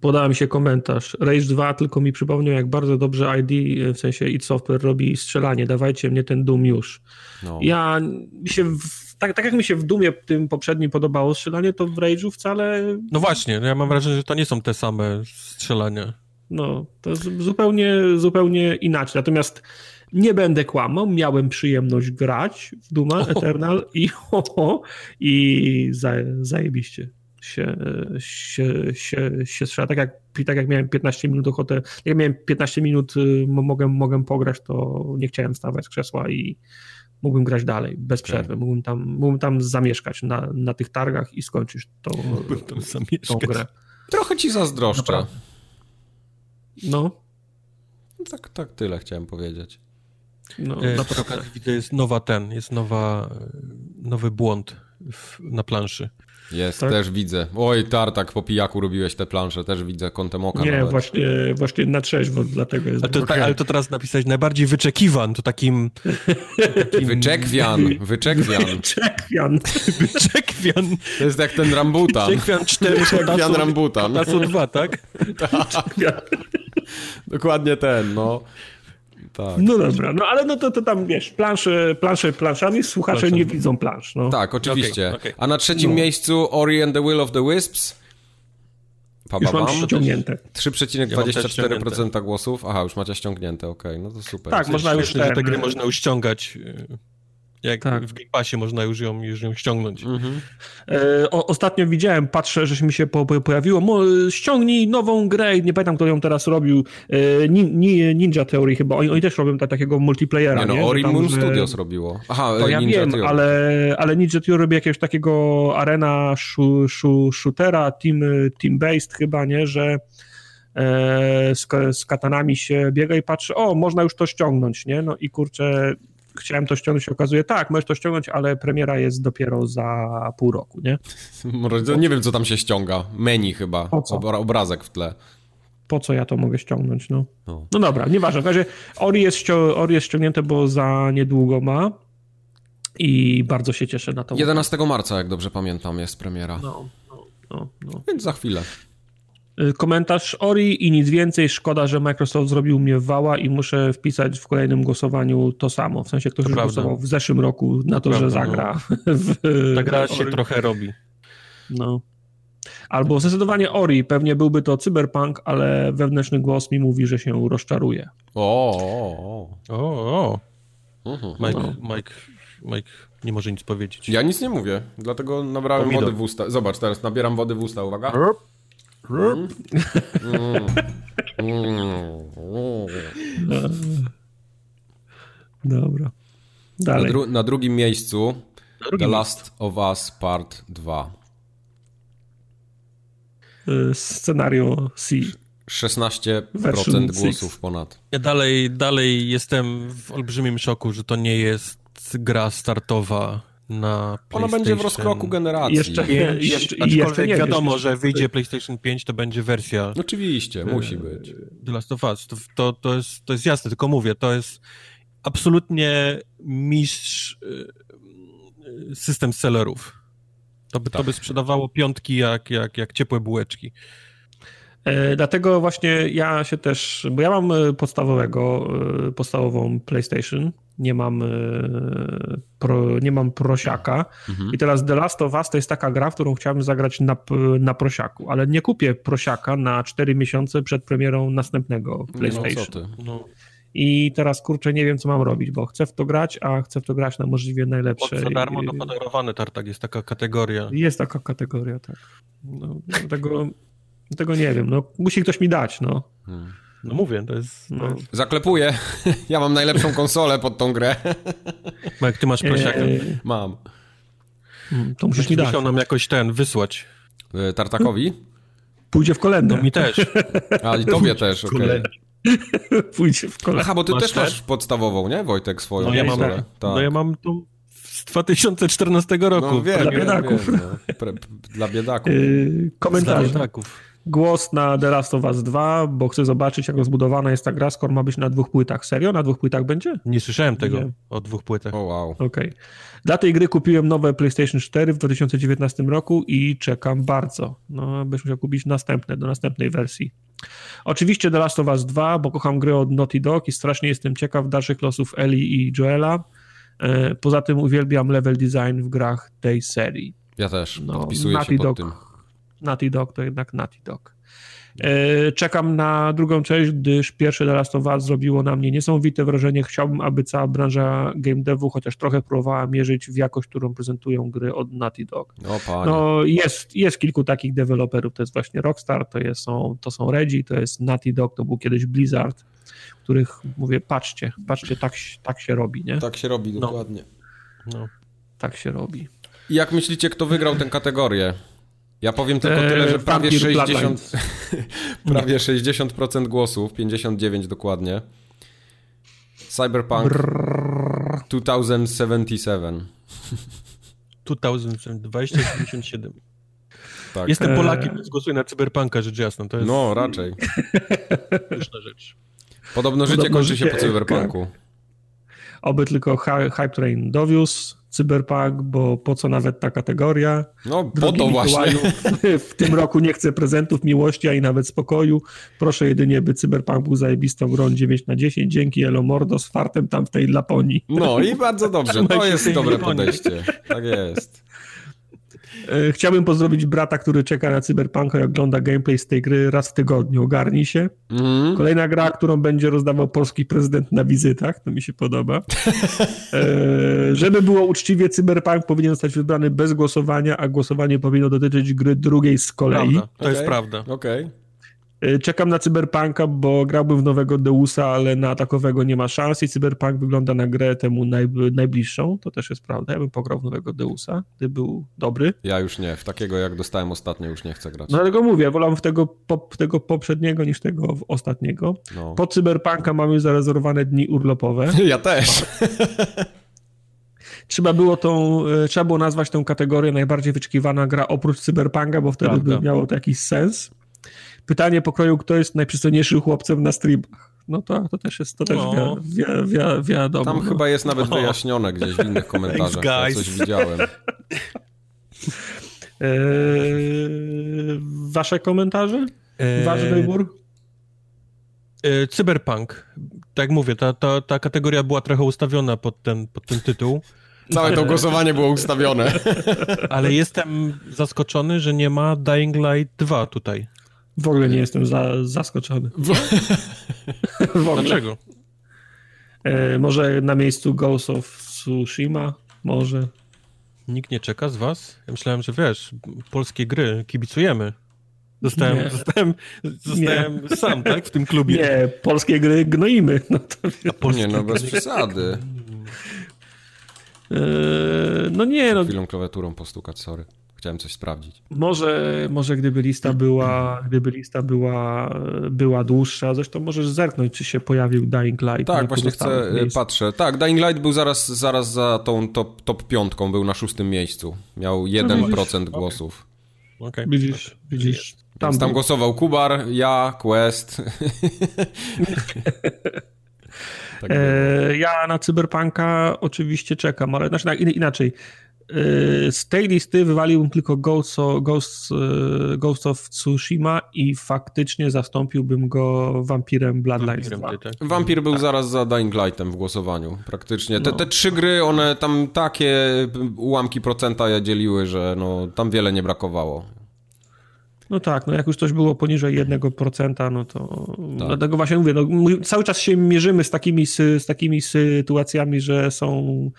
podała mi się komentarz. Rage 2 tylko mi przypomniał, jak bardzo dobrze ID, w sensie id Software robi strzelanie. Dawajcie mnie ten Doom już. No. Ja się w tak, tak jak mi się w Dumie tym poprzednim podobało strzelanie, to w Rage'u wcale... No właśnie, no ja mam wrażenie, że to nie są te same strzelania. No, to zupełnie, zupełnie inaczej. Natomiast nie będę kłamał, miałem przyjemność grać w Duma Eternal i ho, ho, i zaje, zajebiście się, się, się, się strzela. Tak jak, tak jak miałem 15 minut ochotę, jak miałem 15 minut y, mogę, mogę pograć, to nie chciałem stawać z krzesła i mógłbym grać dalej, bez przerwy. Okay. Mógłbym, tam, mógłbym tam zamieszkać na, na tych targach i skończyć tą, tą grę. Trochę ci zazdroszczę. Naprawdę. No. Tak, tak tyle chciałem powiedzieć. No, e, naprawdę widzę, jest nowa ten, jest nowa, nowy błąd w, na planszy. Jest, tak? też widzę. Oj, Tartak, po pijaku robiłeś te plansze, też widzę kątem oka. Nie, właśnie, właśnie na trzeźwo, dlatego jest... Ale to, tak, ale to teraz napisać najbardziej wyczekiwan, to takim... takim... Wyczekwian, wyczekwian. Wyczekwian. Wyczekwian. To jest jak ten rambutan. Wyczekwian 4, Wyczekwian rambutan. Tasu 2, tak? tak. Dokładnie ten, no. Tak. No dobra, no ale no to, to tam wiesz, plansze, plansze planszami, słuchacze Plansze. nie widzą plansz. No. Tak, oczywiście. Okay, okay. A na trzecim no. miejscu Ori and the Will of the Wisps. Już mam ściągnięte. 3,24% ja głosów. Aha, już macie ściągnięte, okej, okay. no to super. Tak, można już te, te gry można już ściągać jak tak. w Game Passie można już ją, już ją ściągnąć. Mhm. E, o, ostatnio widziałem, patrzę, że mi się po, po, pojawiło, Mo, ściągnij nową grę, nie pamiętam kto ją teraz robił, e, Ninja Theory chyba, oni, oni też robią ta, takiego multiplayera. Nie no, Ori Moon że... Studios robiło. Aha, to ja Ninja wiem, Theory. Ale, ale Ninja Theory robi jakiegoś takiego arena shu, shu, shootera, team, team-based chyba, nie, że e, z, z katanami się biega i patrzy, o, można już to ściągnąć, nie, no i kurczę, chciałem to ściągnąć, się okazuje, tak, możesz to ściągnąć, ale premiera jest dopiero za pół roku, nie? Nie wiem, co tam się ściąga. Menu chyba, obrazek w tle. Po co ja to mogę ściągnąć, no? No, no dobra, nieważne. W razie Ori jest, ścią Ori jest ściągnięte, bo za niedługo ma i bardzo się cieszę na to. 11 marca, jak dobrze pamiętam, jest premiera. No, no, no. no. Więc za chwilę. Y, komentarz Ori i nic więcej. Szkoda, że Microsoft zrobił mnie wała i muszę wpisać w kolejnym głosowaniu to samo. W sensie ktoś głosował w zeszłym roku na to, to że zagra. No. W, Ta gra się trochę robi. No. Albo zdecydowanie Ori. Pewnie byłby to cyberpunk, ale wewnętrzny głos mi mówi, że się rozczaruje. O, o, o. o, o. Mhm. Mike, no. Mike, Mike nie może nic powiedzieć. Ja nic nie mówię, dlatego nabrałem Pomidor. wody w usta. Zobacz, teraz nabieram wody w usta, uwaga. Dobra. Dalej. Na, dru na drugim miejscu na drugim The Last of Us Part 2. Y, scenario C. 16% głosów ponad. Ja dalej, dalej jestem w olbrzymim szoku, że to nie jest gra startowa na Ona będzie w rozkroku generacji. Jeszcze, je, jeszcze, jeszcze nie wiadomo, że wyjdzie PlayStation 5, to będzie wersja. Oczywiście, musi być. The Last of Us. To, to, to, jest, to jest jasne, tylko mówię, to jest absolutnie mistrz y, system sellerów. To by, tak. to by sprzedawało piątki jak, jak, jak ciepłe bułeczki. E, dlatego właśnie ja się też, bo ja mam e, podstawowego, e, podstawową PlayStation, nie mam, pro, nie mam prosiaka mhm. i teraz The Last of Us to jest taka gra, w którą chciałbym zagrać na, na prosiaku, ale nie kupię prosiaka na 4 miesiące przed premierą następnego PlayStation. No, no. I teraz kurczę, nie wiem co mam robić, bo chcę w to grać, a chcę w to grać na możliwie najlepsze. Od za darmo to podarowany tartak, jest taka kategoria. Jest taka kategoria, tak. No, dlatego tego nie wiem, no musi ktoś mi dać, no. Hmm. No mówię, to jest... No. Zaklepuję. Ja mam najlepszą konsolę pod tą grę. jak ty masz prosiaka? Eee... Mam. Hmm, to musisz mi dać. Nam jakoś ten wysłać. E, tartakowi? Pójdzie w kolędę. No mi też. A i tobie też, okej. Okay. Pójdzie w kolędę. Aha, bo ty masz też ten? masz podstawową, nie Wojtek, swoją no, ja mam, tak. No ja mam tą z 2014 roku. No, wiem, dla biedaków. Wiem, no. Pre, dla biedaków. Yy, komentarze. Dla biedaków głos na The Last of Us 2, bo chcę zobaczyć, jak rozbudowana jest ta gra, skoro ma być na dwóch płytach. Serio? Na dwóch płytach będzie? Nie słyszałem tego Nie. o dwóch płytach. Oh, wow. Okej. Okay. Dla tej gry kupiłem nowe PlayStation 4 w 2019 roku i czekam bardzo. No, byś musiał kupić następne, do następnej wersji. Oczywiście The Last of Us 2, bo kocham gry od Naughty Dog i strasznie jestem ciekaw dalszych losów Eli i Joela. E, poza tym uwielbiam level design w grach tej serii. Ja też, no, podpisuję Naughty się pod Dog, tym. Naughty Dog to jednak Naughty Dog. E, czekam na drugą część, gdyż pierwsze The Last of Us zrobiło na mnie niesamowite wrażenie. Chciałbym, aby cała branża game devu chociaż trochę próbowała mierzyć w jakość, którą prezentują gry od Naughty Dog. O, no, jest, jest kilku takich deweloperów, to jest właśnie Rockstar, to, jest, są, to są Reggie, to jest Naughty Dog, to był kiedyś Blizzard, których mówię, patrzcie, patrzcie, tak, tak się robi, nie? Tak się robi, no. dokładnie. No. no. Tak się robi. I jak myślicie, kto wygrał tę kategorię? Ja powiem tylko tyle, że prawie 60, prawie 60% głosów, 59 dokładnie. Cyberpunk Brrr. 2077. 2077. Tak. Jestem Polakiem, więc głosuję na Cyberpunka, rzecz jasna. To jest no, raczej. rzecz. Podobno życie Podobno kończy się po Cyberpunku. Oby tylko Hype Train dowiózł cyberpunk, bo po co nawet ta kategoria? No, po to właśnie. W tym roku nie chcę prezentów, miłości, a i nawet spokoju. Proszę jedynie, by cyberpunk był zajebistą grą 9 na 10. Dzięki Elo Mordo z fartem tam w tej Laponii. No i bardzo dobrze, to jest dobre podejście. Tak jest. E, chciałbym pozdrowić brata, który czeka na Cyberpunka i ogląda gameplay z tej gry raz w tygodniu. Ogarnij się. Mm. Kolejna gra, którą będzie rozdawał polski prezydent na wizytach. To mi się podoba. E, żeby było uczciwie, Cyberpunk powinien zostać wybrany bez głosowania, a głosowanie powinno dotyczyć gry drugiej z kolei. Prawda. To okay. jest prawda. Okej. Okay. Y, czekam na Cyberpunka, bo grałbym w nowego Deusa, ale na takowego nie ma szans i Cyberpunk wygląda na grę temu naj, najbliższą. To też jest prawda. Ja bym pograł w nowego Deusa, gdy był dobry. Ja już nie. W takiego jak dostałem ostatnio już nie chcę grać. No dlatego mówię, wolę w tego, po, tego poprzedniego niż tego ostatniego. No. Po Cyberpunka mamy zarezerwowane dni urlopowe. Ja też. trzeba było tą, y, trzeba było nazwać tę kategorię najbardziej wyczekiwana gra oprócz Cyberpunka, bo wtedy Prawda. by miało to jakiś sens pytanie pokroju, kto jest najprzystojniejszym chłopcem na streamach. No to, to też jest, to też no. wi wi wi wiadomo. Tam no. chyba jest nawet wyjaśnione gdzieś w innych komentarzach, ja coś widziałem. Eee, wasze komentarze? Eee, Wasz wybór? Eee, cyberpunk. Tak jak mówię, ta, ta, ta kategoria była trochę ustawiona pod ten, pod ten tytuł. Całe to głosowanie było ustawione. Ale jestem zaskoczony, że nie ma Dying Light 2 tutaj. W ogóle nie jestem za, zaskoczony. W... w ogóle. Dlaczego? E, może na miejscu Ghost of Tsushima? Może. Nikt nie czeka z was? Ja myślałem, że wiesz, polskie gry, kibicujemy. Zostałem, zostałem, zostałem sam, tak, w tym klubie. Nie, polskie gry gnoimy. No, to nie, no bez przesady. E, no nie, no. Chwilą klawiaturą postukać, sorry. Chciałem coś sprawdzić. Może, może gdyby lista była, gdyby lista była, była dłuższa, zresztą możesz zerknąć, czy się pojawił Dying Light. Tak, właśnie chcę, miejsc. patrzę. Tak, Dying Light był zaraz, zaraz za tą top, top piątką, był na szóstym miejscu. Miał 1% no, głosów. Okay. okay. Widzisz, widzisz. Tam, tam głosował Kubar, ja, Quest. tak e, ja na Cyberpunka oczywiście czekam, ale znaczy inaczej. Y, z tej listy wywaliłbym tylko Ghost of, Ghost, y, Ghost of Tsushima i faktycznie zastąpiłbym go Vampirem Bloodlines Vampirem, 2. Tak. Vampir był tak. zaraz za Dying Lightem w głosowaniu, praktycznie. Te, no. te trzy gry, one tam takie ułamki procenta je dzieliły, że no, tam wiele nie brakowało. No tak, no jak już coś było poniżej 1%, no to tak. dlatego właśnie mówię, no, cały czas się mierzymy z takimi, z takimi sytuacjami, że są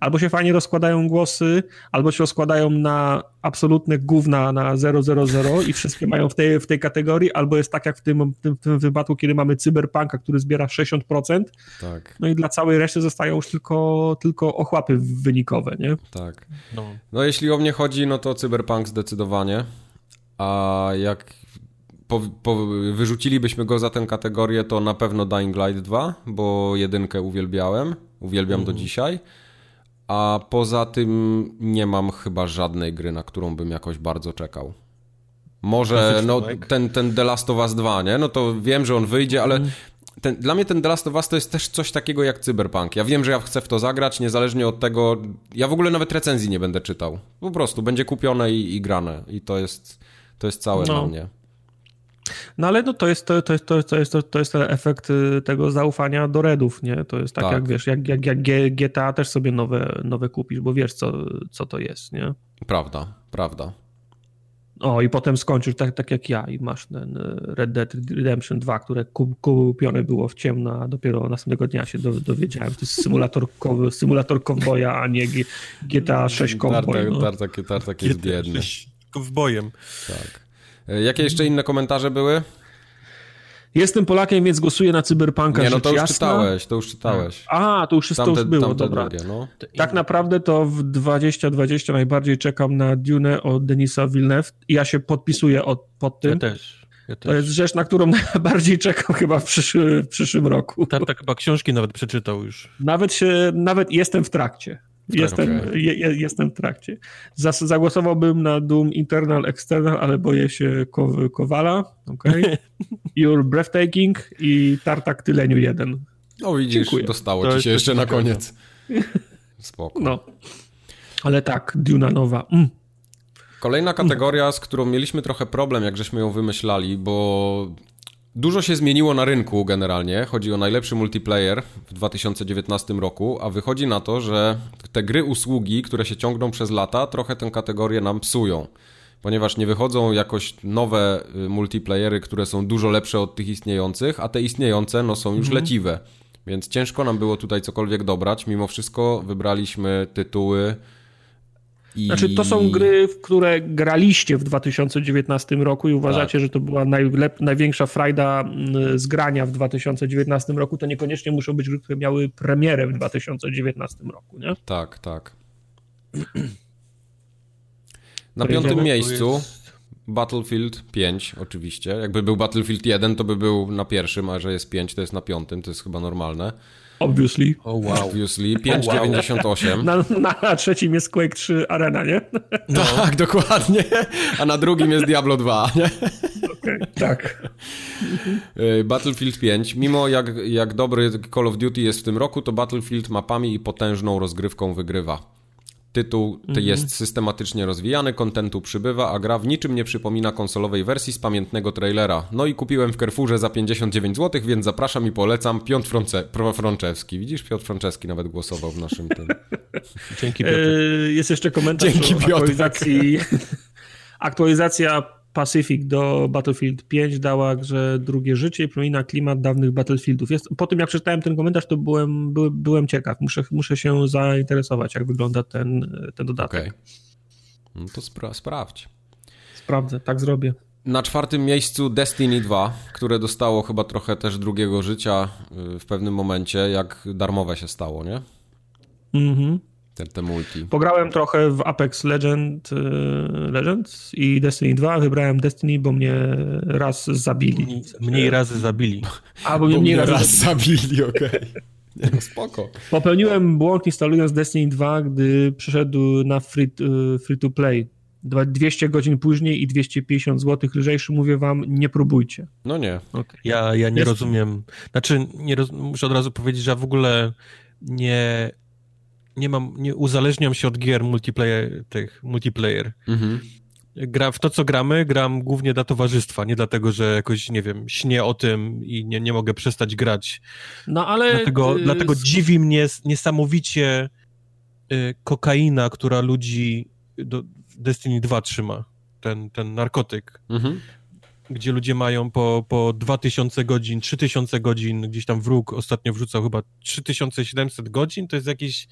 albo się fajnie rozkładają głosy, albo się rozkładają na absolutne gówna na 000 i wszystkie mają w tej, w tej kategorii, albo jest tak jak w tym, w tym, w tym wypadku, kiedy mamy cyberpunka, który zbiera 60%, tak. no i dla całej reszty zostają już tylko, tylko ochłapy wynikowe, nie? Tak. No. no jeśli o mnie chodzi, no to cyberpunk zdecydowanie, a jak po, po, wyrzucilibyśmy go za tę kategorię, to na pewno Dying Light 2, bo jedynkę uwielbiałem, uwielbiam do mhm. dzisiaj. A poza tym nie mam chyba żadnej gry, na którą bym jakoś bardzo czekał. Może no, ten, ten The Last of Us 2, nie? No to wiem, że on wyjdzie, ale mhm. ten, dla mnie ten The Last of Us to jest też coś takiego jak Cyberpunk. Ja wiem, że ja chcę w to zagrać, niezależnie od tego. Ja w ogóle nawet recenzji nie będę czytał. Po prostu będzie kupione i, i grane. I to jest, to jest całe no. dla mnie. No ale no, to, jest, to, to, to, to, jest, to, to jest efekt y, tego zaufania do Redów, nie? To jest tak, tak. jak wiesz, jak, jak, jak GTA też sobie nowe, nowe kupisz, bo wiesz co, co to jest, nie? Prawda, prawda. O, i potem skończysz tak, tak jak ja i masz ten y, Red Dead Redemption 2, które kupione było w ciemno, a dopiero następnego dnia się dowiedziałem. To jest symulator, symulator kowboja, a nie GTA 6 cowboy. Tartak, no. tartak, tartak jest biedny. Kowbojem. Tak. E, jakie jeszcze inne komentarze były? Jestem Polakiem, więc głosuję na Cyberpunka. Nie, no to już jasna. czytałeś, to już czytałeś. A, to już, tamte, to już było, dobra. Drugie, no. Tak naprawdę to w 2020 najbardziej czekam na Dune od Denisa Villeneuve i ja się podpisuję od, pod tym. Ja też. Ja to jest rzecz, na którą najbardziej czekam chyba w, przyszły, w przyszłym roku. Tak, tak chyba książki nawet przeczytał już. Nawet się, nawet jestem w trakcie. Jestem, okay. je, jestem w trakcie. Zas, zagłosowałbym na Doom Internal, External, ale boję się Kow Kowala. Okay. You're Breathtaking i Tartak Tyleniu 1. No widzisz, Dziękuję. dostało to ci się jeszcze na koniec. Spoko. No. Ale tak, Duna nowa. Mm. Kolejna kategoria, z którą mieliśmy trochę problem, jak żeśmy ją wymyślali, bo Dużo się zmieniło na rynku generalnie. Chodzi o najlepszy multiplayer w 2019 roku, a wychodzi na to, że te gry usługi, które się ciągną przez lata, trochę tę kategorię nam psują. Ponieważ nie wychodzą jakoś nowe y, multiplayery, które są dużo lepsze od tych istniejących, a te istniejące no, są już mhm. leciwe. Więc ciężko nam było tutaj cokolwiek dobrać. Mimo wszystko wybraliśmy tytuły i... Znaczy, to są gry, w które graliście w 2019 roku i uważacie, tak. że to była najlep- największa frajda mm, z grania w 2019 roku, to niekoniecznie muszą być gry, które miały premierę w 2019 roku, nie? Tak, tak. Na piątym miejscu jest... Battlefield 5 oczywiście. Jakby był Battlefield 1, to by był na pierwszym, a że jest 5, to jest na piątym, to jest chyba normalne. Obviously. Oh, wow. Obviously. 5,98. Wow. Na, na, na, trzecim jest Quake 3 Arena, nie? No. Tak, dokładnie. A na drugim jest Diablo 2, nie? Okay, tak. Y, Battlefield 5. Mimo jak, jak dobry Call of Duty jest w tym roku, to Battlefield mapami i potężną rozgrywką wygrywa. Tytuł mhm. jest systematycznie rozwijany, kontentu przybywa, a gra w niczym nie przypomina konsolowej wersji z pamiętnego trailera. No i kupiłem w Carrefourze za 59 zł, więc zapraszam i polecam Piotr Fronce Frączewski. Widzisz, Piotr Frączewski nawet głosował w naszym tym. Dzięki Piotr. E, jest jeszcze komentarz Dzięki, o aktualizacji. Aktualizacja Pacific do Battlefield 5 dała grze drugie życie i przypomina klimat dawnych Battlefieldów. Jest, po tym jak przeczytałem ten komentarz, to byłem, by, byłem ciekaw. Muszę, muszę się zainteresować, jak wygląda ten, ten dodatek. Okay. No to spra sprawdź. Sprawdzę, tak zrobię. Na czwartym miejscu Destiny 2, które dostało chyba trochę też drugiego życia y, w pewnym momencie, jak darmowe się stało, nie? Mhm. Te, te multi. Pograłem trochę w Apex Legend, y, Legends i Destiny 2. Wybrałem Destiny, bo mnie raz zabili. Mniej, mniej razy zabili. A, bo mnie bo mniej razy raz zabili, zabili okej. Okay. No spoko. Popełniłem błąd instalując Destiny 2, gdy przeszedł na free, y, free to play. 200 godzin później i 250 zł lżejszy, mówię wam, nie próbujcie. No nie. Okay. Ja, ja nie Jest... rozumiem. Znaczy, nie roz... muszę od razu powiedzieć, że w ogóle nie nie mam, nie uzależniam się od gier multiplayer, tych multiplayer. Mhm. Gra, w to, co gramy, gram głównie dla towarzystwa, nie dlatego, że jakoś, nie wiem, śnię o tym i nie, nie mogę przestać grać. No ale... Dlatego, ty... dlatego dziwi mnie niesamowicie y, kokaina, która ludzi do Destiny 2 trzyma. Ten, ten narkotyk. Mhm gdzie ludzie mają po, po 2000 godzin, 3000 godzin, gdzieś tam wróg ostatnio wrzucał chyba 3700 godzin, to jest jakieś,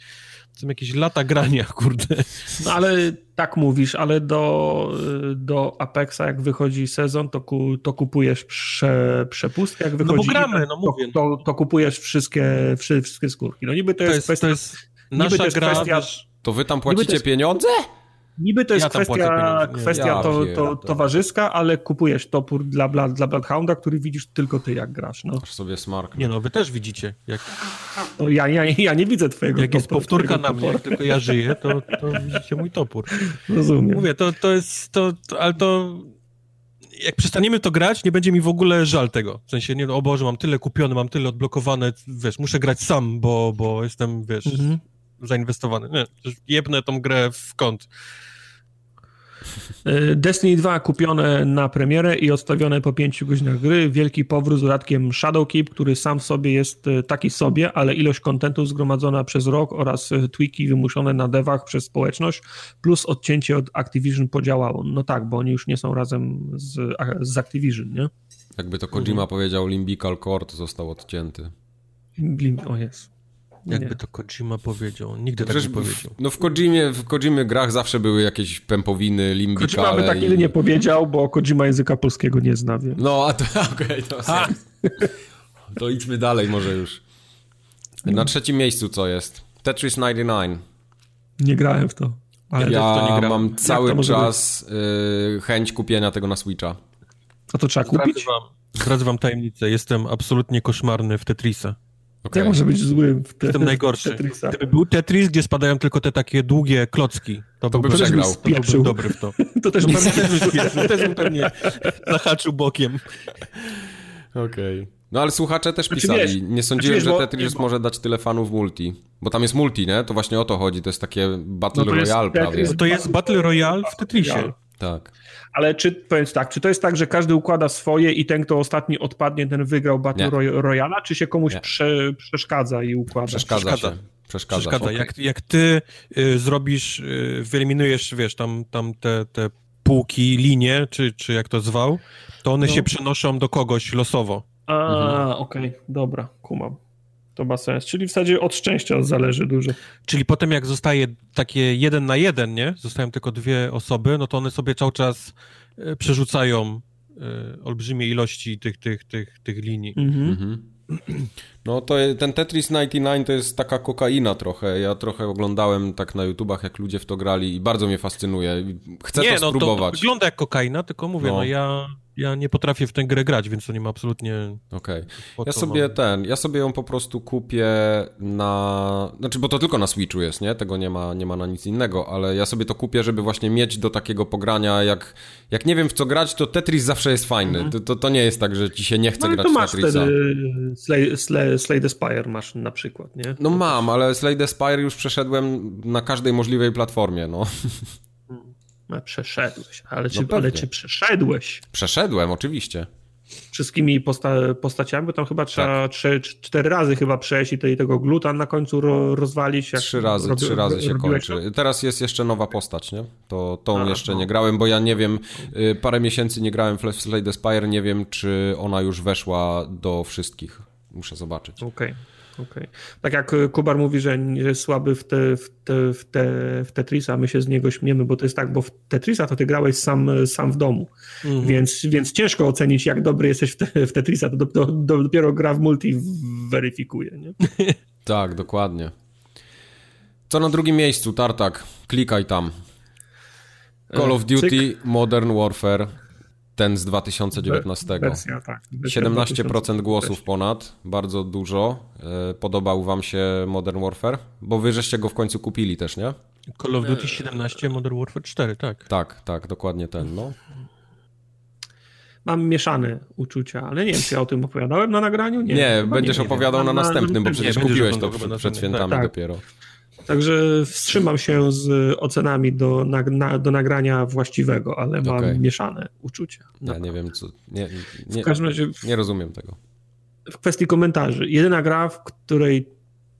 to są jakieś lata grania, kurde. No ale tak mówisz, ale do, do Apexa jak wychodzi sezon, to, ku, to kupujesz prze, przepustkę, jak wychodzi... No bo gramy, no mówię. To, to, to kupujesz wszystkie, wszystkie skórki. No niby to, to jest, kwestia... To jest nasza to jest gra, kwestia... To wy tam płacicie jest... pieniądze? Niby to jest ja kwestia, kwestia ja to, to, towarzyska, ale kupujesz topór dla, dla, dla Bloodhounda, który widzisz tylko ty, jak grasz. No. Aż sobie smark. Nie no, wy też widzicie. Jak... No, ja, ja, ja nie widzę twojego Jak jest powtórka na mnie, jak tylko ja żyję, to, to widzicie mój topór. Rozumiem. Mówię, to, to jest, to, to, ale to jak przestaniemy to grać, nie będzie mi w ogóle żal tego. W sensie, nie, o Boże, mam tyle kupione, mam tyle odblokowane, wiesz, muszę grać sam, bo, bo jestem, wiesz, mhm. zainwestowany. Nie, jebnę tą grę w kąt. E, Destiny 2 kupione na premierę i odstawione po 5 godzinach gry. Wielki powrót z dodatkiem Shadowkeep, który sam w sobie jest e, taki sobie, ale ilość kontentu zgromadzona przez rok oraz e, tweaki wymuszone na devach przez społeczność, plus odcięcie od Activision podziałało. No tak, bo oni już nie są razem z, z Activision, nie? Jakby to Kojima mhm. powiedział, Limbical Core został odcięty. Lim, o jest. Jakby to Kojima powiedział. Nigdy tak nie powiedział. No w Kojimie, w Kojimie grach zawsze były jakieś pępowiny, limbikale. Kojima by tak ile nie powiedział, bo Kojima języka polskiego nie zna, więc. No, a to okej, okay, to, to idźmy dalej może już. Na trzecim miejscu co jest? Tetris 99. Nie grałem w to. Ale ja to nie mam cały czas y, chęć kupienia tego na Switcha. A to trzeba kupić? Zdradzę wam tajemnicę. Jestem absolutnie koszmarny w Tetrisa. Okay. Jak może być złym w te, Jestem najgorszy. Tetrisa. Gdyby był Tetris, gdzie spadają tylko te takie długie klocki, to, to by przegrał. To byłbym dobry w to. to też pewnie, też, też bym pewnie zahaczył bokiem. Okej. Okay. No ale słuchacze też znaczy, pisali. Wiesz, nie sądziłem, znaczy, wiesz, że Tetris bo... może dać tyle fanów multi. Bo tam jest multi, nie? To właśnie o to chodzi. To jest takie Battle no to Royale prawie. No to jest Battle Royale w Tetrisie. Tak. Ale czy, powiedz tak, czy to jest tak, że każdy układa swoje i ten, kto ostatni odpadnie, ten wygrał Battle Royale, czy się komuś prze, przeszkadza i układa? Przeszkadza, przeszkadza. się. Przeszkadza. Przeszkadza. Okay. Jak, jak ty y, zrobisz, y, wyeliminujesz, wiesz, tam, tam te, te półki, linie, czy, czy jak to zwał, to one no. się przenoszą do kogoś losowo. A, mhm. okej, okay. dobra, kumam. To ma sens. Czyli w zasadzie od szczęścia zależy dużo. Czyli potem jak zostaje takie jeden na jeden, nie? Zostają tylko dwie osoby, no to one sobie cały czas e, przerzucają e, olbrzymie ilości tych, tych, tych, tych linii. Mhm. mhm. No to ten Tetris 99 to jest taka kokaina trochę. Ja trochę oglądałem tak na YouTubach, jak ludzie w to grali i bardzo mnie fascynuje. Chcę nie, to no, spróbować. To, to wygląda jak kokaina, tylko mówię, no, no ja ja nie potrafię w tę grę grać, więc to nie ma absolutnie. Okej. Okay. Ja sobie mam... ten, ja sobie ją po prostu kupię na. Znaczy, bo to tylko na Switchu jest, nie? Tego nie ma, nie ma na nic innego, ale ja sobie to kupię, żeby właśnie mieć do takiego pogrania. Jak, jak nie wiem w co grać, to Tetris zawsze jest fajny. Mhm. To, to, to, nie jest tak, że ci się nie chce no, grać to masz w Tetrisa. Wtedy Slay, Slay, the Spire masz na przykład, nie? No mam, ale Slay the Spire już przeszedłem na każdej możliwej platformie, no. No, przeszedłeś, ale, czy, no ale czy przeszedłeś? Przeszedłem, oczywiście. Wszystkimi posta postaciami, bo tam chyba trzeba tak. trzy, cztery razy chyba przejść i tego gluta na końcu ro rozwalić. trzy razy, robi, trzy razy się kończy. To? Teraz jest jeszcze nowa postać, nie? To tą A, jeszcze no. nie grałem, bo ja nie wiem, y, parę miesięcy nie grałem w Slade Spire, nie wiem, czy ona już weszła do wszystkich. Muszę zobaczyć. Okej. Okay. Okay. Tak jak y, Kubar mówi, że jest słaby w, te, w, te, w, te, w Tetrisa, my się z niego śmiemy, bo to jest tak, bo w Tetrisa to ty grałeś sam, sam w domu, mm -hmm. więc, więc ciężko ocenić, jak dobry jesteś w, te, w Tetrisa, to do, do, do, dopiero gra w multi weryfikuje. Nie? tak, dokładnie. Co na drugim miejscu, Tartak? Klikaj tam. Call of Duty Cyk. Modern Warfare ten z 2019. Wersja, tak. 17% głosów ponad, bardzo dużo. E, podobał wam się Modern Warfare? Bo wy żeście go w końcu kupili też, nie? Call of Duty 17, Modern Warfare 4, tak. Tak, tak, dokładnie ten, no. Mam mieszane uczucia, ale nie wiem, czy ja o tym opowiadałem na nagraniu? Nie, nie będziesz nie, opowiadał na, na, następnym, bo przecież kupiłeś to przed, przed świętami tak, dopiero. Także wstrzymam się z ocenami do, na, na, do nagrania właściwego, ale mam okay. mieszane uczucia. Ja nie wiem, co. Nie, nie, w każdym razie. Nie rozumiem tego. W kwestii komentarzy. Jedyna gra, w której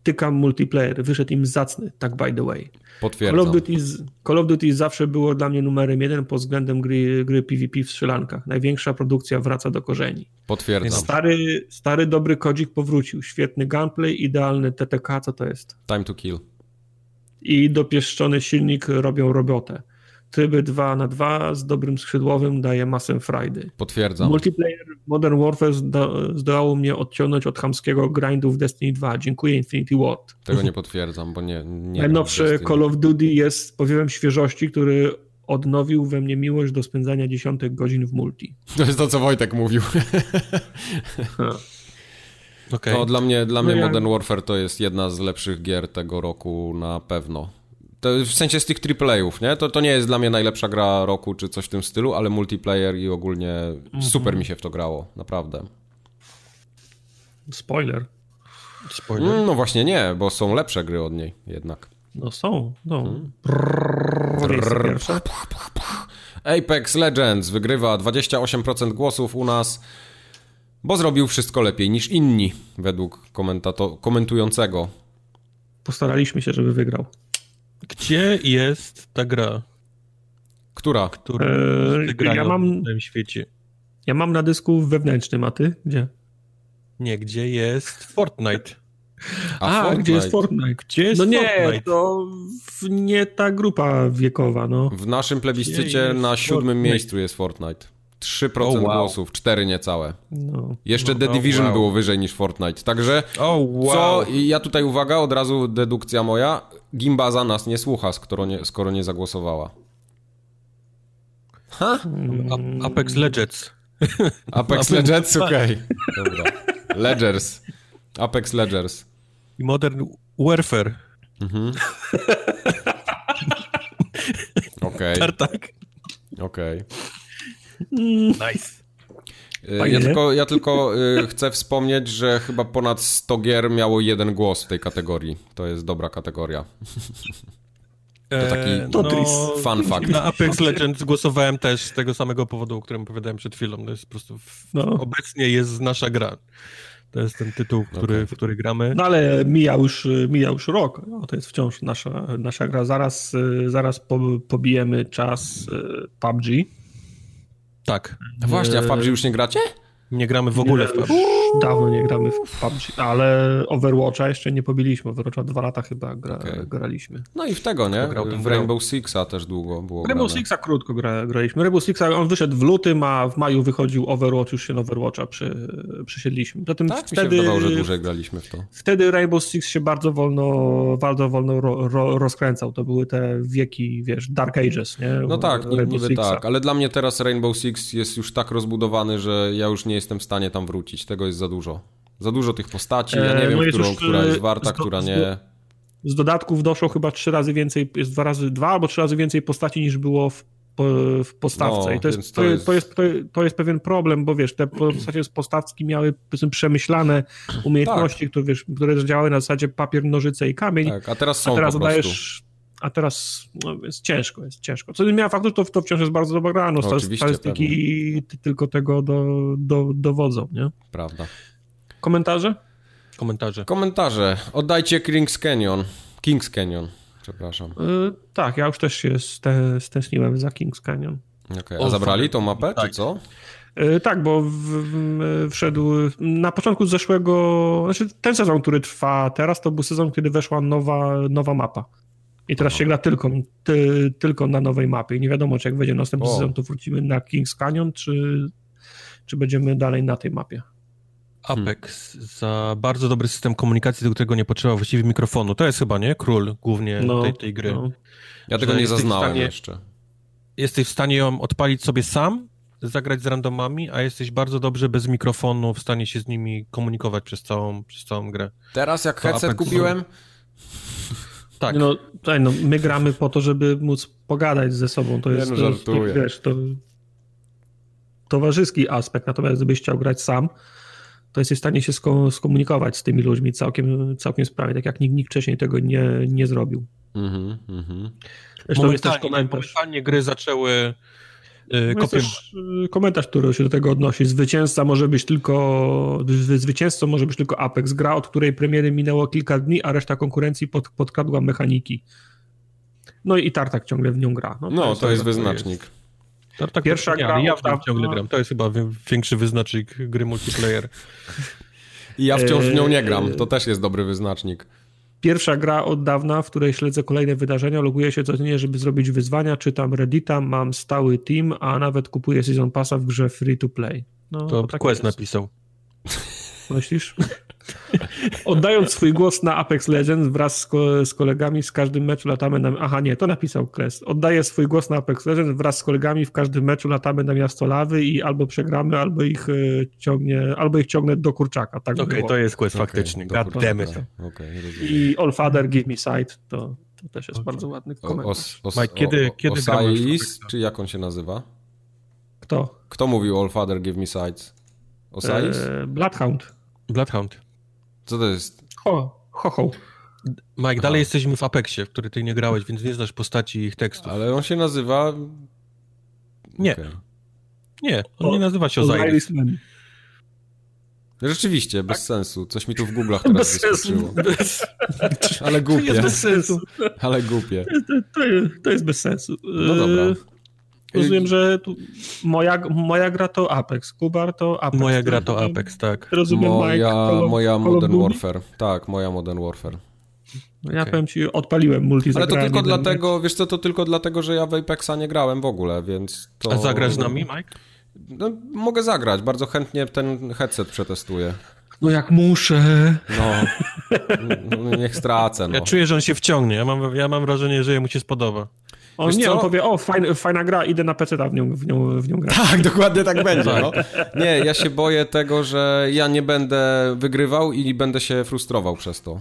tykam multiplayer, wyszedł im zacny, tak by the way. Potwierdzam. Call of Duty, Call of Duty zawsze było dla mnie numerem jeden pod względem gry, gry PvP w strzelankach. Największa produkcja wraca do korzeni. Potwierdzam. Stary, stary dobry kodzik powrócił. Świetny gunplay, idealny TTK, co to jest? Time to kill i dopieszczony silnik robią robotę. Tryby 2 na 2 z dobrym skrzydłowym daje masę frajdy. Potwierdzam. Multiplayer Modern Warfare zdołało mnie odciągnąć od chamskiego grindu w Destiny 2. Dziękuję Infinity Ward. Tego nie potwierdzam, bo nie... nie Najnowszy Call of Duty jest powiewem świeżości, który odnowił we mnie miłość do spędzania dziesiątek godzin w multi. To jest to, co Wojtek mówił. Okay. To dla mnie, dla mnie no Modern Warfare to jest jedna z lepszych gier tego roku na pewno. To w sensie z tych AAA-ów, nie? To, to nie jest dla mnie najlepsza gra roku czy coś w tym stylu, ale multiplayer i ogólnie -hmm. super mi się w to grało, naprawdę. Spoiler. Spoiler? Mm, no właśnie nie, bo są lepsze gry od niej jednak. No są, no. Hmm. Apex Legends wygrywa 28% głosów u nas. Bo zrobił wszystko lepiej niż inni, według komentującego. Postaraliśmy się, żeby wygrał. Gdzie jest ta gra? Która? Która eee, ja mam, w tym świecie. Ja mam na dysku wewnętrznym, a ty? Gdzie? Nie, gdzie jest Fortnite? A, a Fortnite. gdzie jest Fortnite? Gdzie jest no Fortnite? nie, to nie ta grupa wiekowa, no. W naszym plebiscycie na siódmym Fortnite? miejscu jest Fortnite. 3% oh, wow. głosów, 4 niecałe. No, Jeszcze no, The Division oh, wow. było wyżej niż Fortnite. Także oh, wow. co, ja tutaj uwaga, od razu dedukcja moja, Gimbaza nas nie słucha, skoro nie, skoro nie zagłosowała. Ha? Apex Legends. Apex Legends, okej. Okay. Dobra. Ledgers. Apex Ledgers. I Modern Warfare. Mhm. Okej. Okay. Tartak. Okej. Okay. Nice. Y, ja tylko, ja tylko y, chcę wspomnieć, że chyba ponad 100 gier miało jeden głos w tej kategorii. To jest dobra kategoria. To taki eee, no, fun fact. Na Apex Legends głosowałem też z tego samego powodu, o którym opowiadałem przed chwilą. To jest po prostu w, no. obecnie jest nasza gra. To jest ten tytuł, który, okay. w który gramy. No ale mija już, mija już rok. No, to jest wciąż nasza, nasza gra. Zaraz, zaraz pobijemy czas e, PUBG. Tak. No właśnie, a w PUBG już nie gracie? Nie gramy w ogóle nie, w PUBG. Dawno nie gramy w PUBG, ale Overwatcha jeszcze nie pobiliśmy. Overwatcha dwa lata chyba gra, okay. graliśmy. No i w tego, nie? W Rainbow Sixa też długo było Rainbow grane. Sixa krótko gra, graliśmy. Rainbow Sixa, on wyszedł w lutym, a w maju wychodził Overwatch, już się na Overwatcha przy, przysiedliśmy. Zatem tak, wtedy, mi się wydawało, że dłużej graliśmy w to. Wtedy Rainbow Six się bardzo wolno, bardzo wolno ro, ro, rozkręcał. To były te wieki, wiesz, Dark Ages, nie? No tak, niby tak, ale dla mnie teraz Rainbow Six jest już tak rozbudowany, że ja już nie jestem w stanie tam wrócić. Tego jest za dużo. Za dużo tych postaci, ja nie e, wiem, no którą, już, która jest warta, do, która nie. Z dodatków doszło chyba trzy razy więcej, jest dwa razy, dwa albo trzy razy więcej postaci niż było w, w postawce. No, I to jest, to, jest... To, jest, to, jest, pewien problem, bo wiesz, te postacie z postawki miały przemyślane umiejętności, tak. które, wiesz, które działały na zasadzie papier, nożyce i kamień. Tak, a teraz są a teraz po dajesz, a teraz no, jest ciężko, jest ciężko. Co nie miała faktu, to, to wciąż jest bardzo dobra gra. No, no statystyki tylko tego do, do, dowodzą, nie? Prawda. Komentarze? Komentarze. Komentarze. Oddajcie Kings Canyon. Kings Canyon, przepraszam. Yy, tak, ja już też się stęskniłem za Kings Canyon. Okay. A zabrali tą mapę, tak. czy co? Yy, tak, bo w, w, wszedł na początku zeszłego, znaczy ten sezon, który trwa teraz, to był sezon, kiedy weszła nowa, nowa mapa. I teraz Aha. się gra tylko, ty, tylko na nowej mapie. I nie wiadomo, czy jak będzie następny o. sezon, to wrócimy na Kings Canyon, czy, czy będziemy dalej na tej mapie. Apex hmm. za bardzo dobry system komunikacji, do którego nie potrzeba właściwie mikrofonu. To jest chyba, nie? Król głównie no, tej, tej gry. No. Ja tego nie zaznałem stanie, jeszcze. Jesteś w stanie ją odpalić sobie sam, zagrać z randomami, a jesteś bardzo dobrze bez mikrofonu w stanie się z nimi komunikować przez całą, przez całą grę. Teraz jak to headset Apex kupiłem... Tak. No, tutaj, no, my gramy po to, żeby móc pogadać ze sobą. To jest, nie, no. To, wiesz, to towarzyski aspekt, natomiast gdybyś chciał grać sam, to jesteś w stanie się skomunikować z tymi ludźmi całkiem, całkiem sprawnie, tak jak nikt, nikt wcześniej tego nie, nie zrobił. Mhm, mhm. Zresztą jest też komentarz. Momentalnie gry zaczęły Yy, no też y, komentarz, który się do tego odnosi. Zwycięzca może być tylko, zwycięzcą może być tylko Apex, gra, od której premiery minęło kilka dni, a reszta konkurencji pod, podkradła mechaniki. No i Tartak ciągle w nią gra. No, to, no, jest, to jest wyznacznik. Jest. Tartak Pierwsza gra, ja w tym ciągle gram. To jest chyba większy wyznacznik gry multiplayer. I ja wciąż w nią nie gram. To też jest dobry wyznacznik. Pierwsza gra od dawna, w której śledzę kolejne wydarzenia, loguję się codziennie, żeby zrobić wyzwania, czytam Reddita, mam stały team, a nawet kupuję Season Passa w grze Free to Play. No, to tak Quest jest. napisał. Myślisz? Oddając swój głos na Apex Legends wraz z, ko z, kolegami z każdym meczu latamy na... Aha, nie, to napisał Kres. Oddaję swój głos na Apex Legends wraz z kolegami w każdym meczu latamy na miasto lawy i albo przegramy, albo ich y, ciągnie, albo ich ciągnę do kurczaka. Tak Okej, okay, to jest Quest okay, faktycznie. God damn it. Okay, I All Father Give Me Sight to, to też jest bardzo ładny komentarz. O, o, Mike, kiedy, kiedy Osiris, czy jak on się nazywa? Kto? Kto mówił All Father Give Me Sight? Osiris? E, Bloodhound. Bloodhound. Co to jest? Ho, ho, ho. Mike, Aha. dalej jesteśmy w Apexie, w który ty nie grałeś, więc nie znasz postaci i ich tekstów. Ale on się nazywa... Nie. Okay. Nie, on o, nie nazywa się Osiris. Rzeczywiście, bez sensu. Coś mi tu w Google'ach teraz bez wyskoczyło. Bez... Ale głupie. To jest bez sensu. Ale głupie. To, to, to jest bez sensu. No dobra. Rozumiem, że moja, moja gra to Apex, Kubar to Apex. Moja gra to Apex, tak. Rozumiem, moja, Mike, Call, moja Modern Warfare. Tak, moja Modern Warfare. No ja okay. powiem ci, odpaliłem multi Ale to tylko dlatego, wiesz co, to tylko dlatego, że ja w Apexa nie grałem w ogóle, więc to... A zagrasz z nami, Mike? No, mogę zagrać, bardzo chętnie ten headset przetestuję. No jak muszę. No, no niech stracę. No. Ja czuję, że on się wciągnie. Ja mam, ja mam wrażenie, że jemu się spodoba. On nie, co? on powie, o, fajna, fajna gra, idę na PC, w nią, w nią, w nią grać. Tak, dokładnie tak będzie. No. Nie, ja się boję tego, że ja nie będę wygrywał i będę się frustrował przez to.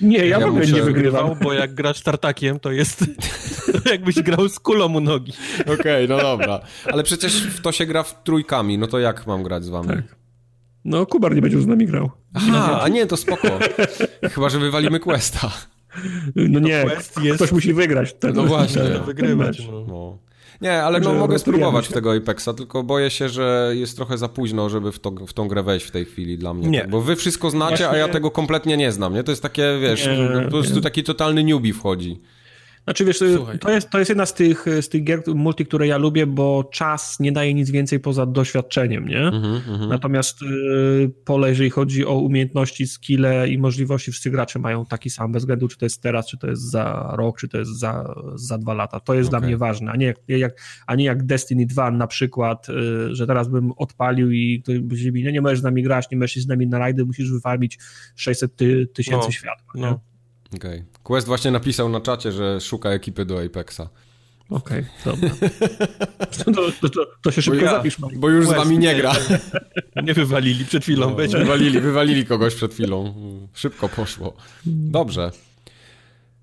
Nie, ja, ja w ogóle nie wygrywał, bo jak grasz tartakiem, to jest jakbyś grał z kulą u nogi. Okej, okay, no dobra. Ale przecież w to się gra w trójkami, no to jak mam grać z wami? Tak. No, Kubar nie będzie już z nami grał. Aha, a nie, to spoko. Chyba, że wywalimy Questa. No nie, jest... ktoś musi wygrać. Ten, no właśnie, ten, wygrywać. No. no. Nie, ale no, mogę spróbować się. tego Apexa, tylko boję się, że jest trochę za późno, żeby w, to, w tą grę wejść w tej chwili dla mnie. Nie. Tak? Bo wy wszystko znacie, Właśnie... a ja tego kompletnie nie znam, nie? To jest takie, wiesz, nie, po prostu taki totalny newbie wchodzi. Znaczy wiesz, to jest, to jest jedna z tych, z tych gier multi, które ja lubię, bo czas nie daje nic więcej poza doświadczeniem, nie? Mm -hmm. Natomiast y, pole, jeżeli chodzi o umiejętności, skille i możliwości, wszyscy gracze mają taki sam, bez względu czy to jest teraz, czy to jest za rok, czy to jest za, za dwa lata. To jest okay. dla mnie ważne, a nie, jak, a nie jak Destiny 2 na przykład, y, że teraz bym odpalił i ktoś by się nie, nie możesz z nami grać, nie możesz z nami na rajdy, musisz wyfarmić 600 ty, tysięcy no, światła. No. Okej. Okay. Quest właśnie napisał na czacie, że szuka ekipy do Apexa. Okej, okay, dobra. To, to, to, się szybko bo ja, zapisz. Mike. Bo już Quest, z wami nie gra. Nie wywalili przed chwilą. No, wywalili, wywalili kogoś przed chwilą. Szybko poszło. Dobrze.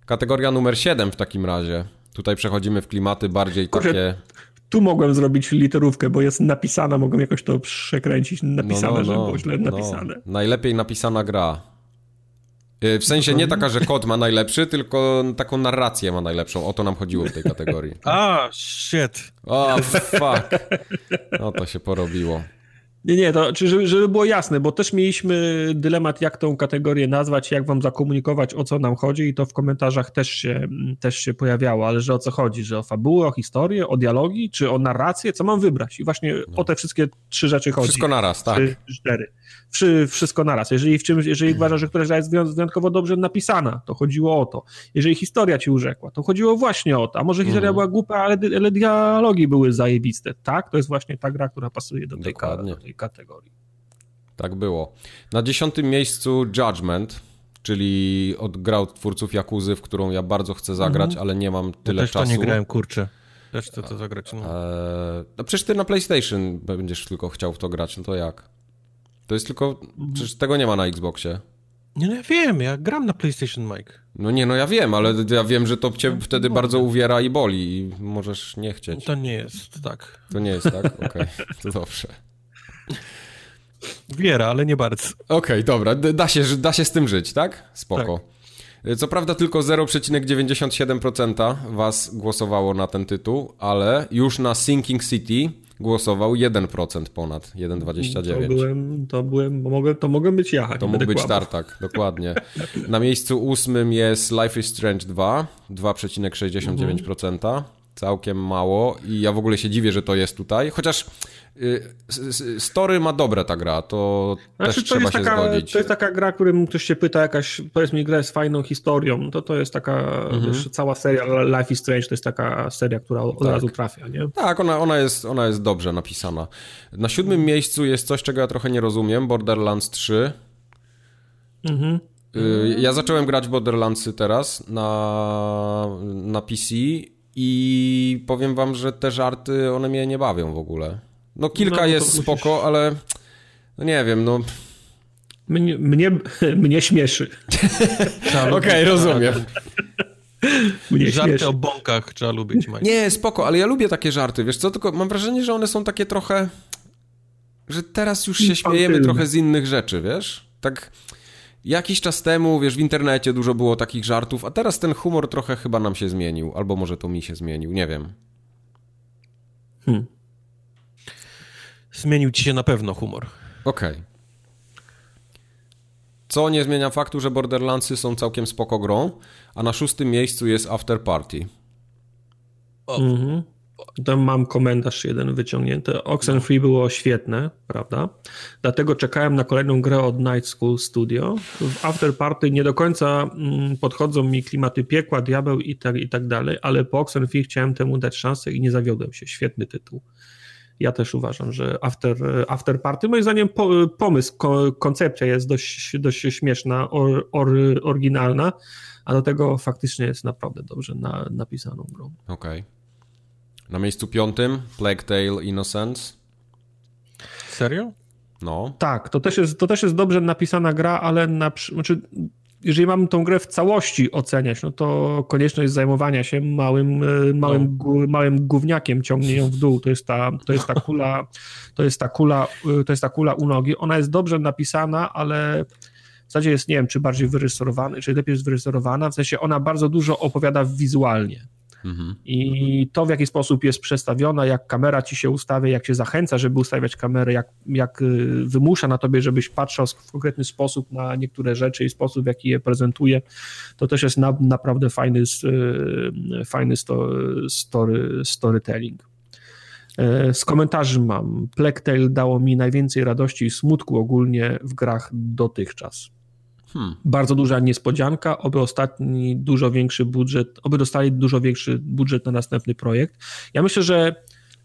Kategoria numer 7 w takim razie. Tutaj przechodzimy w klimaty bardziej Kurczę, takie... Tu mogłem zrobić literówkę, bo jest napisana, mogłem jakoś to przekręcić napisane, no, no, no, żeby było źle napisane. Najlepiej napisana gra. Y, w sensie nie taka, że kod ma najlepszy, tylko taką narrację ma najlepszą. O to nam chodziło w tej kategorii. A, shit. O, fuck. No to się porobiło. Nie, nie, to żeby, żeby było jasne, bo też mieliśmy dylemat, jak tą kategorię nazwać, jak wam zakomunikować, o co nam chodzi i to w komentarzach też się, też się pojawiało, ale że o co chodzi, że o fabułę, o historię, o dialogi, czy o narrację, co mam wybrać i właśnie no. o te wszystkie trzy rzeczy chodzi. Wszystko naraz, tak. Trzy, cztery wszystko naraz. Jeżeli w czymś, jeżeli mhm. uważasz, że któraś gra jest wyjątkowo dobrze napisana, to chodziło o to. Jeżeli historia ci urzekła, to chodziło właśnie o to. A może historia mhm. była głupia, ale, ale dialogi były zajebiste. Tak, to jest właśnie ta gra, która pasuje do tej, do tej kategorii. Tak było. Na dziesiątym miejscu Judgment, czyli od gra od twórców Jakuzy, w którą ja bardzo chcę zagrać, mhm. ale nie mam tyle ja też czasu. to nie grałem, kurczę. Też chcę to zagrać. No. Eee, no przecież ty na PlayStation będziesz tylko chciał w to grać, no to jak? To jest tylko. Przecież tego nie ma na Xboxie. Nie, no ja wiem, ja gram na PlayStation, Mike. No nie, no ja wiem, ale ja wiem, że to cię no, wtedy no, bardzo uwiera i boli i możesz nie chcieć. To nie jest tak. To nie jest tak? Okej, okay. to dobrze. Wiera, ale nie bardzo. Okej, okay, dobra, da się, da się z tym żyć, tak? Spoko. Tak. Co prawda tylko 0,97% was głosowało na ten tytuł, ale już na Sinking City głosował 1% ponad, 1,29. To byłem, to byłem, bo mogę, to mogę być ja. To mógł być Tartak, dokładnie. Na miejscu ósmym jest Life is Strange 2, 2,69%. Całkiem mało i ja w ogóle się dziwię, że to jest tutaj, chociaż story ma dobre ta gra, to znaczy, też to trzeba się taka, zgodzić. To jest taka gra, którym ktoś się pyta, jakaś, powiedzmy, gra jest fajną historią, to to jest taka, mhm. wiesz, cała seria Life is Strange to jest taka seria, która od tak. razu trafia, nie? Tak, ona, ona, jest, ona jest dobrze napisana. Na siódmym miejscu jest coś, czego ja trochę nie rozumiem, Borderlands 3. Mhm. Y, ja zacząłem grać Borderlandsy teraz na, na PC i powiem wam, że te żarty, one mnie nie bawią w ogóle. No kilka no, jest spoko, musisz... ale no nie wiem, no... Mnie, mnie, mnie śmieszy. Okej, okay, rozumiem. Mnie żarty śmieszy. o bąkach trzeba lubić, Mike. Nie, spoko, ale ja lubię takie żarty, wiesz co, tylko mam wrażenie, że one są takie trochę... Że teraz już się śmiejemy trochę z innych rzeczy, wiesz? Tak Jakiś czas temu, wiesz, w internecie dużo było takich żartów, a teraz ten humor trochę chyba nam się zmienił. Albo może to mi się zmienił, nie wiem. Hmm. Zmienił ci się na pewno humor. Okej. Okay. Co nie zmienia faktu, że Borderlandsy są całkiem spoko grą, a na szóstym miejscu jest After Party. O. Mhm. Tam mam komentarz jeden wyciągnięty. Oxenfree było świetne, prawda? Dlatego czekałem na kolejną grę od Night School Studio. W Afterparty nie do końca mm, podchodzą mi klimaty piekła, diabeł i tak, i tak dalej, ale po Oxenfree chciałem temu dać szansę i nie zawiodłem się. Świetny tytuł. Ja też uważam, że After, after Party, moim zdaniem po, pomysł, ko, koncepcja jest dość, dość śmieszna, or, or, oryginalna, a do tego faktycznie jest naprawdę dobrze na, napisaną grą. Okej. Okay. Na miejscu piątym Plague Tale Innocence. Serio? No. Tak, to też jest, to też jest dobrze napisana gra, ale na, znaczy, jeżeli mamy tą grę w całości oceniać, no to konieczność zajmowania się małym, e, małym, no. małym gówniakiem ciągnie ją w dół. To jest ta, to jest ta kula, to jest ta kula, e, to jest ta kula u nogi. Ona jest dobrze napisana, ale w zasadzie jest, nie wiem, czy bardziej wyreżyserowana, czy lepiej jest wyreżyserowana, w sensie ona bardzo dużo opowiada wizualnie. Mhm. I to, w jaki sposób jest przestawiona, jak kamera ci się ustawia, jak się zachęca, żeby ustawiać kamerę, jak, jak y, wymusza na tobie, żebyś patrzył w konkretny sposób na niektóre rzeczy i sposób, w jaki je prezentuje, to też jest na, naprawdę fajny, y, fajny story, storytelling. E, z komentarzy mam. Tale dało mi najwięcej radości i smutku ogólnie w grach dotychczas. Hmm. Bardzo duża niespodzianka, oby ostatni dużo większy budżet, oby dostali dużo większy budżet na następny projekt. Ja myślę, że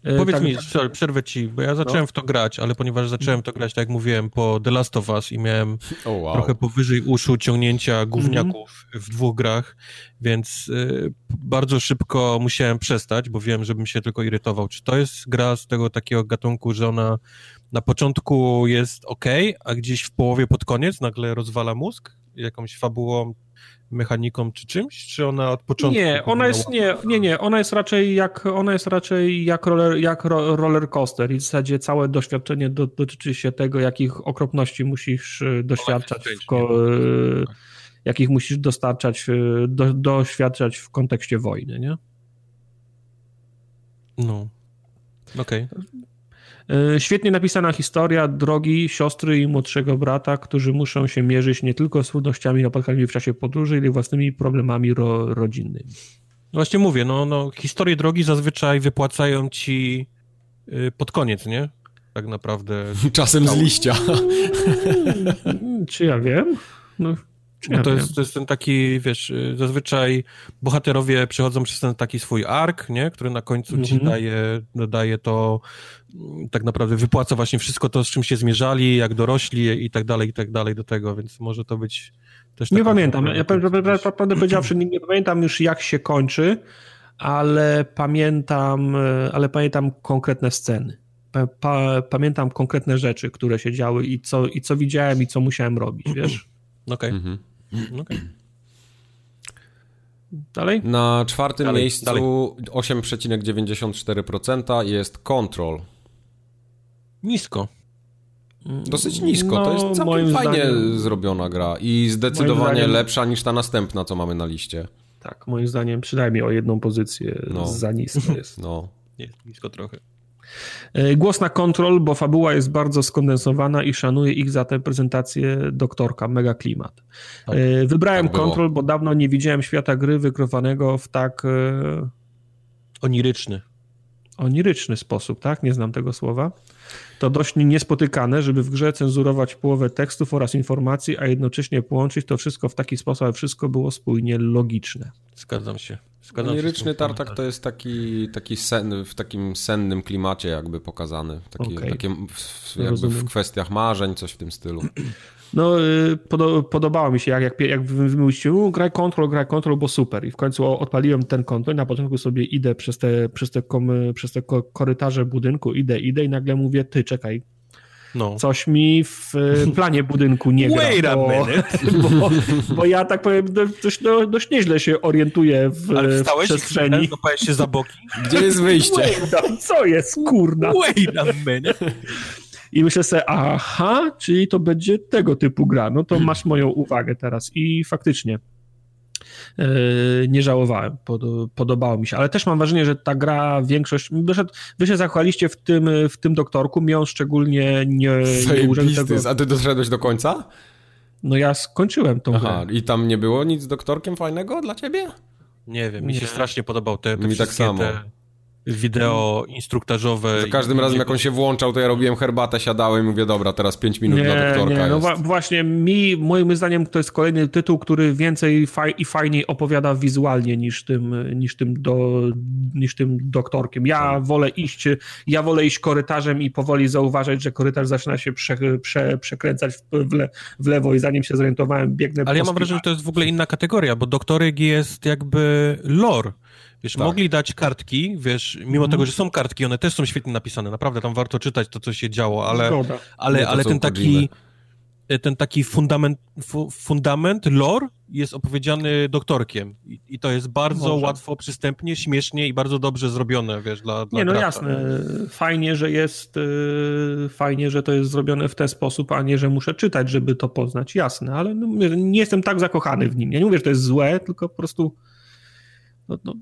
e, Powiedz tak, mi, sorry, przerwę ci, bo ja zacząłem no. w to grać, ale ponieważ zacząłem to grać, tak jak mówiłem, po The Last of Us i miałem oh, wow. trochę powyżej uszu ciągnięcia gówniaków mm -hmm. w dwóch grach, więc y, bardzo szybko musiałem przestać, bo wiem, żebym się tylko irytował. Czy to jest gra z tego takiego gatunku, że ona na początku jest ok, a gdzieś w połowie pod koniec nagle rozwala mózg jakąś fabułą, mechaniką czy czymś, czy ona od początku? Nie, ona jest nie, nie, nie, ona jest raczej jak ona jest raczej jak roller, jak roller coaster i w zasadzie całe doświadczenie do, dotyczy się tego, jakich okropności musisz e, doświadczać w ko, e, jakich musisz dostarczać, e, do, doświadczać w kontekście wojny, nie? No. Okej. Okay. E, świetnie napisana historia drogi siostry i młodszego brata, którzy muszą się mierzyć nie tylko z trudnościami napotkanymi w czasie podróży, ale i własnymi problemami ro rodzinnymi. No właśnie mówię, no, no historie drogi zazwyczaj wypłacają ci y, pod koniec, nie? Tak naprawdę. Czasem z liścia. Czy ja wiem? No, no to, jest, to jest ten taki, wiesz, y, zazwyczaj bohaterowie przechodzą przez ten taki swój ark, nie? który na końcu ci mhm. daje, daje to, mm, tak naprawdę wypłaca właśnie wszystko to, z czym się zmierzali, jak dorośli i tak dalej, i tak dalej do tego, więc może to być też... Nie pamiętam, ja prawdę powiedziawszy, nie, nie pamiętam już jak się kończy, ale pamiętam, y, ale pamiętam konkretne sceny. Pa, pa, pamiętam konkretne rzeczy, które się działy i co, i co widziałem i co musiałem robić, wiesz? Okej. Okay. Mhm. Okay. Dalej? Na czwartym dalej, miejscu 8,94% jest Control. Nisko. Dosyć nisko. No, to jest całkiem fajnie zdaniem, zrobiona gra i zdecydowanie zdaniem, lepsza niż ta następna, co mamy na liście. Tak, moim zdaniem przynajmniej o jedną pozycję no. za nisko jest. No. Jest nisko trochę. E, głos na kontrol, bo fabuła jest bardzo skondensowana i szanuję ich za tę prezentację doktorka, mega klimat. Tak, e, Wybrałem tak kontrol, bo dawno nie widziałem świata gry wykrowanego w tak... E, oniryczny. Oniryczny sposób, tak? Nie znam tego słowa. To dość niespotykane, żeby w grze cenzurować połowę tekstów oraz informacji, a jednocześnie połączyć to wszystko w taki sposób, aby wszystko było spójnie logiczne. Zgadzam się. Zgadzam Liryczny tartak to jest taki, taki sen, w takim sennym klimacie jakby pokazany. Taki, okay. takie w, jakby w kwestiach marzeń, coś w tym stylu. No, y, podobało mi się, jak, jak, jak wymyślicie, graj kontrol, graj kontrol, bo super. I w końcu odpaliłem ten kontrol. Na początku sobie idę przez te, przez te, przez te korytarze budynku, idę, idę i nagle mówię, ty czekaj, no. Coś mi w e, planie budynku nie gra. Wait a bo, bo, bo, ja tak powiem, dość, dość nieźle się orientuję w, Ale w przestrzeni. Ale się za boki? Gdzie jest wyjście? Wait, co jest, kurna? Wait a minute. I myślę sobie, aha, czyli to będzie tego typu gra. No to masz moją uwagę teraz. I faktycznie nie żałowałem, Pod, podobało mi się, ale też mam wrażenie, że ta gra większość, wy się zachwaliście w tym, w tym doktorku, mnie on szczególnie nie, nie tego. A ty doszedłeś do końca? No ja skończyłem tą Aha, grę. i tam nie było nic z doktorkiem fajnego dla ciebie? Nie wiem, mi się strasznie podobał te, te mi tak samo. Te wideo instruktażowe. Za każdym razem, jak on się włączał, to ja robiłem herbatę, siadałem i mówię, dobra, teraz 5 minut nie, dla doktorka nie, no właśnie mi, moim zdaniem, to jest kolejny tytuł, który więcej faj, i fajniej opowiada wizualnie niż tym, niż tym, do, niż tym doktorkiem. Ja tak. wolę iść, ja wolę iść korytarzem i powoli zauważać, że korytarz zaczyna się prze, prze, przekręcać w, le, w, lewo i zanim się zorientowałem, biegnę Ale ja mam wrażenie, że to jest w ogóle inna kategoria, bo doktoryk jest jakby lore Wiesz, tak. mogli dać kartki, wiesz, mimo tego, że są kartki, one też są świetnie napisane, naprawdę tam warto czytać to, co się działo, ale, ale, ale ten taki e, ten taki fundament, fu, fundament, lore jest opowiedziany doktorkiem. I, i to jest bardzo Może. łatwo, przystępnie, śmiesznie i bardzo dobrze zrobione, wiesz, dla, dla Nie, no gracza. jasne, fajnie, że jest, yy, fajnie, że to jest zrobione w ten sposób, a nie, że muszę czytać, żeby to poznać, jasne, ale no, nie jestem tak zakochany w nim, ja nie mówię, że to jest złe, tylko po prostu no, no,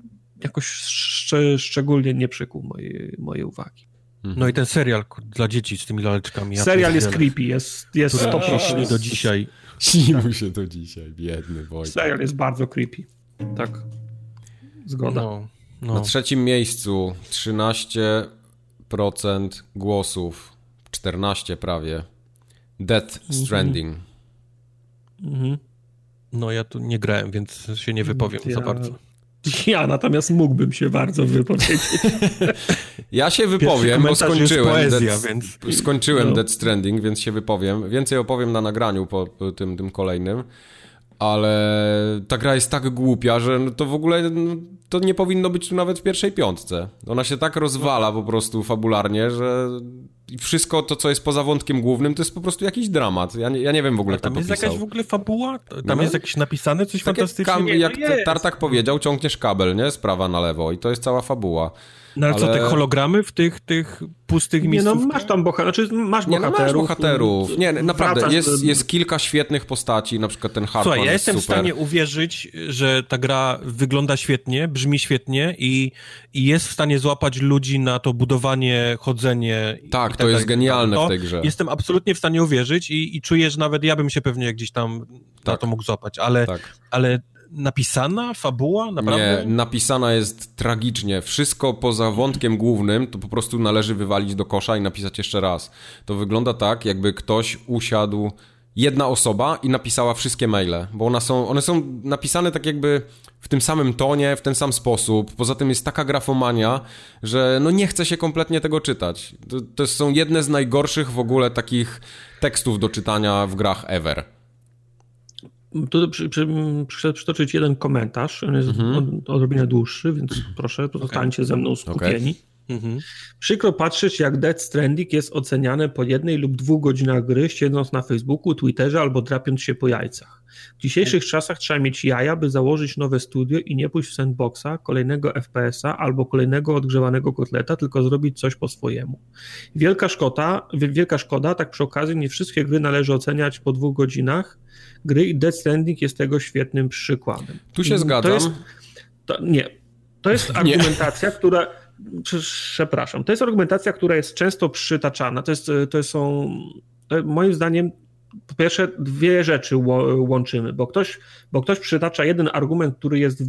jakoś szcz szczególnie nie przykuł mojej, mojej uwagi. No i ten serial dla dzieci z tymi laleczkami. Serial jest creepy, jest, jest 100% do dzisiaj. Śni się do dzisiaj, biedny Wojtek. Serial jest bardzo creepy. Tak. Zgoda. No, no. Na trzecim miejscu 13% głosów, 14 prawie. Death mhm. Stranding. Mhm. No ja tu nie grałem, więc się nie wypowiem ja... za bardzo. Ja natomiast mógłbym się bardzo wypowiedzieć. Ja się wypowiem, bo skończyłem, poezja, Dead, więc... skończyłem no. Dead Stranding, więc się wypowiem. Więcej opowiem na nagraniu po, po tym, tym kolejnym. Ale ta gra jest tak głupia, że to w ogóle no, to nie powinno być tu nawet w pierwszej piątce. Ona się tak rozwala po prostu fabularnie, że wszystko to, co jest poza wątkiem głównym, to jest po prostu jakiś dramat. Ja nie, ja nie wiem w ogóle, kto to Tam jest jakaś w ogóle fabuła? Tam no. jest jakieś napisane coś tak fantastycznego? Jak, jak Tartak powiedział, ciągniesz kabel, nie? Z prawa na lewo i to jest cała fabuła. No ale, ale... co, te hologramy w tych, tych pustych miejscach? Nie no, masz tam bohaterów, znaczy masz nie, bohaterów. No, masz bohaterów. Nie, naprawdę, jest, jest kilka świetnych postaci, na przykład ten Hartman Słuchaj, ja jestem super. w stanie uwierzyć, że ta gra wygląda świetnie, brzmi świetnie i, i jest w stanie złapać ludzi na to budowanie, chodzenie. Tak, to tak jest genialne to w tej grze. Jestem absolutnie w stanie uwierzyć i, i czuję, że nawet ja bym się pewnie gdzieś tam tak. na to mógł złapać, ale, tak. ale napisana fabuła? Naprawdę? Nie, napisana jest tragicznie. Wszystko poza wątkiem głównym to po prostu należy wywalić do kosza i napisać jeszcze raz. To wygląda tak, jakby ktoś usiadł jedna osoba i napisała wszystkie maile, bo one są, one są napisane tak jakby w tym samym tonie, w ten sam sposób. Poza tym jest taka grafomania, że no nie chce się kompletnie tego czytać. To, to są jedne z najgorszych w ogóle takich tekstów do czytania w grach ever. Tu przy, przy, przy, przytoczyć jeden komentarz, on jest mhm. odrobinę dłuższy, więc proszę, pozostańcie okay. ze mną skupieni. Okay. Mhm. Przykro patrzeć, jak Dead Stranding jest oceniane po jednej lub dwóch godzinach gry, siedząc na Facebooku, Twitterze albo drapiąc się po jajcach. W dzisiejszych czasach trzeba mieć jaja, by założyć nowe studio i nie pójść w sandboxa, kolejnego FPS-a albo kolejnego odgrzewanego kotleta, tylko zrobić coś po swojemu. Wielka szkoda, wielka szkoda, tak przy okazji nie wszystkie gry należy oceniać po dwóch godzinach, gry i Death Stranding jest tego świetnym przykładem. Tu się zgadzam. To jest, to, nie, to jest argumentacja, która przepraszam, to jest argumentacja, która jest często przytaczana. To, jest, to są, to moim zdaniem, po pierwsze, dwie rzeczy łączymy, bo ktoś, bo ktoś przytacza jeden argument, który jest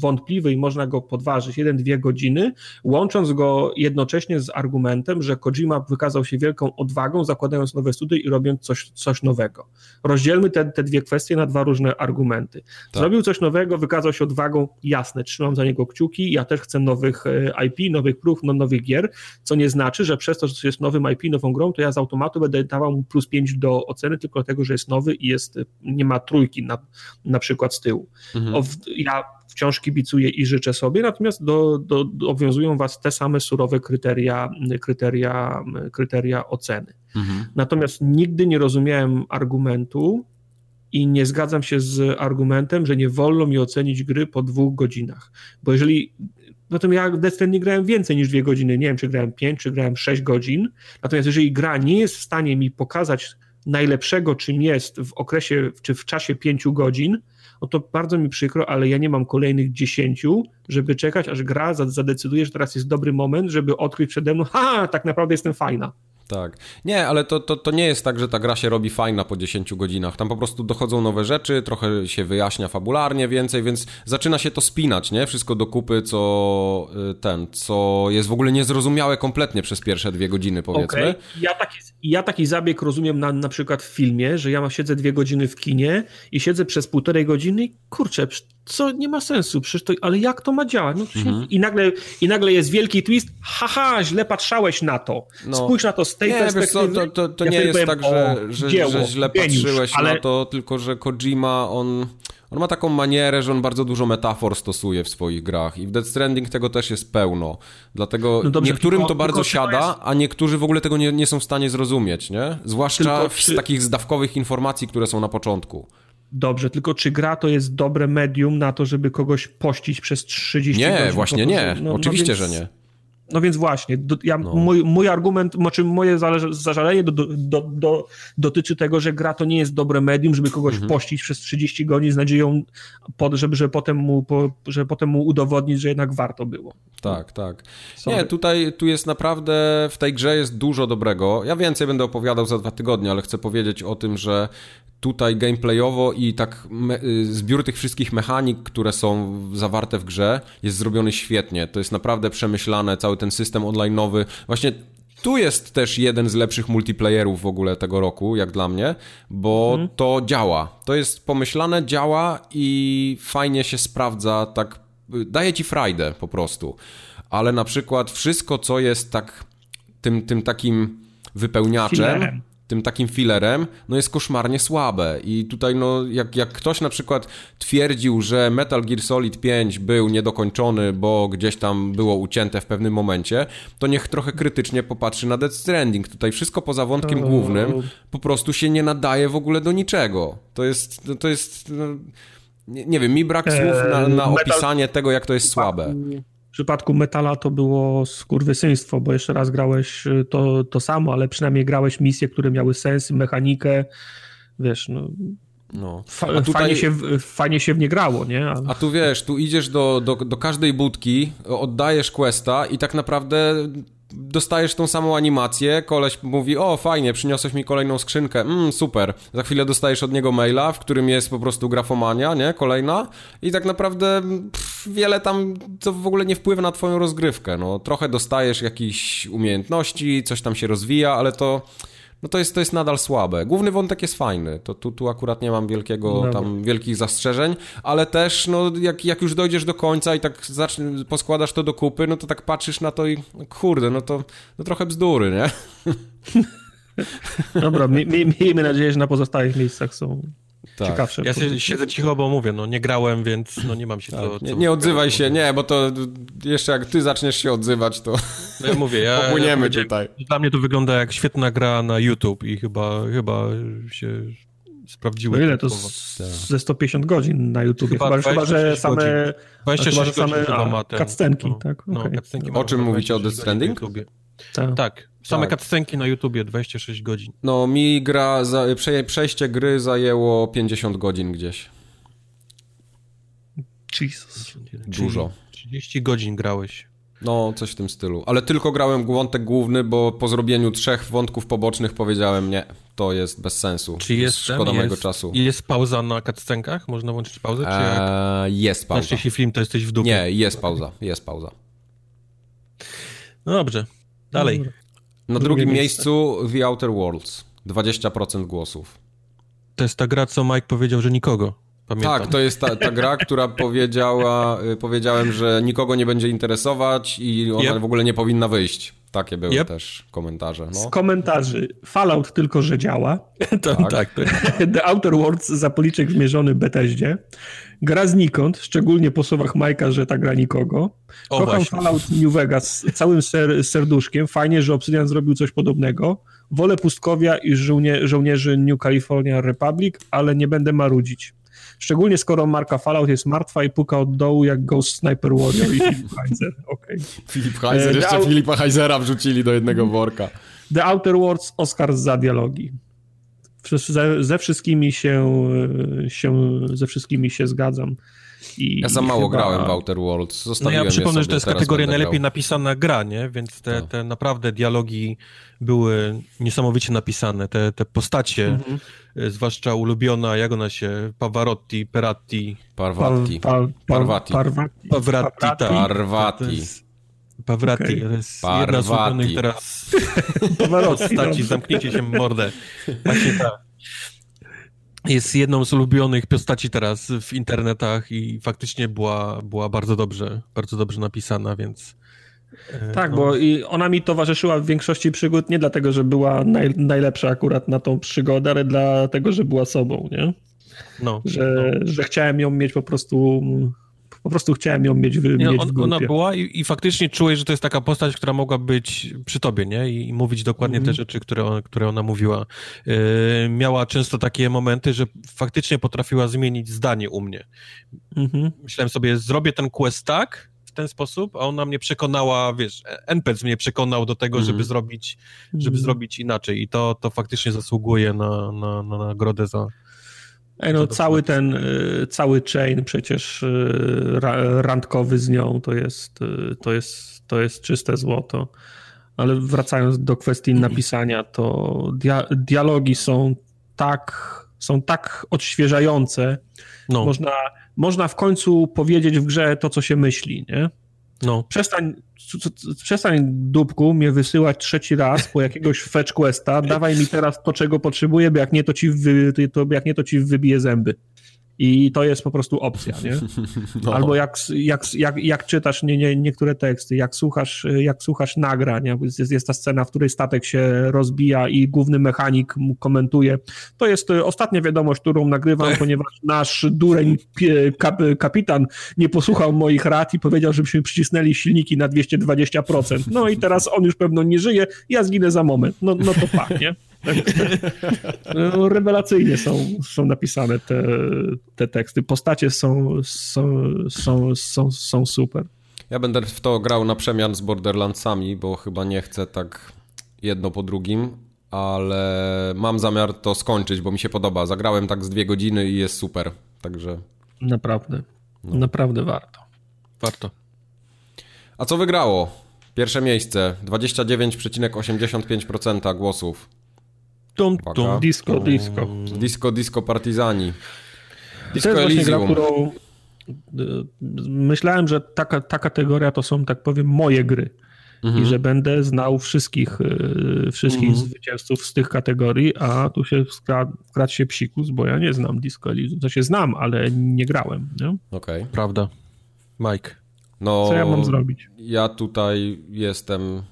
wątpliwy i można go podważyć, jeden, dwie godziny, łącząc go jednocześnie z argumentem, że Kojima wykazał się wielką odwagą, zakładając nowe studia i robiąc coś, coś nowego. Rozdzielmy te, te dwie kwestie na dwa różne argumenty. Tak. Zrobił coś nowego, wykazał się odwagą, jasne, trzymam za niego kciuki, ja też chcę nowych e, IP, nowych prób, no, nowych gier, co nie znaczy, że przez to, że jest nowym IP, nową grą, to ja z automatu będę dawał mu plus 5 do oceny, tylko dlatego, że jest nowy i jest, nie ma trójki na, na przykład z tyłu. Mhm. O, ja wciąż kibicuję i życzę sobie, natomiast do, do, do, obowiązują was te same surowe kryteria, kryteria, kryteria oceny. Mhm. Natomiast nigdy nie rozumiałem argumentu, i nie zgadzam się z argumentem, że nie wolno mi ocenić gry po dwóch godzinach. Bo jeżeli no to ja Stranding grałem więcej niż dwie godziny. Nie wiem, czy grałem pięć, czy grałem sześć godzin. Natomiast jeżeli gra nie jest w stanie mi pokazać najlepszego, czym jest w okresie, czy w czasie pięciu godzin, no to bardzo mi przykro, ale ja nie mam kolejnych dziesięciu, żeby czekać, aż gra zadecyduje, że teraz jest dobry moment, żeby odkryć przede mną, ha, tak naprawdę jestem fajna. Tak. Nie, ale to, to, to nie jest tak, że ta gra się robi fajna po 10 godzinach. Tam po prostu dochodzą nowe rzeczy, trochę się wyjaśnia fabularnie więcej, więc zaczyna się to spinać, nie? Wszystko do kupy, co y, ten, co jest w ogóle niezrozumiałe kompletnie przez pierwsze dwie godziny, powiedzmy. Okay. Ja, taki, ja taki zabieg rozumiem na, na przykład w filmie, że ja siedzę dwie godziny w kinie i siedzę przez półtorej godziny i kurczę, co nie ma sensu, przecież to, ale jak to ma działać? No, mhm. i, nagle, I nagle jest wielki twist, haha, źle patrzałeś na to. No. Spójrz na to z tej nie, perspektywy. Co, to, to, to ja nie jest powiem, tak, że, że, że źle geniusz, patrzyłeś ale... na to, tylko że Kojima, on On ma taką manierę, że on bardzo dużo metafor stosuje w swoich grach i w Death Stranding tego też jest pełno. Dlatego no dobrze, niektórym tylko, to bardzo siada, jest... a niektórzy w ogóle tego nie, nie są w stanie zrozumieć, nie? Zwłaszcza z takich zdawkowych informacji, które są na początku. Dobrze, tylko czy gra to jest dobre medium na to, żeby kogoś pościć przez 30 nie, godzin? Nie, właśnie nie. No, no Oczywiście, no więc... że nie. No więc właśnie, do, ja, no. mój, mój argument, znaczy moje zażalenie do, do, do, dotyczy tego, że gra to nie jest dobre medium, żeby kogoś mhm. pościć przez 30 godzin z nadzieją, pod, żeby, że potem, mu, po, że potem mu udowodnić, że jednak warto było. Tak, tak. Sorry. Nie, tutaj tu jest naprawdę, w tej grze jest dużo dobrego. Ja więcej będę opowiadał za dwa tygodnie, ale chcę powiedzieć o tym, że tutaj gameplayowo i tak y, zbiór tych wszystkich mechanik, które są zawarte w grze jest zrobiony świetnie. To jest naprawdę przemyślane, cały ten system online'owy. Właśnie tu jest też jeden z lepszych multiplayerów w ogóle tego roku, jak dla mnie, bo mhm. to działa. To jest pomyślane, działa i fajnie się sprawdza, tak daje ci frajdę po prostu. Ale na przykład wszystko, co jest tak tym, tym takim wypełniaczem, tym takim filerem, no jest koszmarnie słabe. I tutaj, no, jak, jak ktoś na przykład twierdził, że Metal Gear Solid 5 był niedokończony, bo gdzieś tam było ucięte w pewnym momencie, to niech trochę krytycznie popatrzy na Death Stranding. Tutaj wszystko poza wątkiem głównym po prostu się nie nadaje w ogóle do niczego. To jest, no, to jest, no, nie, nie, wiem, mi brak słów na, na opisanie tego, jak to jest słabe. W przypadku Metala to było skurwysyństwo, bo jeszcze raz grałeś y, to, to samo, ale przynajmniej grałeś misje, które miały sens, mechanikę, wiesz, no... No. Fa tutaj... fajnie, się, fajnie się w nie grało, nie? A tu wiesz, tu idziesz do, do, do każdej budki, oddajesz questa i tak naprawdę dostajesz tą samą animację, koleś mówi, o fajnie, przyniosłeś mi kolejną skrzynkę, mm, super. Za chwilę dostajesz od niego maila, w którym jest po prostu grafomania, nie, kolejna i tak naprawdę pff, wiele tam, co w ogóle nie wpływa na twoją rozgrywkę, no trochę dostajesz jakichś umiejętności, coś tam się rozwija, ale to no to jest, to jest nadal słabe. Główny wątek jest fajny, to tu, tu akurat nie mam wielkiego, tam wielkich zastrzeżeń, ale też no, jak, jak już dojdziesz do końca i tak zacznie, poskładasz to do kupy, no to tak patrzysz na to i kurde, no to no trochę bzdury, nie? Dobra, miejmy nadzieję, że na pozostałych miejscach są tak. ciekawsze. Ja się, siedzę cicho, bo mówię, no nie grałem, więc no nie mam się tak, co... Nie, nie odzywaj się, nie, bo to jeszcze jak ty zaczniesz się odzywać, to no ja mówię, ja, popłyniemy ja tutaj. Dla mnie to wygląda jak świetna gra na YouTube i chyba, chyba się sprawdziło. No ile to z, ze 150 godzin na YouTube? Chyba, chyba, chyba że same, 26 chyba, że same a, cutscenki, no, tak? No, okay. O czym mówicie, o Death Stranding? Tak. tak. Same tak. cutscenki na YouTubie, 26 godzin. No, mi gra, za, prze, przejście gry zajęło 50 godzin gdzieś. Jesus. Dużo. 30 godzin grałeś. No, coś w tym stylu. Ale tylko grałem wątek główny, bo po zrobieniu trzech wątków pobocznych powiedziałem, nie, to jest bez sensu. Czy jest Szkoda mojego czasu. Jest pauza na cutscenkach? Można włączyć pauzę? Czy eee, jest pauza. Znaczy, jeśli film, to jesteś w dupie. Nie, jest pauza, jest pauza. No dobrze, dalej. Na drugim miejscu The Outer Worlds. 20% głosów. To jest ta gra, co Mike powiedział, że nikogo. Pamiętam. Tak, to jest ta, ta gra, która powiedziała, y, powiedziałem, że nikogo nie będzie interesować i ona yep. w ogóle nie powinna wyjść. Takie były yep. też komentarze. No. Z komentarzy. Fallout tylko, że działa. To, tak. tak to... The Outer Worlds za policzek wmierzony Bethesdzie. Gra znikąd, szczególnie po słowach Majka, że ta gra nikogo. O, Kocham właśnie. Fallout New Vegas całym ser serduszkiem. Fajnie, że Obsidian zrobił coś podobnego. Wolę pustkowia i żołnie żołnierzy New California Republic, ale nie będę marudzić. Szczególnie skoro marka Fallout jest martwa i puka od dołu jak Ghost Sniper Warrior i Philip Heiser. Okay. Philip Heiser, jeszcze Out... Filipa Heisera wrzucili do jednego worka. The Outer Worlds Oscar za dialogi. Ze, ze, wszystkimi się, się, ze wszystkimi się zgadzam. I, ja za mało chyba... grałem w Outer Worlds. no ja przypomnę, że to jest kategoria najlepiej grał. napisana gra, nie? Więc te, te naprawdę dialogi były niesamowicie napisane. Te, te postacie, mhm. E, zwłaszcza ulubiona, jak ona się, Pavarotti, Peratti. Parvati. Pa, pa, Parvati. Parvati. Parvati, tak. Parvati. Pawrati, okay. to jest Parvati. jedna z ulubionych teraz postaci, zamknijcie się mordę. Właśnie tak jest jedną z ulubionych postaci teraz w internetach i faktycznie była, była bardzo dobrze, bardzo dobrze napisana, więc... E, tak, no. bo i ona mi towarzyszyła w większości przygód nie dlatego, że była naj, najlepsza akurat na tą przygodę, ale dlatego, że była sobą, nie? no, że, no. że chciałem ją mieć po prostu po prostu chciałem ją mieć, w, nie, mieć on, w Ona była i, i, faktycznie czułeś, że to jest taka postać, która mogła być przy tobie, nie? I, i mówić dokładnie mm -hmm. te rzeczy, które, on, które ona mówiła. Yy, miała często takie momenty, że faktycznie potrafiła zmienić zdanie u mnie. Mm -hmm. Myślałem sobie, zrobię ten quest tak, w ten sposób, a ona mnie przekonała, wiesz, NPC mnie przekonał do tego, mm -hmm. żeby mhm. zrobić, żeby mhm. zrobić inaczej i to, to faktycznie zasługuje na, na, na nagrodę za, no, cały ten, y, cały chain przecież y, randkowy z nią to jest, y, to jest, to jest czyste złoto. Ale wracając do kwestii napisania, to dia dialogi są tak, są tak odświeżające. No. Można, można w końcu powiedzieć w grze to, co się myśli, nie? No. Przestań, przestań, dupku, mnie wysyłać trzeci raz po jakiegoś fetch questa, dawaj mi teraz to, czego potrzebuję, bo jak nie, to ci, wy, to, jak nie, to ci wybije zęby. I to jest po prostu opcja, nie? No. Albo jak, jak, jak, jak czytasz nie, nie, niektóre teksty, jak słuchasz, jak słuchasz nagrań, jest, jest ta scena, w której statek się rozbija i główny mechanik komentuje. To jest e, ostatnia wiadomość, którą nagrywam, tak. ponieważ nasz dureń kap, kapitan nie posłuchał moich rad i powiedział, żebyśmy przycisnęli silniki na 220%. No i teraz on już pewno nie żyje, ja zginę za moment. No, no to fakt, nie? No, rewelacyjnie są, są napisane te, te teksty. Postacie są, są, są, są, są super. Ja będę w to grał na przemian z Borderlandsami, bo chyba nie chcę tak jedno po drugim, ale mam zamiar to skończyć, bo mi się podoba. Zagrałem tak z dwie godziny i jest super, także... Naprawdę, no. naprawdę warto. Warto. A co wygrało? Pierwsze miejsce, 29,85% głosów. Tum, tum, disco, disco. Disco, disco Partizani. Disco to jest Elysium. Gra, którą y, myślałem, że ta, ta kategoria to są, tak powiem, moje gry. Mhm. I że będę znał wszystkich, y, wszystkich mhm. zwycięzców z tych kategorii, a tu się wkradł się psikus, bo ja nie znam Disco Elysium. To się znam, ale nie grałem. Okej. Okay. Prawda. Mike. No, Co ja mam zrobić? Ja tutaj jestem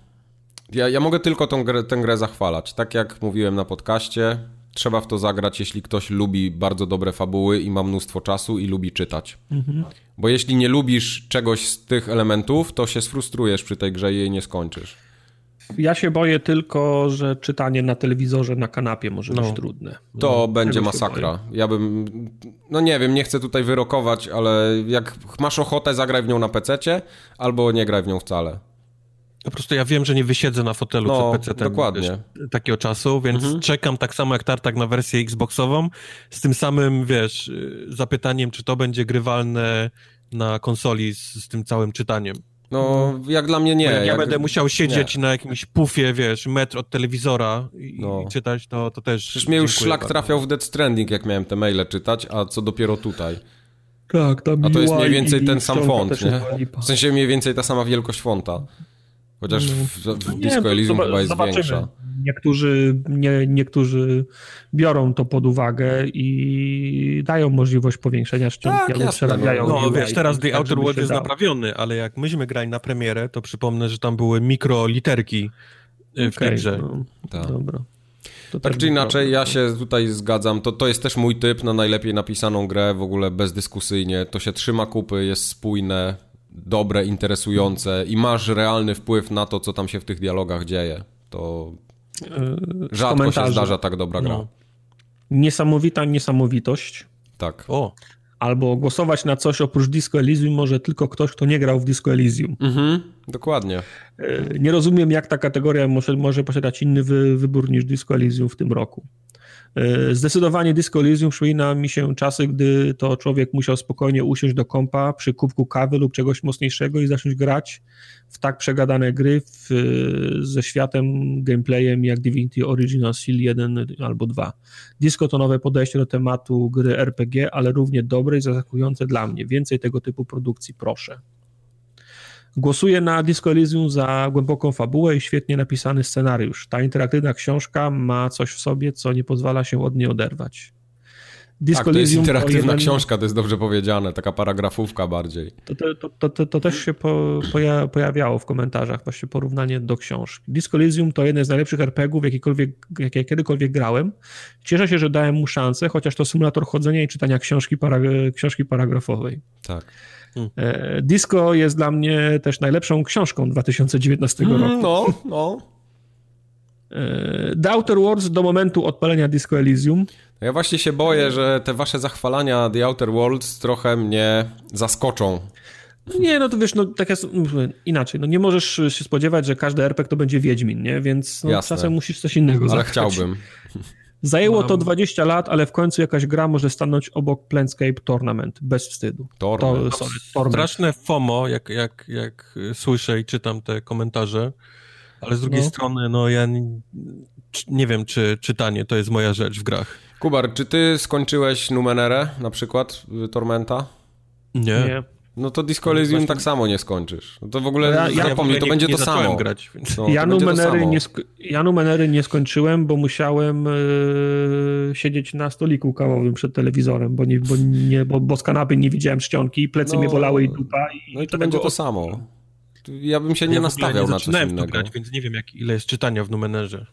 ja, ja mogę tylko tą grę, tę grę zachwalać. Tak jak mówiłem na podcaście, trzeba w to zagrać, jeśli ktoś lubi bardzo dobre fabuły i ma mnóstwo czasu i lubi czytać. Mhm. Bo jeśli nie lubisz czegoś z tych elementów, to się sfrustrujesz przy tej grze i jej nie skończysz. Ja się boję tylko, że czytanie na telewizorze na kanapie może no. być trudne. To no, będzie masakra. Ja bym, no nie wiem, nie chcę tutaj wyrokować, ale jak masz ochotę, zagraj w nią na PC albo nie graj w nią wcale. Po prostu ja wiem, że nie wysiedzę na fotelu no, PC dokładnie. Wiesz, takiego czasu, więc mhm. czekam tak samo jak Tartak na wersję Xboxową, z tym samym, wiesz, zapytaniem, czy to będzie grywalne na konsoli z, z tym całym czytaniem. No, jak dla mnie nie. Ja jak... będę musiał siedzieć nie. na jakimś pufie, wiesz, metr od telewizora i, no. i czytać, to, to też. Przecież mnie już szlak bardzo. trafiał w Dead Stranding, jak miałem te maile czytać, a co dopiero tutaj. Tak, tam A to jest mniej więcej ten sam font, nie? W sensie mniej więcej ta sama wielkość fonta. Chociaż w, w no Disco Elysium chyba jest zobaczymy. większa. Niektórzy, nie, niektórzy biorą to pod uwagę i dają możliwość powiększenia ściągi, tak, przerabiają. No, no wiesz, teraz The tak, Outer World jest naprawiony, ale jak myśmy grali na premierę, to przypomnę, że tam były mikroliterki okay, w tej grze. No, tak. Dobra. To tak czy inaczej, ja się tutaj zgadzam. To, to jest też mój typ na najlepiej napisaną grę, w ogóle bezdyskusyjnie. To się trzyma kupy, jest spójne, dobre, interesujące i masz realny wpływ na to, co tam się w tych dialogach dzieje. To yy, rzadko się zdarza tak dobra gra. No. Niesamowita niesamowitość. Tak. O. Albo głosować na coś oprócz Disco Elysium może tylko ktoś, kto nie grał w Disco Elysium. Mhm, dokładnie. Yy, nie rozumiem, jak ta kategoria może, może posiadać inny wy, wybór niż Disco Elysium w tym roku. E, zdecydowanie Disco Elysium przypomina mi się czasy, gdy to człowiek musiał spokojnie usiąść do kompa przy kubku kawy lub czegoś mocniejszego i zacząć grać w tak przegadane gry w, ze światem, gameplayem jak Divinity Original Sin 1 albo 2. Disco to nowe podejście do tematu gry RPG, ale równie dobre i zaskakujące dla mnie. Więcej tego typu produkcji proszę. Głosuję na Disco Elysium za głęboką fabułę i świetnie napisany scenariusz. Ta interaktywna książka ma coś w sobie, co nie pozwala się od niej oderwać. Disco tak, to jest interaktywna jeden... książka, to jest dobrze powiedziane, taka paragrafówka bardziej. To, to, to, to, też się po, pojawiało w komentarzach, właśnie porównanie do książki. Disco Elysium to jeden z najlepszych RPGów, jakie kiedykolwiek grałem. Cieszę się, że dałem mu szansę, chociaż to symulator chodzenia i czytania książki, para, książki paragrafowej. Tak. Hmm. Disco jest dla mnie też najlepszą książką 2019 roku. Mm, no, no. E, The Outer Worlds do momentu odpalenia Disco Elysium. Ja właśnie się boję, że te wasze zachwalania The Outer Worlds trochę mnie zaskoczą. Nie, no to wiesz, no tak jest inaczej. No nie możesz się spodziewać, że każdy RPG to będzie Wiedźmin, nie? Więc no, czasem musisz coś innego Ale chciałbym. Zajęło Mam... to 20 lat, ale w końcu jakaś gra może stanąć obok Planescape Tournament, bez wstydu. Torment. To, sorry, Straszne FOMO, jak, jak, jak słyszę i czytam te komentarze, ale z drugiej no. strony, no ja nie, nie wiem, czy czytanie to jest moja rzecz w grach. Kubar, czy ty skończyłeś Numenerę, na przykład Tormenta? Nie. nie. No to Disco Elysium właśnie... tak samo nie skończysz. No to w ogóle ja, ja zapomnij, to będzie to samo. Grać, więc... no, ja, Numenery nie ja Numenery nie skończyłem, bo musiałem yy, siedzieć na stoliku kawowym przed telewizorem, bo, nie, bo, nie, bo, bo z kanapy nie widziałem czcionki, plecy no, mnie bolały i dupa. I no i to będzie to samo. Ja bym się nie ja nastawiał nie na coś innego. grać, więc nie wiem, jak, ile jest czytania w Numenerze.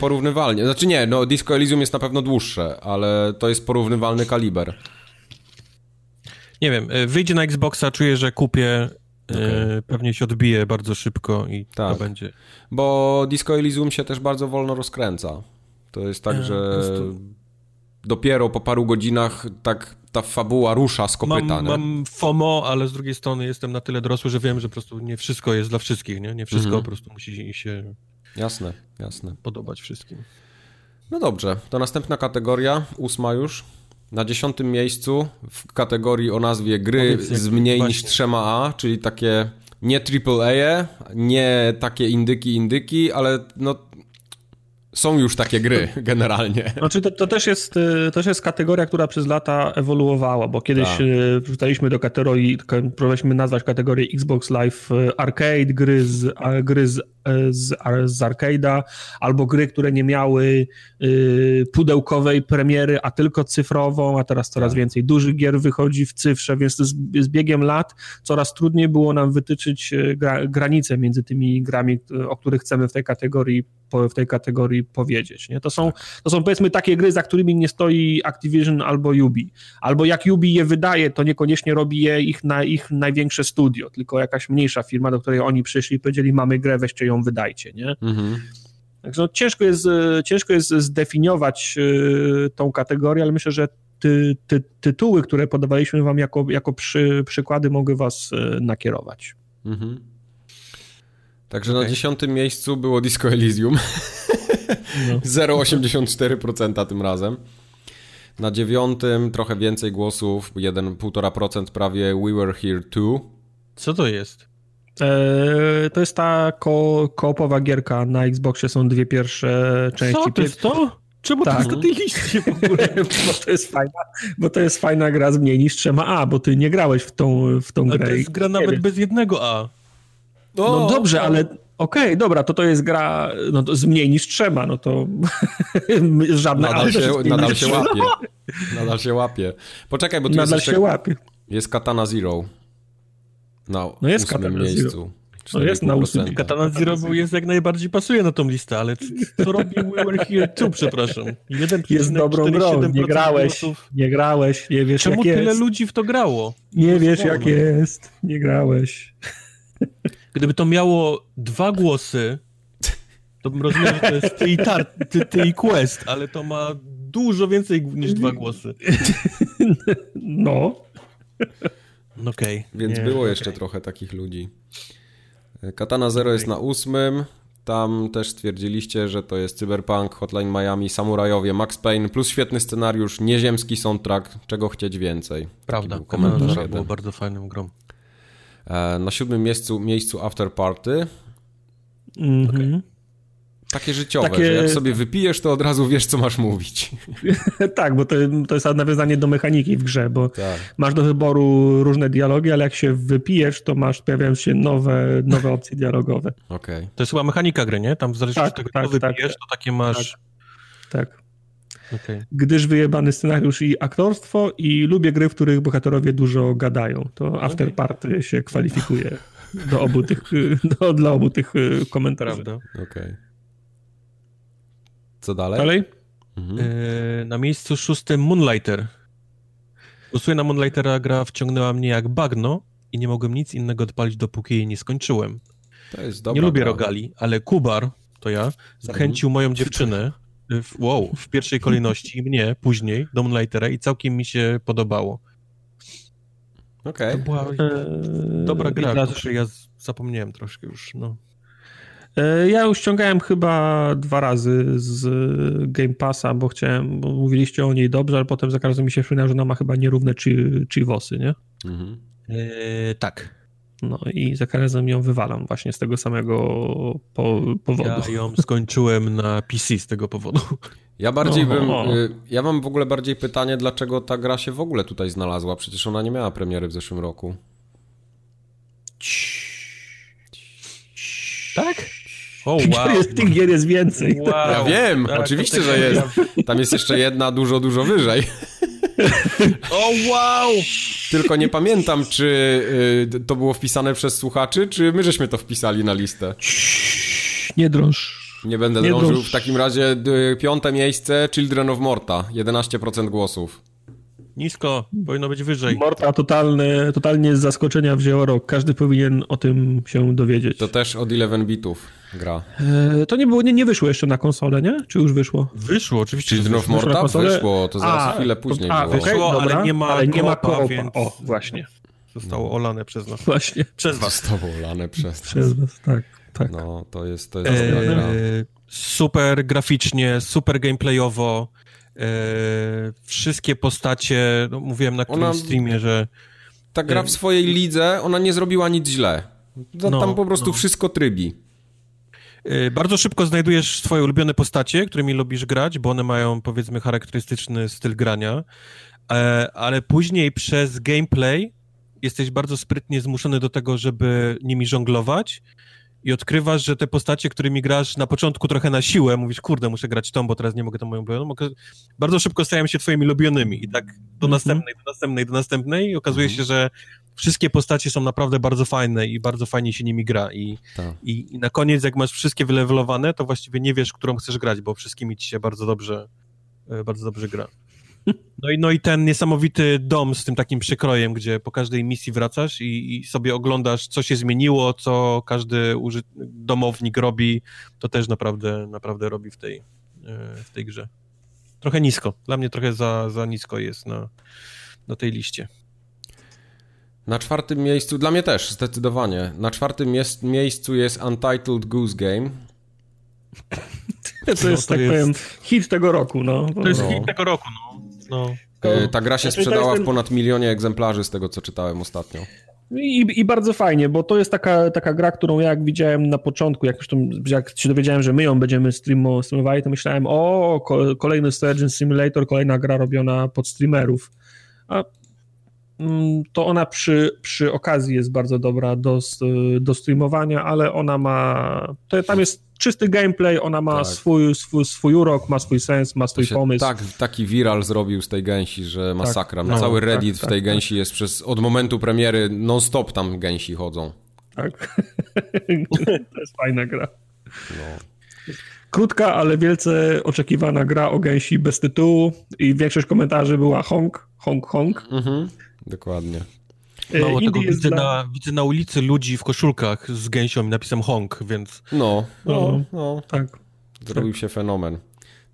Porównywalnie. Znaczy nie, no Disco Elysium jest na pewno dłuższe, ale to jest porównywalny kaliber. Nie wiem, y, wyjdzie na Xboxa, czuję, że kupię, y, okay. pewnie się odbije bardzo szybko i tak. to będzie. Bo Disco Elysium się też bardzo wolno rozkręca. To jest tak, e, że dopiero po paru godzinach tak ta fabuła rusza z kopyta. Mam, mam FOMO, ale z drugiej strony jestem na tyle dorosły, że wiem, że po prostu nie wszystko jest dla wszystkich, nie? Nie wszystko mhm. po prostu musi się Jasne, jasne. Podobać wszystkim. No dobrze, to następna kategoria, ósma już. Na dziesiątym miejscu w kategorii o nazwie gry Powiedz, z mniej niż trzema A, czyli takie nie AAA, nie takie indyki, indyki, ale no są już takie gry generalnie. Znaczy to, to, też, jest, y, też jest kategoria, która przez lata ewoluowała, bo kiedyś tak. Y, wrzucaliśmy do kategorii, próbowaliśmy nazwać kategorię Xbox Live y, Arcade, gry z, gry z z, z arcade'a, albo gry, które nie miały y, pudełkowej premiery, a tylko cyfrową, a teraz coraz tak. więcej dużych gier wychodzi w cyfrze, więc z, z biegiem lat coraz trudniej było nam wytyczyć y, gra, granice między tymi grami, o których chcemy w tej kategorii w tej kategorii powiedzieć. Nie? To, są, tak. to są powiedzmy takie gry, za którymi nie stoi Activision albo Ubi. Albo jak Ubi je wydaje, to niekoniecznie robi je ich, na, ich największe studio, tylko jakaś mniejsza firma, do której oni przyszli i powiedzieli, mamy grę, weźcie ją wydajcie, nie? Mhm. Także no, ciężko, jest, ciężko jest zdefiniować y, tą kategorię, ale myślę, że ty, ty, tytuły, które podawaliśmy wam jako, jako przy, przykłady, mogły was y, nakierować. Mhm. Także okay. na dziesiątym miejscu było Disco Elysium. No. 0,84% tym razem. Na dziewiątym trochę więcej głosów, 1,5% prawie We Were Here Too. Co to jest? Eee, to jest ta ko koopowa gierka. Na Xboxie są dwie pierwsze części. Co, to jest to? Czemu tak. to jest na tej liście w ogóle? bo, to jest fajna, bo to jest fajna gra z mniej niż trzema A, bo ty nie grałeś w tą, w tą grę. to jest gra nawet bez jednego A. No, no dobrze, ale okej, okay, dobra, to to jest gra no, z mniej niż trzeba, no to żadna nadal się, nadal się łapie. Nadal się łapie. Poczekaj, bo tu nadal jest się łapie. Jest Katana Zero. Na no jest Katana miejscu. Zero. No jest na ósmym. Katana Zero jest jak najbardziej pasuje na tą listę, ale co robi We Were Here 2, przepraszam? Jeden jest dobrą grą, nie grałeś, głosów. nie grałeś, nie wiesz Czemu jak tyle jest. ludzi w to grało? Nie wiesz jak jest, nie grałeś. Gdyby to miało dwa głosy, to bym rozumiał, że to jest ty i, tar, ty, ty i Quest, ale to ma dużo więcej niż dwa głosy. No. Okej. Okay. Więc nie, było okay. jeszcze trochę takich ludzi. Katana Zero okay. jest na ósmym. Tam też stwierdziliście, że to jest Cyberpunk, Hotline Miami, Samurajowie, Max Payne, plus świetny scenariusz, nieziemski soundtrack, czego chcieć więcej. Prawda, Katana Zero było bardzo fajnym grą. E, na siódmym miejscu, miejscu After Party. Mm -hmm. okay. Takie życiowe, Takie... że jak sobie wypijesz, to od razu wiesz, co masz mówić. tak, bo to, to jest nawiązanie do mechaniki w grze, bo tak. masz do wyboru różne dialogi, ale jak się wypijesz, to masz, pojawiają się nowe, nowe opcje dialogowe. Okay. To jest chyba mechanika gry, nie? Tam w zależności tak, od tego, tak, co tak, wypijesz, to takie masz... Tak. tak. okay. gdyż wyjebany scenariusz i aktorstwo i lubię gry, w których bohaterowie dużo gadają. To Afterparty się kwalifikuje do obu tych, do, dla obu tych y, komentarzy. Okej. Okay. Co dalej? Dalej? Mhm. E, na miejscu szóstym Moonlighter. Głosuję na Moonlightera, gra wciągnęła mnie jak bagno i nie mogłem nic innego odpalić, dopóki jej nie skończyłem. To jest dobra Nie lubię gra. rogali, ale Kubar, to ja, zachęcił mhm. moją dziewczynę, w, wow, w pierwszej kolejności, mnie później, do Moonlightera i całkiem mi się podobało. Okej. Okay. To była eee, dobra gra, o której ja zapomniałem troszkę już, no. E, ja już ściągałem chyba dwa razy z Game Passa, bo chciałem, bo mówiliście o niej dobrze, ale potem za każdym mi się przypomniało, że ona ma chyba nierówne chivosy, nie? Mhm. Eee, tak. No i za każdym ją wywalam właśnie z tego samego po, powodu. Ja ją skończyłem na PC z tego powodu. Ja bardziej no, bym. Y, ja mam w ogóle bardziej pytanie, dlaczego ta gra się w ogóle tutaj znalazła? Przecież ona nie miała premiery w zeszłym roku. Tak? O, wow. Jest, tych gier jest więcej. Wow. Ja wiem, tak, oczywiście, że jest. Tam jest jeszcze jedna dużo, dużo wyżej. O wow! Tylko nie pamiętam, czy y, to było wpisane przez słuchaczy, czy my żeśmy to wpisali na listę. Nie drąż. Nie będę nie drążył. W takim razie y, piąte miejsce Children of Morta. 11% głosów. Nisko, powinno być wyżej. Morta totalne, totalnie z zaskoczenia wzięło rok. Każdy powinien o tym się dowiedzieć. To też od 11 bitów gra. E, to nie było, nie, nie wyszło jeszcze na konsolę, nie? Czy już wyszło? Wyszło, oczywiście. Czyli of Morta wyszło, wyszło, to zaraz a, chwilę później a, było. Wyszło, okay, ale nie ma, ale nie ma koopa, więc... O, właśnie. Zostało olane przez nas. Właśnie. Przez was. Zostało olane przez nas. Przez was, tak. tak. No, to jest, to jest e, gra. Super graficznie, super gameplayowo. E, wszystkie postacie, no, mówiłem na którymś ona, streamie, że... Ta gra w e, swojej lidze, ona nie zrobiła nic źle. No, tam po prostu no. wszystko trybi. E, bardzo szybko znajdujesz swoje ulubione postacie, którymi lubisz grać, bo one mają powiedzmy charakterystyczny styl grania, ale później przez gameplay jesteś bardzo sprytnie zmuszony do tego, żeby nimi żonglować i odkrywasz, że te postacie, którymi grasz na początku trochę na siłę, mówisz, kurde, muszę grać tą, bo teraz nie mogę tą moją ulubioną, bardzo szybko stają się twoimi lubionymi i tak do mm -hmm. następnej, do następnej, do następnej i okazuje mm -hmm. się, że wszystkie postacie są naprawdę bardzo fajne i bardzo fajnie się nimi gra I, tak. i, i, na koniec, jak masz wszystkie wylewelowane, to właściwie nie wiesz, którą chcesz grać, bo wszystkimi ci się bardzo dobrze, e, bardzo dobrze gra. No i, no i ten niesamowity dom z tym takim przekrojem, gdzie po każdej misji wracasz i, i sobie oglądasz, co się zmieniło, co każdy uży... domownik robi, to też naprawdę, naprawdę robi w tej, e, w tej grze. Trochę nisko. Dla mnie trochę za, za nisko jest na, na tej liście. Na czwartym miejscu, dla mnie też, zdecydowanie. Na czwartym jest, miejscu jest Untitled Goose Game. To jest, no, to tak jest... powiem, hit tego roku, no. To jest no. hit tego roku, no. No. E, ta gra się sprzedała w ponad milionie egzemplarzy z tego, co czytałem ostatnio. I, I, bardzo fajnie, bo to jest taka, taka gra, którą ja jak widziałem na początku, jak już tam, jak się dowiedziałem, że my ją będziemy streamo, streamowali, to myślałem, o, kolejny Surgeon Simulator, kolejna gra robiona pod streamerów. A mm, to ona przy, przy okazji jest bardzo dobra do, do streamowania, ale ona ma, to tam jest czysty gameplay, ona ma tak. swój, swój, swój urok, ma swój sens, ma swój pomysł. Tak, taki viral zrobił z tej gęsi, że tak. masakra. Tak, no, Cały tak, Reddit tak, w tej tak. gęsi jest przez, od momentu premiery non-stop tam gęsi chodzą. Tak. to jest fajna gra. No. Krótka, ale wielce oczekiwana gra o gęsi bez tytułu i większość komentarzy była honk, honk, honk. Mhm, dokładnie. Mało tego, widzę, dla... na, widzę na ulicy ludzi w koszulkach z gęsią i napisem Hong, więc... No, no, no, no. tak. Zrobił tak. się fenomen.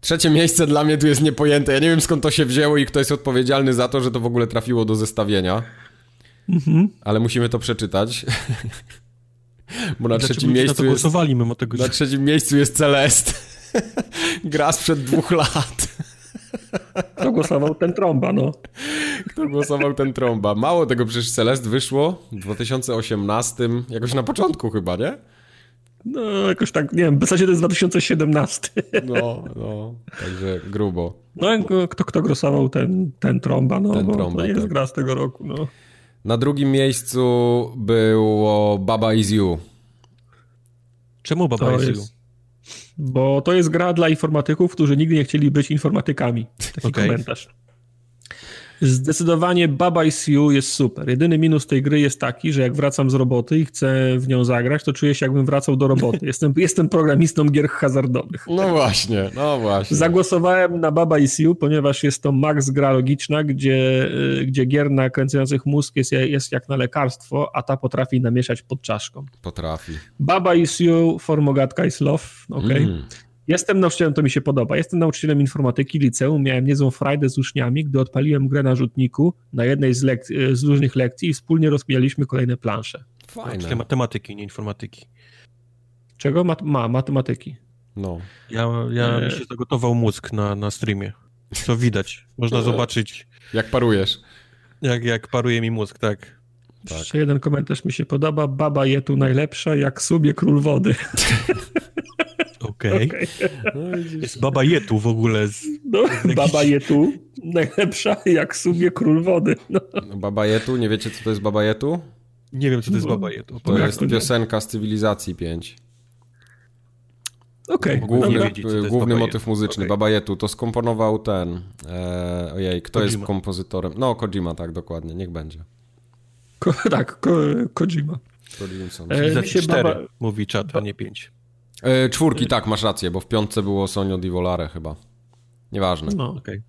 Trzecie miejsce dla mnie tu jest niepojęte. Ja nie wiem skąd to się wzięło i kto jest odpowiedzialny za to, że to w ogóle trafiło do zestawienia. Mhm. Ale musimy to przeczytać. Bo na trzecim miejscu. Na, jest, mimo tego, na trzecim miejscu jest Celest. Gra sprzed dwóch lat. Kto głosował ten trąba, no. Kto głosował ten trąba. Mało tego, przecież Celest wyszło w 2018, jakoś na początku chyba, nie? No, jakoś tak, nie wiem, w zasadzie to jest 2017. No, no, także grubo. No, kto, kto głosował ten, ten trąba, no, ten trąba, to jest tak. gra z tego roku, no. Na drugim miejscu było Baba Is You. Czemu Baba to Is You? Bo to jest gra dla informatyków, którzy nigdy nie chcieli być informatykami. Taki okay. komentarz. Zdecydowanie Baba is You jest super. Jedyny minus tej gry jest taki, że jak wracam z roboty i chcę w nią zagrać, to czuję się jakbym wracał do roboty. Jestem, jestem programistą gier hazardowych. No właśnie, no właśnie. Zagłosowałem na Baba is You, ponieważ jest to max gra logiczna, gdzie, y, gdzie gier nakręcających mózg jest, jest jak na lekarstwo, a ta potrafi namieszać pod czaszką. Potrafi. Baba is You, Formogatka is Love, ok. Mm. Jestem nauczycielem, to mi się podoba. Jestem nauczycielem informatyki liceum. Miałem niezłą frajdę z uczniami, gdy odpaliłem grę na rzutniku na jednej z, lek- z różnych lekcji i wspólnie rozkminialiśmy kolejne plansze. Fajne. matematyki, nie informatyki. Czego? Mat- ma, matematyki. No. Ja, ja e... mi się zagotował mózg na, na streamie. Co widać. Można zobaczyć. Jak parujesz. Jak, jak paruje mi mózg, tak. tak. Jeszcze jeden komentarz mi się podoba. Baba je tu najlepsza, jak sobie król wody. Okej. Okay. No, jest Baba Jetu w ogóle. Z, no, z Baba Jetu, najlepsza jak sobie król wody. No. no. Baba Jetu, nie wiecie co to jest Baba Jetu? Nie wiem co to jest Baba Jetu. To jest to piosenka z Cywilizacji 5. Okej. Okay. Główny, wiedzieć, główny motyw muzyczny, okay. Baba Jetu, to skomponował ten, e, ojej, kto Kojima. jest kompozytorem? No, Kojima, tak, dokładnie, niech będzie. Ko tak, Ko Kojima. Kojima. E, się baba... mówi czat, a nie 5. E, czwórki, tak, masz rację, bo w piątce było Sonio Di Volare chyba. Nieważne. No, okej. Okay.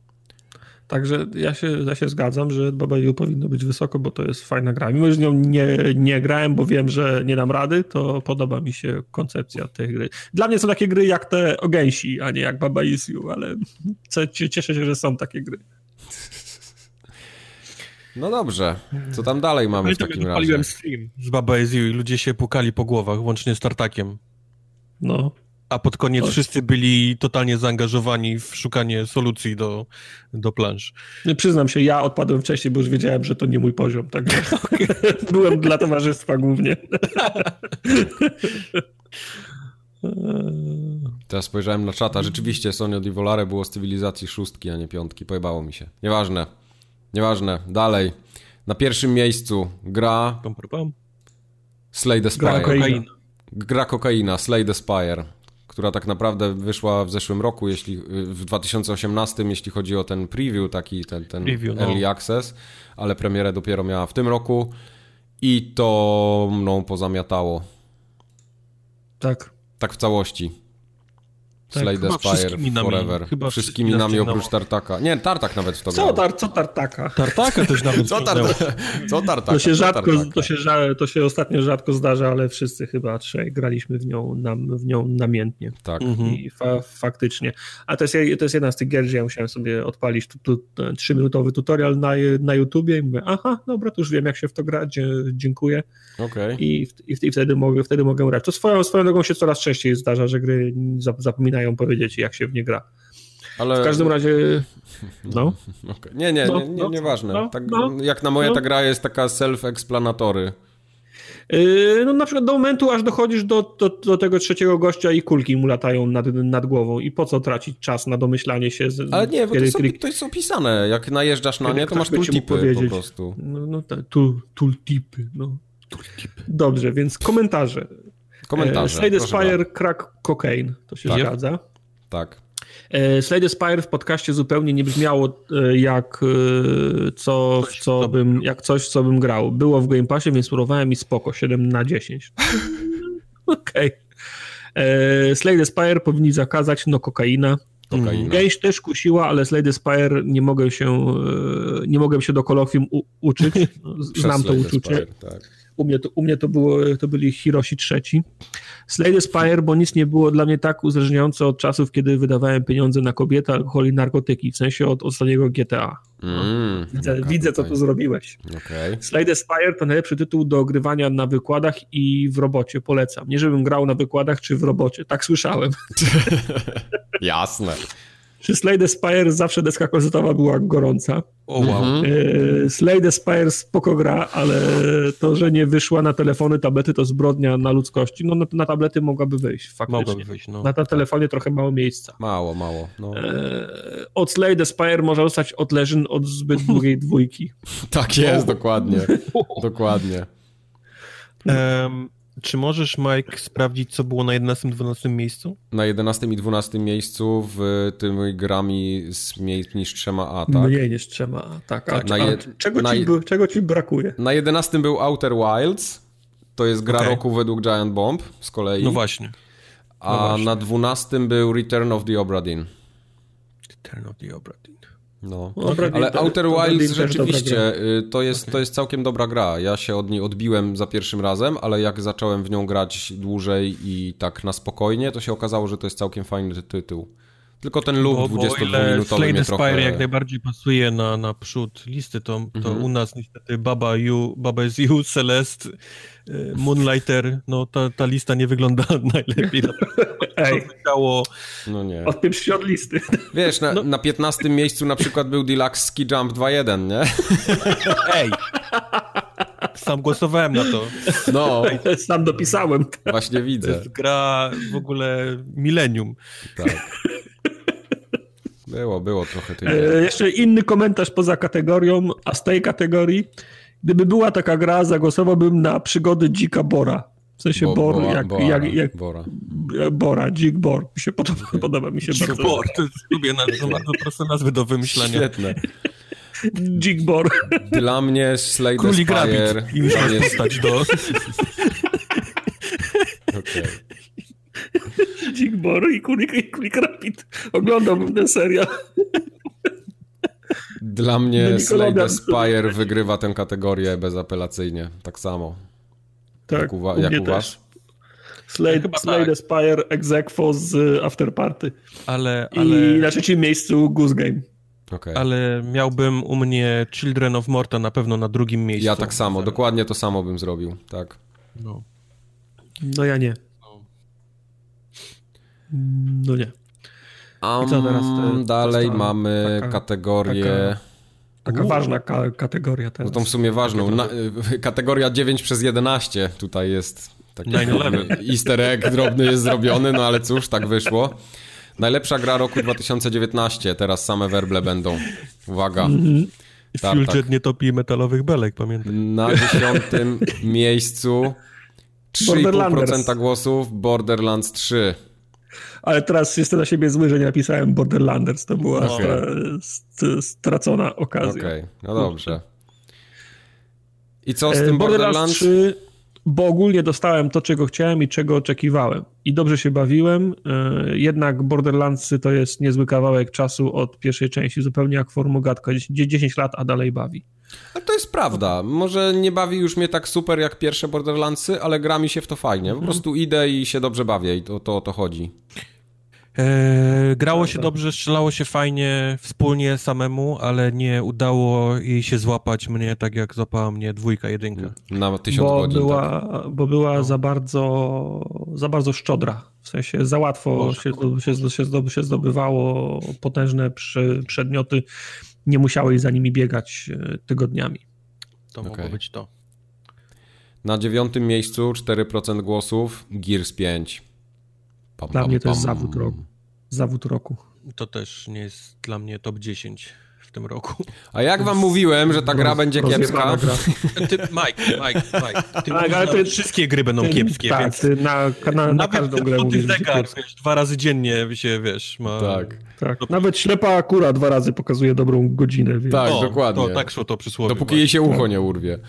Także ja się, ja się zgadzam, że Baba Yu powinno być wysoko, bo to jest fajna gra. Mimo, że z nią nie, nie grałem, bo wiem, że nie dam rady, to podoba mi się koncepcja tej gry. Dla mnie są takie gry jak te o gęsi, a nie jak Baba Is You, ale cieszę się, że są takie gry. No dobrze, co tam dalej mamy w takim razie? Paliłem stream z Baba Is You i ludzie się pukali po głowach, łącznie z Tartakiem. No. A pod koniec wszyscy byli totalnie zaangażowani w szukanie solucji do, do plansz. Przyznam się, ja odpadłem wcześniej, bo już wiedziałem, że to nie mój poziom. Także byłem dla towarzystwa głównie. Teraz spojrzałem na czata. Rzeczywiście Sonio Di Volare było z cywilizacji szóstki, a nie piątki. Pojebało mi się. Nieważne. Nieważne. Dalej. Na pierwszym miejscu gra Slay the Spire. Gra gra kokaina, Slay the Spire, która tak naprawdę wyszła w zeszłym roku, jeśli, w 2018, jeśli chodzi o ten preview, taki ten, ten preview, no. early no. access, ale premierę dopiero miała w tym roku i to mną pozamiatało. Tak. Tak w całości. Tak, Slay the Spire Forever. Chyba wszystkimi nami oprócz Tartaka. Nie, Tartak nawet w to co, tar, co Tartaka? Tartaka też nawet co, tar, co Tartaka? To się, rzadko, to, się, to się ostatnio rzadko zdarza, ale wszyscy chyba trzej graliśmy w nią, nam, w nią namiętnie. Tak. Mhm. I fa, faktycznie. A to jest, to jest jedna z tych gier, że ja musiałem sobie odpalić tu, tu, trzyminutowy tutorial na, na YouTubie i mówię, aha, dobra, to już wiem jak się w to gra, dziękuję. Okay. I, i, I wtedy mogę, wtedy mogę grać. To swoją, swoją drogą się coraz częściej zdarza, że gry zapominają potrafią powiedzieć, jak się w nie gra. Ale... W każdym razie. No. Okay. Nie, nie, no, nie, nie, no, nieważne. No, tak, no, jak na moje, ta gra jest taka self-explanatory. Yy, no na przykład do momentu, aż dochodzisz do, do, do, tego trzeciego gościa i kulki mu latają nad, nad głową i po co tracić czas na domyślanie się? Z, Ale nie, bo kiedy, to, jest, to jest opisane. Jak najeżdżasz na nie, to masz tooltipy po prostu. No, no tak, tooltipy, no. Dobrze, więc komentarze. Komentarze. Slade Spire, crack cocaine, to się tak. zgadza. Tak. E, Slade Spire w podcaście zupełnie nie brzmiało e, jak, e, co, coś, co bym, jak coś, co bym grał. Było w Game Passie, więc spróbowałem i spoko, 7 na 10. Okej. Okay. Slade Spire powinni zakazać, no kokaina. Kokaina. Gęś też kusiła, ale Slade Spire nie mogę się, nie mogę się do kolokwium uczyć. Znam to uczucie. Spire, tak. U mnie to, u mnie to, było, to byli Hiroshi trzeci. Slade Spire, bo nic nie było dla mnie tak uzależniające od czasów, kiedy wydawałem pieniądze na kobiety, alkohol i narkotyki, w sensie od ostatniego GTA. No. Mm, widzę, okay, widzę co tu zrobiłeś. Okay. Slade Spire to najlepszy tytuł do ogrywania na wykładach i w robocie, polecam. Nie żebym grał na wykładach czy w robocie, tak słyszałem. Jasne. Przy Slade Spire zawsze deska koncertowa była gorąca. O wow. Mhm. E, Slade Spire spoko gra, ale to, że nie wyszła na telefony, tablety to zbrodnia na ludzkości. No na, na tablety mogłaby wyjść faktycznie. Mogłaby wyjść, no. Na, na telefonie trochę mało miejsca. Mało, mało. No. E, od Slade Spire może zostać odleżyn od zbyt długiej dwójki. tak jest, dokładnie. dokładnie. Um, Czy możesz, Mike, sprawdzić, co było na 11 12 miejscu? Na 11 i 12 miejscu w tym grami z mniej niż trzema A, tak? Mniej niż trzema A, tak. A, na je, czego, na, ci, czego ci brakuje? Na 11 był Outer Wilds, to jest gra okay. roku według Giant Bomb z kolei. No właśnie. No a właśnie. na 12 był Return of the Obra Dinn. Return of the Obra Dinn. No, Dobra, ale to, Outer Wilds rzeczywiście y, to jest, okay. to jest całkiem dobra gra. Ja się od niej odbiłem za pierwszym razem, ale jak zacząłem w nią grać dłużej i tak na spokojnie, to się okazało, że to jest całkiem fajny tytuł. Tylko ten loop 22-minutowy mnie trochę... jak najbardziej pasuje na, na przód listy, to, to mhm. u nas niestety Baba, you, Baba is You, Celeste, Moonlighter, no ta, ta lista nie wygląda najlepiej. Ej, no nie. Odpieprz się od listy. Wiesz, na, no. na 15 miejscu na przykład był Deluxe Ski Jump 2.1, nie? Ej! Sam głosowałem na to. No. Sam dopisałem. Właśnie widzę. To jest gra w ogóle milenium. Tak. Było, było trochę tej. E, jeszcze inny komentarz poza kategorią, a z tej kategorii, gdyby była taka gra, zagłosowałbym na przygody Dzika Bora. W sensie Bo, Bor, jak, Boara, jak, jak Bora. Bora, Dzik Bor. Mi się podoba, podoba mi się Dzik bardzo. Bor, to lubię nazwy, bardzo proste nazwy do wymyślenia. Świetne. Dzik Bor. Dla mnie Slay the Spire. I już jest... stać do... Okej. Okay. Dzik Bor i Kulik, i Rapid. Oglądałbym tę serial. Dla mnie Slay the Spire wygrywa tę kategorię bezapelacyjnie. Tak samo. Tak, jak u, jak u was? Slay, Slay tak. the Spire Exequo z Afterparty. Ale, ale... I na trzecim miejscu Goose Game. Okay. Ale miałbym u mnie Children of Morta na pewno na drugim miejscu. Ja tak samo, dokładnie to samo bym zrobił, tak. No, no ja nie. No nie. Um, co teraz te, dalej mamy taka, kategorię... Taka, taka ważna ka kategoria teraz. No to w sumie ważną. Na, kategoria 9 przez 11 tutaj jest. Taki easter egg drobny jest zrobiony, no ale cóż, tak wyszło. Najlepsza gra roku 2019, teraz same werble będą. Uwaga. Mm -hmm. Fueljet nie topi metalowych belek, pamiętaj. Na dziesiątym miejscu 3,5% głosów Borderlands 3 ale teraz jestem na siebie zły, że nie napisałem Borderlanders. To była okay. stracona okazja. Okej, okay. no dobrze. I co z e, tym Borderlands? Borderlands 3, bo ogólnie dostałem to, czego chciałem i czego oczekiwałem. I dobrze się bawiłem. E, jednak Borderlandsy to jest niezły kawałek czasu od pierwszej części, zupełnie jak Formogatka. 10 lat, a dalej bawi. Ale to jest prawda. Może nie bawi już mnie tak super jak pierwsze Borderlandsy, ale gra mi się w to fajnie. Po mhm. prostu idę i się dobrze bawię i to, to o to chodzi. E, grało się dobrze, strzelało się fajnie wspólnie samemu, ale nie udało jej się złapać mnie tak jak złapała mnie dwójka, jedynka. Na tysiąc bo godzin. Była, tak. Bo była no. za bardzo za bardzo szczodra. W sensie za łatwo się, się, się, się zdobywało potężne przy, przedmioty. Nie musiałeś za nimi biegać e, tygodniami. To okay. mogło być to. Na dziewiątym miejscu 4% głosów Gears 5. Pam, dla pam, mnie to jest zawód roku. Zawód roku. To też nie jest dla mnie top 10 w tym roku. A jak wam mówiłem, że ta gra będzie kiepska? Gra. Ty, Mike, Mike, Mike. Ty tak, ale ty, wszystkie gry będą ty, kiepskie, tak, więc... Ty na, na, na każdą grę mówisz, zegar, wiesz, dwa razy dziennie się, wiesz, ma... Tak. tak. Nawet ślepa akura dwa razy pokazuje dobrą godzinę. Więc... Tak, o, dokładnie. To, tak szło to przysłowie. Dopóki właśnie. jej się ucho tak. nie urwie.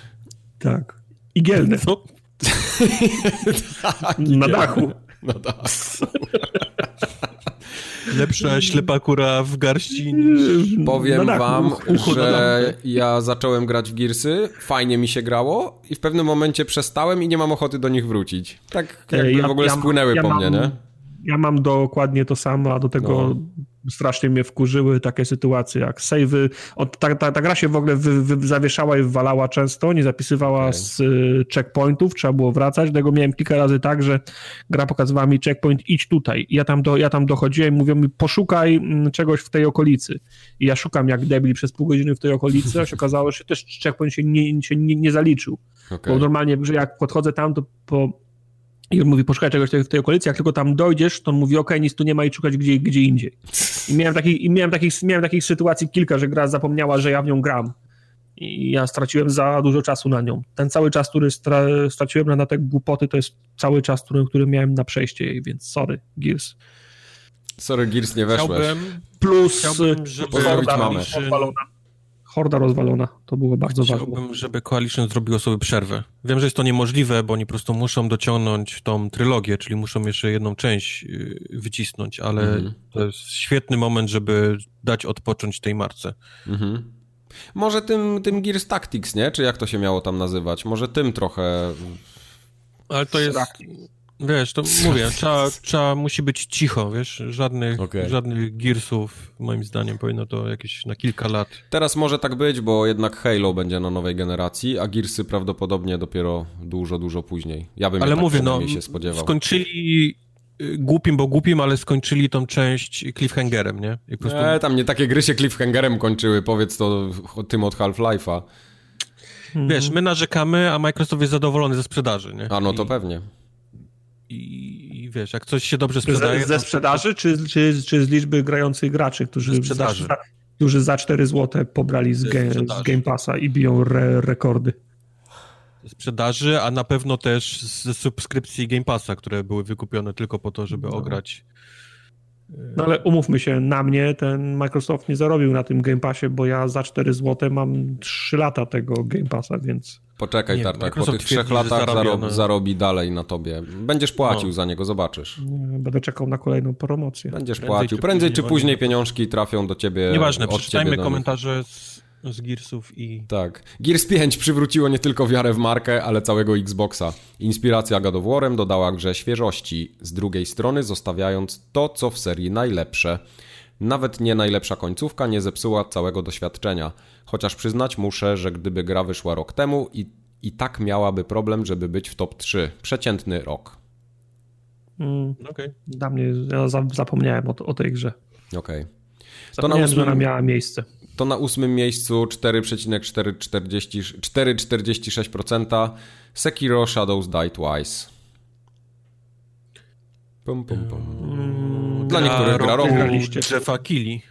Tak. Igielne. Co? tak, na dachu. No tak. Lepsza ślepa kura w garści niż... Powiem no wam, że ja zacząłem grać w Gearsy, fajnie mi się grało i w pewnym momencie przestałem i nie mam ochoty do nich wrócić. Tak jakby ja, w ogóle ja, spłynęły ja po mam, mnie, nie? Ja mam dokładnie to samo, a do tego no strasznie mnie wkurzyły takie sytuacje jak savey. Ta, ta, ta gra się w ogóle wy, wy, zawieszała i wywalała często, nie zapisywała okay. z y, checkpointów, trzeba było wracać. Dlatego miałem kilka razy tak, że gra pokazywała mi checkpoint, idź tutaj. I ja tam, do, ja tam dochodziłem i mówią mi, poszukaj m, czegoś w tej okolicy. I ja szukam jak debil przez pół godziny w tej okolicy, a się okazało, że też checkpoint się nie, się nie, nie zaliczył. Okay. Bo normalnie, że jak podchodzę tam, to po i on mówi, poszukaj czegoś w tej okolicy, jak tylko tam dojdziesz, to on mówi, okej, okay, nic tu nie ma i szukać gdzie, gdzie indziej. I miałem takich, i miałem takich, miałem takich sytuacji kilka, że gra zapomniała, że ja w nią gram. I ja straciłem za dużo czasu na nią. Ten cały czas, który stra straciłem na, na te głupoty, to jest cały czas, który, który miałem na przejście jej, więc sorry, Gears. Sorry, Gears nie weszłeś. Chciałbym, Plus Chciałbym, żeby horda mamy. rozwalona. Horda rozwalona. To było bardzo Chciałbym, ważne. Chciałbym, żeby Coalition zrobiło sobie przerwę. Wiem, że jest to niemożliwe, bo oni po prostu muszą dociągnąć tą trylogię, czyli muszą jeszcze jedną część y, wycisnąć, ale mhm. to jest świetny moment, żeby dać odpocząć tej marce. Mhm. Może tym, tym Gears Tactics, nie? Czy jak to się miało tam nazywać? Może tym trochę... Ale to jest... Wiesz, to mówię, trzeba, trzeba, musi być cicho, wiesz, żadnych, okay. żadnych Gearsów, moim zdaniem powinno to jakieś na kilka lat. Teraz może tak być, bo jednak Halo będzie na nowej generacji, a Gearsy prawdopodobnie dopiero dużo, dużo później. Ja bym ale mówię, no, się spodziewał. skończyli y, głupim, bo głupim, ale skończyli tą część cliffhangerem, nie? I prostu... Nie, tam nie takie gry się cliffhangerem kończyły, powiedz to tym od Half-Life'a. Wiesz, my narzekamy, a Microsoft jest zadowolony ze sprzedaży, nie? A no to I... pewnie i, i wiesz, jak coś się dobrze sprzedaje... Ze, ze sprzedaży, czy, czy, czy z liczby grających graczy, którzy, za, którzy za 4 zł pobrali z, ge, z Game Passa i biją re, rekordy? sprzedaży, a na pewno też ze subskrypcji Game Passa, które były wykupione tylko po to, żeby no. ograć no ale umówmy się, na mnie ten Microsoft nie zarobił na tym Game Passie, bo ja za 4 zł mam 3 lata tego Game Passa, więc... Poczekaj, nie, Tartak, po tych trzech latach zarobi, zarobi, dalej na tobie. Będziesz płacił no. za niego, zobaczysz. Będę czekał na kolejną promocję. Będziesz prędzej płacił. Czy Prędzej czy później pieniążki trafią do ciebie. Nieważne, przeczytajmy komentarze z, z Gearsów i... Tak. Gears 5 przywróciło nie tylko wiarę w markę, ale całego Xboxa. Inspiracja God of War'em dodała grze świeżości, z drugiej strony zostawiając to, co w serii najlepsze. Nawet nie najlepsza końcówka nie zepsuła całego doświadczenia. Chociaż przyznać muszę, że gdyby gra wyszła rok temu i, i tak miałaby problem, żeby być w top 3. Przeciętny rok. Mm, Okej. Okay. Dla mnie, ja zapomniałem o, o tej grze. Okej. Okay. To na ósmym, że ona miała miejsce. To na ósmym miejscu 4,446%. Sekiro Shadows Die Twice. Pum, pum, pum. Mm, Dla niektórych gra roku Jeffa Kili.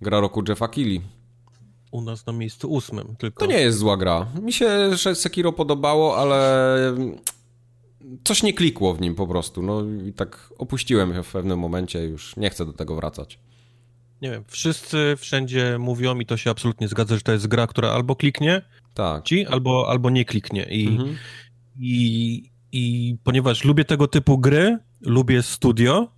Gra roku Jeffa Kili u nas na miejscu ósmym. Tylko... To nie jest zła gra. Mi się Sekiro podobało, ale coś nie klikło w nim po prostu. No i tak opuściłem się w pewnym momencie, już nie chcę do tego wracać. Nie wiem, wszyscy wszędzie mówią i to się absolutnie zgadza, że to jest gra, która albo kliknie tak. ci, albo, albo nie kliknie. I, mhm. i, I ponieważ lubię tego typu gry, lubię studio,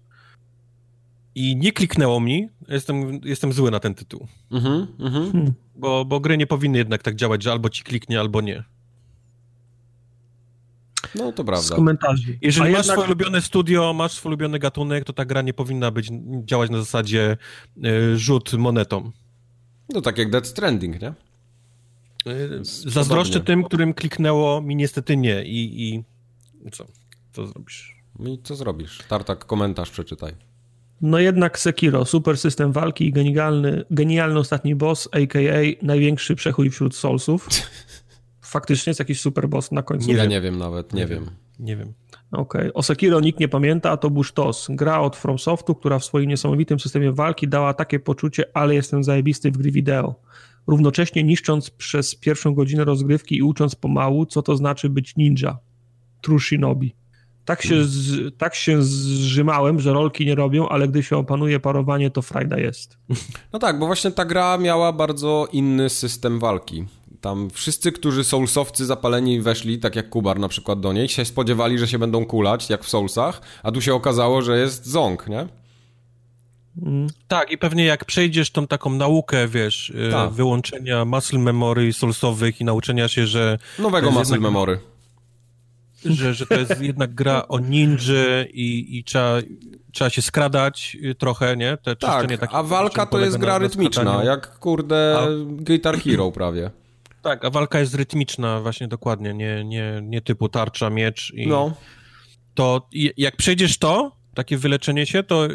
i nie kliknęło mi. Jestem, jestem zły na ten tytuł. Mhm, mhm. Hmm. Bo, bo gry nie powinny jednak tak działać, że albo ci kliknie, albo nie. No to prawda. Z komentarzy. Jeżeli A masz jednak... swoje ulubione studio, masz swój ulubiony gatunek, to ta gra nie powinna być działać na zasadzie y, rzut monetą. No tak jak Dead Stranding, nie? Y, zazdroszczę tym, którym kliknęło, mi niestety nie. I, i co? Co zrobisz? I co zrobisz? Tartak, komentarz przeczytaj. No jednak Sekiro, super system walki i genialny, genialny ostatni boss, a.k.a. największy przechój wśród Soulsów. Faktycznie jest jakiś super boss na końcu. Nie ja nie wiem nawet, nie, nie wiem. wiem. Nie wiem. Okej. Okay. O Sekiro nikt nie pamięta, a to był sztos. Gra od FromSoftu, która w swoim niesamowitym systemie walki dała takie poczucie, ale jestem zajebisty w gry wideo. Równocześnie niszcząc przez pierwszą godzinę rozgrywki i ucząc pomału, co to znaczy być ninja. True Shinobi. Tak się, z, tak się zrzymałem, że rolki nie robią, ale gdy się opanuje parowanie, to frajda jest. No tak, bo właśnie ta gra miała bardzo inny system walki. Tam wszyscy, którzy Soulsowcy zapaleni weszli, tak jak Kubar na przykład do niej, się spodziewali, że się będą kulać, jak w Soulsach, a tu się okazało, że jest ząg, nie? Mm. Tak, i pewnie jak przejdziesz tą taką naukę, wiesz, y, tak. wyłączenia muscle memory soulsowych i nauczenia się, że... Nowego muscle jednak... memory że, że to jest jednak gra o ninży i, i trzeba, trzeba się skradać trochę, nie? Te tak, a walka to jest gra rytmiczna, jak kurde a... Guitar Hero prawie. Tak, a walka jest rytmiczna właśnie dokładnie, nie, nie, nie typu tarcza, miecz i no. to jak przejdziesz to, takie wyleczenie się, to,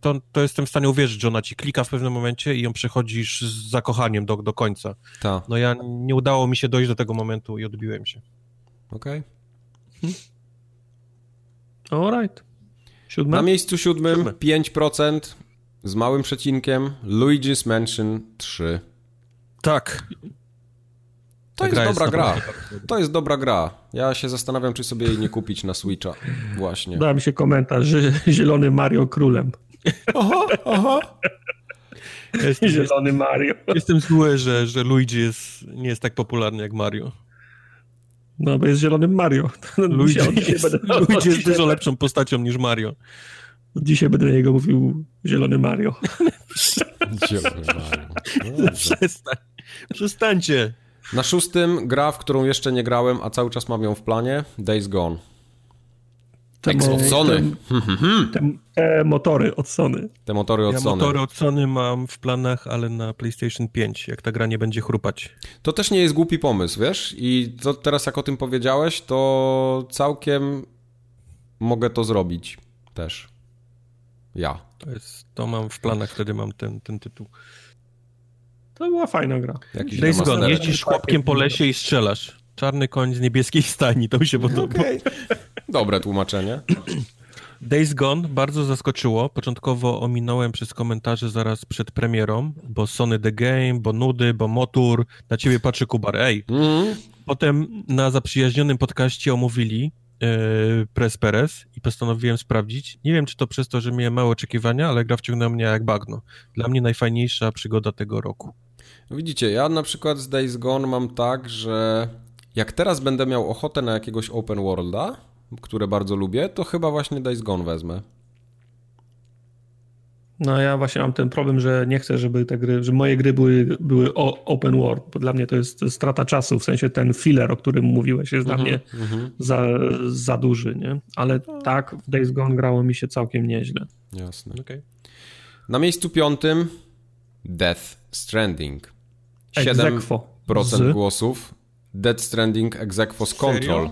to, to jestem w stanie uwierzyć, że ona ci klika w pewnym momencie i ją przechodzisz z zakochaniem do, do końca. Ta. No ja nie udało mi się dojść do tego momentu i odbiłem się. Okej. Okay. Alright. Siódme? Na miejscu siódmym Siódme. 5% z małym przecinkiem Luigi's Mansion 3. Tak. To jest dobra gra. To jest dobra gra. Ja się zastanawiam, czy sobie jej nie kupić na Switcha. Właśnie. Dał mi się komentarz, że zielony Mario królem. Oho, oho. Jestem, zielony Mario. Jestem zły, że, że Luigi jest, nie jest tak popularny jak Mario. No, bo jest zielonym Mario. Luigi, jest, będę, Luigi jest dużo lepszą postacią niż Mario. Dzisiaj będę na niego mówił zielony Mario. zielony Mario. Przestań. Przestańcie. Na szóstym gra, w którą jeszcze nie grałem, a cały czas mam ją w planie, Days Gone. Te, od Sony. Te, te, motory od Sony. Te motory od ja Sony. motory od Sony mam w planach, ale na PlayStation 5, jak ta gra nie będzie chrupać. To też nie jest głupi pomysł, wiesz? I to teraz jak o tym powiedziałeś, to całkiem mogę to zrobić też. Ja. To, jest, to mam w planach, wtedy mam ten, ten tytuł. To była fajna gra. Jakiś Days Gone, jeździsz chłopkiem po lesie i strzelasz. Czarny koń z niebieskiej stajni, to mi się podoba. Okay. Dobre tłumaczenie. Days Gone bardzo zaskoczyło. Początkowo ominąłem przez komentarze zaraz przed premierą, bo Sony The Game, bo nudy, bo motor. Na ciebie patrzy Kubar, ej. Mm. Potem na zaprzyjaźnionym podcaście omówili yy, Press Perez i postanowiłem sprawdzić. Nie wiem, czy to przez to, że miałem małe oczekiwania, ale gra wciągnęła mnie jak bagno. Dla mnie najfajniejsza przygoda tego roku. Widzicie, ja na przykład z Days Gone mam tak, że jak teraz będę miał ochotę na jakiegoś open worlda, które bardzo lubię, to chyba właśnie Days Gone wezmę. No ja właśnie mam ten problem, że nie chcę, żeby te gry, że moje gry były, były open world, bo dla mnie to jest strata czasu, w sensie ten filler, o którym mówiłeś, jest mm -hmm, dla mnie mm -hmm. za, za duży, nie? Ale tak, w Days Gone grało mi się całkiem nieźle. Jasne. Okay. Na miejscu piątym Death Stranding. 7% z... głosów. Death Stranding Exequo z Control.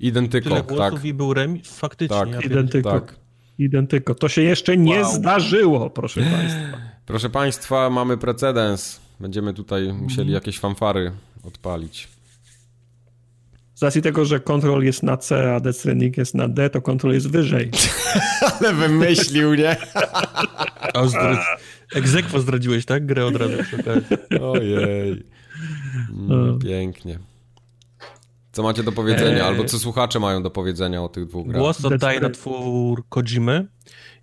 Identyko, Tyle tak. i był remis? Faktycznie. Tak, ja identyko. Tak. Identyko. To się jeszcze nie wow. zdarzyło, proszę Państwa. Proszę Państwa, mamy precedens. Będziemy tutaj musieli mhm. jakieś fanfary odpalić. Z racji tego, że Control jest na C, a Death Stranding jest na D, to Control jest wyżej. Ale wymyślił, nie? Zdradzi... Egzekwo zdradziłeś, tak? Grę od razu. Ojej. Mm, pięknie. Co macie do powiedzenia, albo co słuchacze mają do powiedzenia o tych dwóch grach? Głos oddaję na twór Kojimy.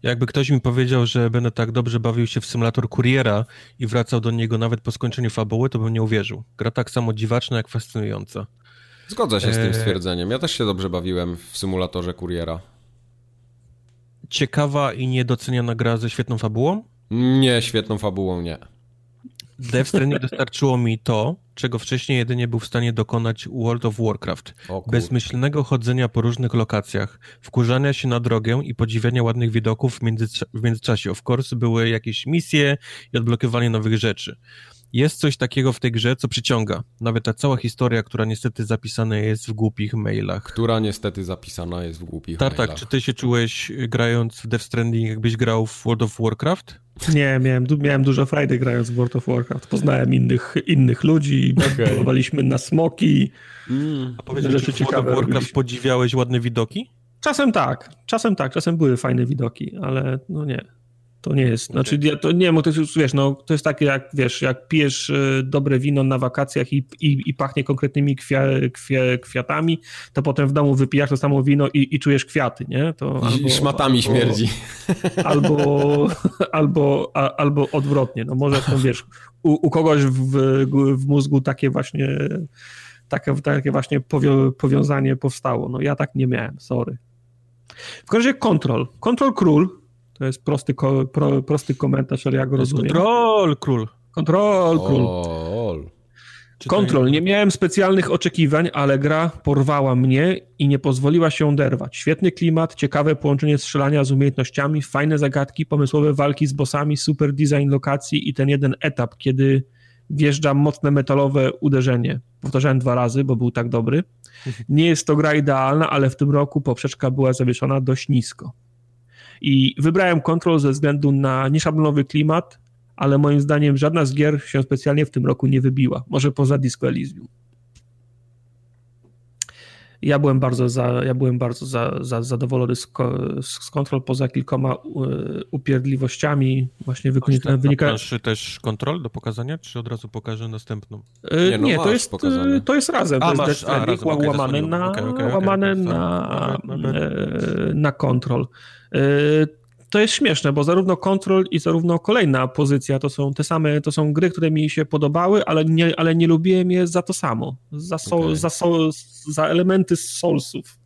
Jakby ktoś mi powiedział, że będę tak dobrze bawił się w symulator kuriera i wracał do niego nawet po skończeniu fabuły, to bym nie uwierzył. Gra tak samo dziwaczna, jak fascynująca. Zgodzę się z tym e, stwierdzeniem. Ja też się dobrze bawiłem w symulatorze kuriera. Ciekawa i niedoceniana gra ze świetną fabułą? Nie, świetną fabułą nie. Death Stranding dostarczyło mi to, czego wcześniej jedynie był w stanie dokonać World of Warcraft. Bezmyślnego chodzenia po różnych lokacjach, wkurzania się na drogę i podziwiania ładnych widoków w, między, w międzyczasie. Of course były jakieś misje i odblokowanie nowych rzeczy. Jest coś takiego w tej grze, co przyciąga. Nawet ta cała historia, która niestety zapisana jest w głupich mailach. Która niestety zapisana jest w głupich tak, mailach. Tak, czy ty się czułeś grając w Death Stranding, jakbyś grał w World of Warcraft? Nie, miałem, miałem dużo frajdy grając w World of Warcraft. Poznałem innych, innych ludzi, okay. na smoki. Mm. A powiedz, rzeczy czy w World of Warcraft podziwiałeś ładne widoki? Czasem tak, czasem tak, czasem były fajne widoki, ale no nie. To nie jest, znaczy to nie, bo to jest, wiesz, no, to jest takie jak, wiesz, jak pijesz y, dobre wino na wakacjach i, i, i pachnie konkretnymi kwia, kwia, kwiatami, to potem w domu wypijasz to samo wino i, i czujesz kwiaty, nie? To albo, szmatami albo, śmierdzi. Albo, albo, a, albo odwrotnie, no może to, wiesz, u, u kogoś w, w mózgu takie właśnie takie, takie właśnie powią, powiązanie powstało. No ja tak nie miałem, sorry. W każdym razie kontrol. Kontrol król to jest prosty, ko, pro, prosty komentarz, ale ja go rozumiem. Kontrol król. Kontrol król. Kontrol. Nie miałem specjalnych oczekiwań, ale gra porwała mnie i nie pozwoliła się oderwać. Świetny klimat, ciekawe połączenie strzelania z umiejętnościami, fajne zagadki, pomysłowe walki z bossami, super design lokacji i ten jeden etap, kiedy wjeżdża mocne metalowe uderzenie. Powtarzałem dwa razy, bo był tak dobry. Nie jest to gra idealna, ale w tym roku poprzeczka była zawieszona dość nisko. I wybrałem Control ze względu na nieszablonowy klimat, ale moim zdaniem żadna z gier się specjalnie w tym roku nie wybiła. Może poza Disco Elysium. Ja byłem bardzo, za, ja byłem bardzo za, za, zadowolony z, z kontrol poza kilkoma upierdliwościami właśnie wynika... wynika... też kontrol do pokazania, czy od razu pokażę następną? Nie, no nie to, jest, pokazane. to jest razem. A, to jest masz, a, razem, okay, łamane, na, okay, okay, łamane na, na kontrol to jest śmieszne, bo zarówno Control i zarówno kolejna pozycja to są te same, to są gry, które mi się podobały, ale nie, ale nie lubiłem je za to samo, za, okay. za, za elementy z Soulsów.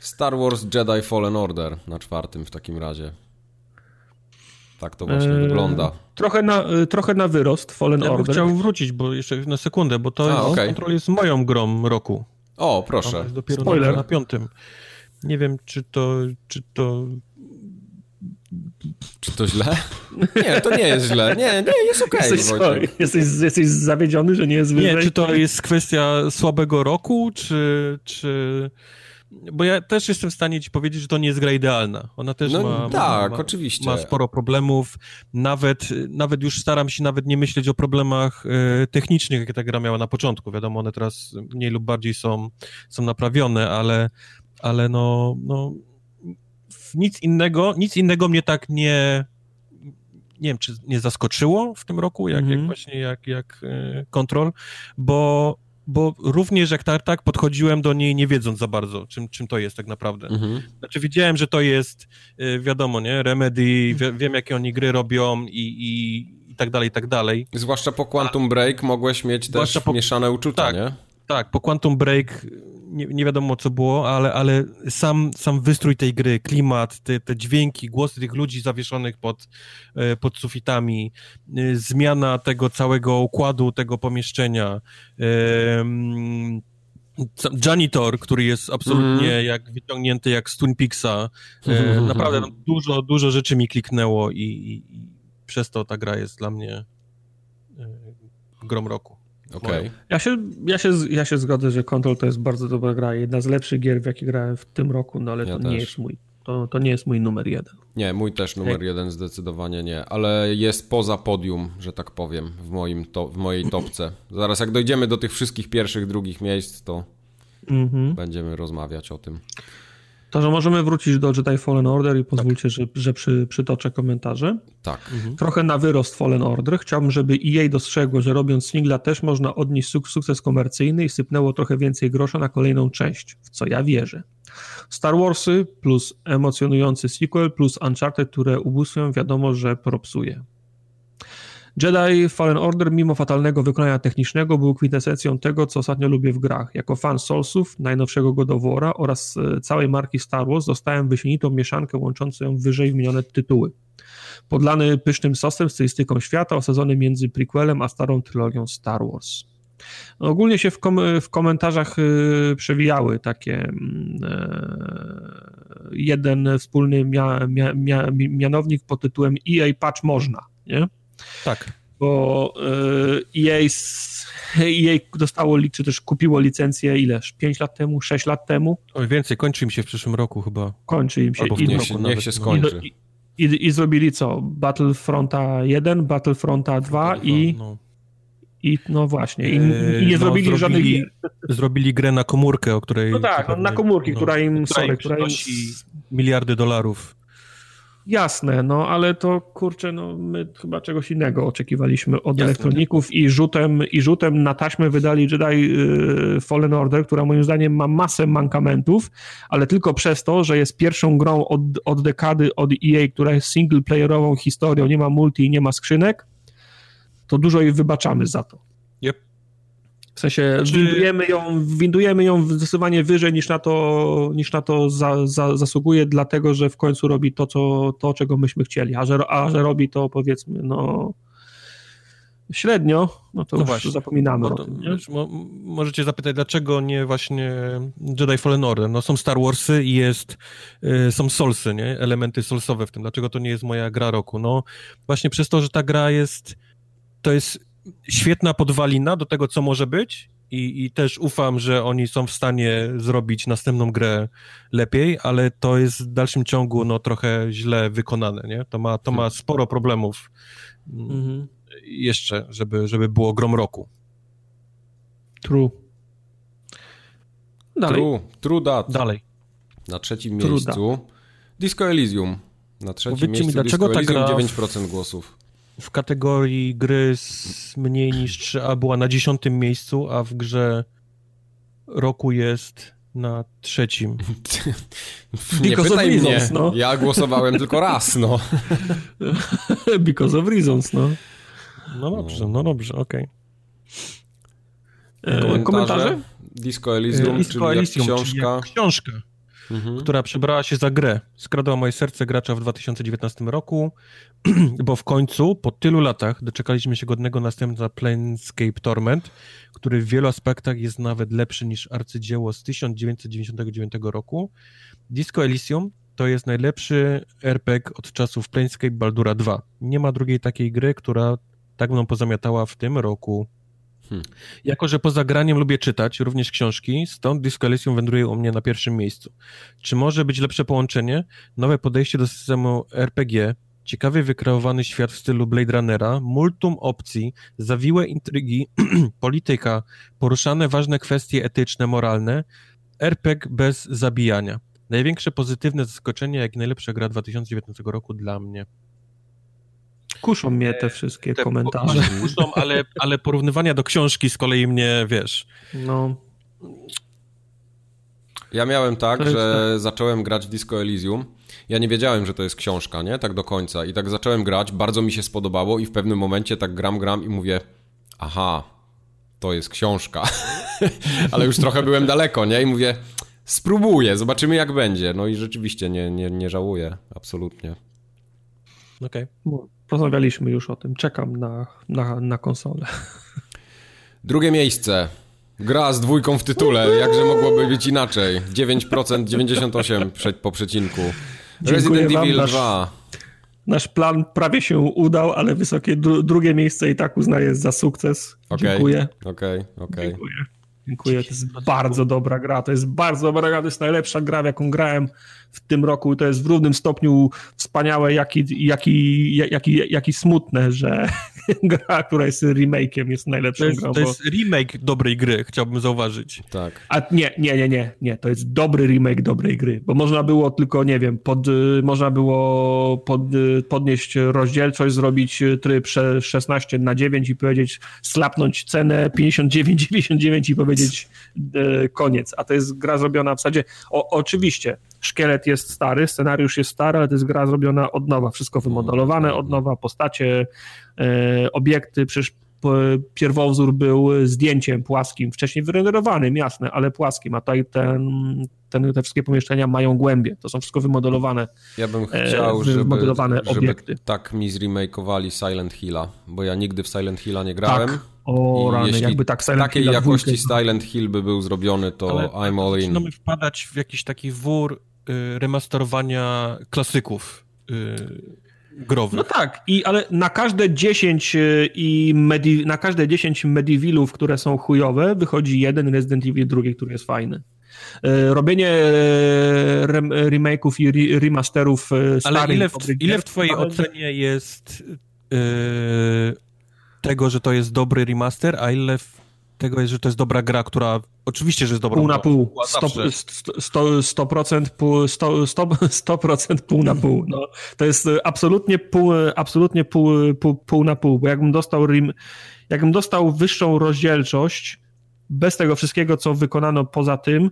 Star Wars Jedi Fallen Order na czwartym w takim razie. Tak to właśnie eee, wygląda. Trochę na, trochę na wyrost Fallen ja Order. chciał wrócić, bo jeszcze na sekundę, bo to A, jest, okay. Control jest moją grą roku. O, proszę. jest dopiero Spoiler. Na, na piątym. Nie wiem, czy to, czy to czy to źle? Nie, to nie jest źle. Nie, nie, jest okej. Okay, jesteś, jesteś, jesteś zawiedziony, że nie jest wyżej? Nie, czy to jest kwestia słabego roku, czy, czy... Bo ja też jestem w stanie ci powiedzieć, że to nie jest gra idealna. Ona też no, ma, tak, ma, oczywiście. ma sporo problemów. Nawet, nawet już staram się nawet nie myśleć o problemach e, technicznych, jakie ta gra miała na początku. Wiadomo, one teraz mniej lub bardziej są, są naprawione, ale, ale no, no nic innego, nic innego mnie tak nie, nie wiem, czy nie zaskoczyło w tym roku, jak, mm -hmm. jak mhm. właśnie jak, jak e, Control, bo, bo również jak tak, tak podchodziłem do niej nie wiedząc za bardzo, czym, czym to jest tak naprawdę. Mm -hmm. Znaczy wiedziałem, że to jest, e, wiadomo, nie, Remedy, wie, wiem jakie oni gry robią i, i, i tak dalej, i tak dalej. Zwłaszcza po Quantum Break mogłeś mieć też po, mieszane uczucia, tak, nie? Tak, po Quantum Break nie, nie, wiadomo co było, ale, ale sam, sam wystrój tej gry, klimat, te, te dźwięki, głosy tych ludzi zawieszonych pod, e, pod sufitami, e, zmiana tego całego układu, tego pomieszczenia. Janitor, który jest absolutnie mm. jak wyciągnięty jak z Twin. E, naprawdę no, dużo, dużo rzeczy mi kliknęło i, i, i, przez to ta gra jest dla mnie grom roku. Okay. Ja, się, ja, się, ja się zgodzę, że Control to jest bardzo dobra gra. Jedna z lepszych gier, w jakie grałem w tym roku, no ale ja to też. nie jest mój. To, to nie jest mój numer jeden. Nie, mój też numer jeden zdecydowanie nie, ale jest poza podium, że tak powiem, w, moim to, w mojej topce. Zaraz jak dojdziemy do tych wszystkich pierwszych, drugich miejsc, to mm -hmm. będziemy rozmawiać o tym. To, że możemy wrócić do Jedi Fallen Order i pozwólcie, tak. że, że przy, przytoczę komentarze. Tak. Mhm. Trochę na wyrost Fallen Order. Chciałbym, żeby EA dostrzegło, że robiąc singla też można odnieść suk sukces komercyjny i sypnęło trochę więcej grosza na kolejną część, w co ja wierzę. Star Warsy plus emocjonujący sequel plus Uncharted, które ubóstwią, wiadomo, że propsuje. Jedi Fallen Order, mimo fatalnego wykonania technicznego, był kwintesencją tego, co ostatnio lubię w grach. Jako fan Soulsów, najnowszego God of War'a oraz e, całej marki Star Wars dostałem wyśmienitą mieszankę łączącą wyżej wymienione tytuły. Podlany pysznym sosem stylistyką świata, osadzony między prequelem a starą trylogią Star Wars. Ogólnie się w, kom w komentarzach y, przewijały takie y, jeden wspólny mia mia mia mianownik pod tytułem EA Patch można, nie? Tak. Bo EA, EA dostało, czy też kupiło licencję ileż? 5 lat temu, 6 lat temu? Oj, więcej, kończy im się w przyszłym roku chyba. Kończy im się. Albo w niech, się, niech się skończy. I, i, I, zrobili co? Battlefronta 1, Battlefronta 2 i... No. I no właśnie, i, i nie no, zrobili, zrobili żadnych gier. Zrobili grę na komórkę, o której... No tak, no, na komórki, no, która im... Która, sorry, która im... miliardy dolarów. Jasne, no ale to kurczę, no my chyba czegoś innego oczekiwaliśmy od Jasne. elektroników i rzutem, i rzutem na taśmę wydali Jedi y, Fallen Order, która moim zdaniem ma masę mankamentów, ale tylko przez to, że jest pierwszą grą od, od dekady od EA, która jest single playerową historią, nie ma multi, nie ma skrzynek, to dużo jej wybaczamy za to. W sensie Czy... windujemy, ją, windujemy ją zdecydowanie wyżej niż na to, niż na to za, za, zasługuje, dlatego że w końcu robi to, co, to czego myśmy chcieli. A że, a że robi to powiedzmy, no średnio, no to no już właśnie. zapominamy to, o tym. Wiesz, mo, możecie zapytać, dlaczego nie właśnie Jedi Fallen Order? No są Star Warsy i jest, y, są Soulsy, nie? Elementy Soulsowe w tym. Dlaczego to nie jest moja gra roku? No właśnie przez to, że ta gra jest, to jest świetna podwalina do tego, co może być i, i też ufam, że oni są w stanie zrobić następną grę lepiej, ale to jest w dalszym ciągu no, trochę źle wykonane, nie? To ma, to ma hmm. sporo problemów mhm. jeszcze, żeby, żeby było grom roku. True. Dalej. True, true dat. Dalej. Na trzecim True miejscu Disco Elysium. Na trzecim Powiedzcie mi, miejscu dlaczego Disco ta Elysium gra 9% głosów. W kategorii gry z mniej niż 3A była na dziesiątym miejscu, a w grze roku jest na trzecim. Nie Because of pytaj mnie, reasons, no. ja głosowałem tylko raz, no. Because of reasons, no. No dobrze, no dobrze, okej. E, komentarze? Disco Elysium, Disco czyli Elysium, jak czyli książka. jak książka, Mhm. która przebrała się za grę. Skradła moje serce gracza w 2019 roku, bo w końcu, po tylu latach, doczekaliśmy się godnego następca Planescape Torment, który w wielu aspektach jest nawet lepszy niż arcydzieło z 1999 roku. Disco Elysium to jest najlepszy RPG od czasów Planescape Baldura 2. Nie ma drugiej takiej gry, która tak mną pozamiatała w tym roku. Hmm. Jako, że poza graniem lubię czytać, również książki, stąd Disco Elysium wędruje u mnie na pierwszym miejscu. Czy może być lepsze połączenie? Nowe podejście do systemu RPG, ciekawie wykreowany świat w stylu Blade Runnera, multum opcji, zawiłe intrygi, polityka, poruszane ważne kwestie etyczne, moralne, RPG bez zabijania. Największe pozytywne zaskoczenie, jak i najlepsza gra 2019 roku dla mnie. Kuszą mnie te wszystkie Te komentarze. Kuszą, ale, ale porównywania do książki z kolei mnie, wiesz... No, Ja miałem tak, że zacząłem grać w Disco Elysium. Ja nie wiedziałem, że to jest książka, nie? Tak do końca. I tak zacząłem grać, bardzo mi się spodobało i w pewnym momencie tak gram, gram i mówię aha, to jest książka. Ale już trochę byłem daleko, nie? I mówię spróbuję, zobaczymy jak będzie. No i rzeczywiście nie, nie, nie żałuję, absolutnie. Okej. bo rozmawialiśmy już o tym. Czekam na, na, na konsolę. Drugie miejsce. Gra z dwójką w tytule. Jakże mogłoby być inaczej? 9%, 98 przed, po przecinku. Dziękuję Resident wam, Evil nasz- 2. Nasz plan prawie się udał, ale wysokie dru drugie miejsce i tak uznaję za sukces. Okej. Dziękuję. Okej, okej. Dziękuję. Dziękuję. To jest bardzo dobra gra. To jest bardzo dobra gra. To jest najlepsza gra, w jaką grałem w tym roku. To jest w równym stopniu wspaniałe, jak i, jak i, jak i, jak i smutne, że gra, która jest remake'iem, jest najlepszą To, jest, grą. to bo... jest remake dobrej gry, chciałbym zauważyć. Tak. A nie, nie, nie, nie, nie. To jest dobry remake dobrej gry, bo można było tylko, nie wiem, pod, y, można było pod, y, podnieść rozdzielczość, zrobić y, tryb sze- 16 na 9 i powiedzieć, slapnąć cenę 59,99 i powiedzieć e, koniec. A to jest gra zrobiona w zasadzie, o, oczywiście, szkielet jest stary, scenariusz jest stary, ale to jest gra zrobiona od nowa, wszystko wymodelowane od nowa, postacie, e, obiekty, przecież p- pierwowzór był zdjęciem płaskim, wcześniej wyrenderowanym, jasne, ale płaskim, a tutaj ten, ten, te wszystkie pomieszczenia mają głębie, to są wszystko wymodelowane. Ja bym E, chciał, żeby, wymodelowane żeby obiekty. tak mi zremakeowali Silent Hilla, bo ja nigdy w Silent Hilla nie grałem. Tak, o I rany, jakby tak w Silent takiej Hilla jakości Silent Hill by był zrobiony, to Ale I'm all in. Zaczynamy wpadać w jakiś taki wór remasterowania klasyków y, growych. No tak, i, ale na każde 10 y, i medi, na każde 10 Medivilów, które są chujowe, wychodzi jeden Resident Evil drugi, który jest fajny. Y, Robienie y, rem, remake'ów i re, remasterów y, starych Ale ile w, ile w twojej ocenie jest y, tego, że to jest dobry remaster, a ile w tego jest, że to jest dobra gra, która oczywiście, że jest dobra Pół na pół. była 100%, zawsze. 100%, 100%, pół, 100, 100, 100% pół na pół. No, to jest absolutnie pół, absolutnie pół, pół, pół na pół, bo jakbym dostał, rem, jakbym dostał wyższą rozdzielczość, bez tego wszystkiego, co wykonano poza tym,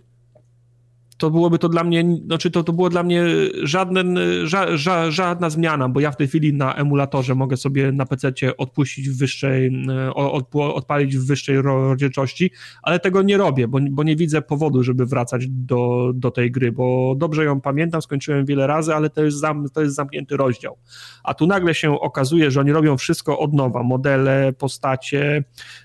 to byłoby to dla mnie, znaczy to, to było dla mnie żaden, ża, ża, żadna zmiana, bo ja w tej chwili na emulatorze mogę sobie na PC odpuścić w wyższej, od, odpalić w wyższej rozdzielczości, ale tego nie robię, bo, bo nie widzę powodu, żeby wracać do, do tej gry, bo dobrze ją pamiętam, skończyłem wiele razy, ale to jest, zam, to jest zamknięty rozdział. A tu nagle się okazuje, że oni robią wszystko od nowa, modele, postacie,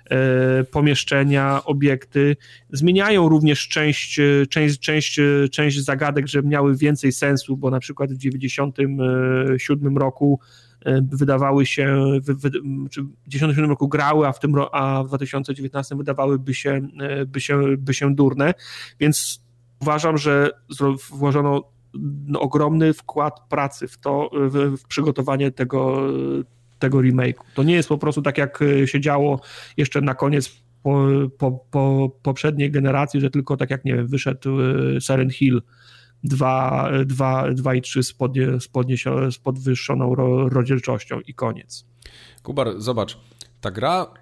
e, pomieszczenia, obiekty, zmieniają również część, e, część, część, część zagadek, żeby miały więcej sensu, bo na przykład w 97 roku e, wydawały się, czy w 97 roku grały, a w tym a w 2019 wydawałyby się, e, by się, by się durne, więc uważam, że włożono no, ogromny wkład pracy w to, w, w przygotowanie tego, tego remake'u. To nie jest po prostu tak, jak się działo jeszcze na koniec po, po, po poprzedniej generacji, że tylko tak jak, nie wiem, wyszedł y, Silent Hill 2, 2, 2 i 3 z, podnie, z, podniesio, z podwyższoną ro, rozdzielczością i koniec. Kubar, zobacz, ta gra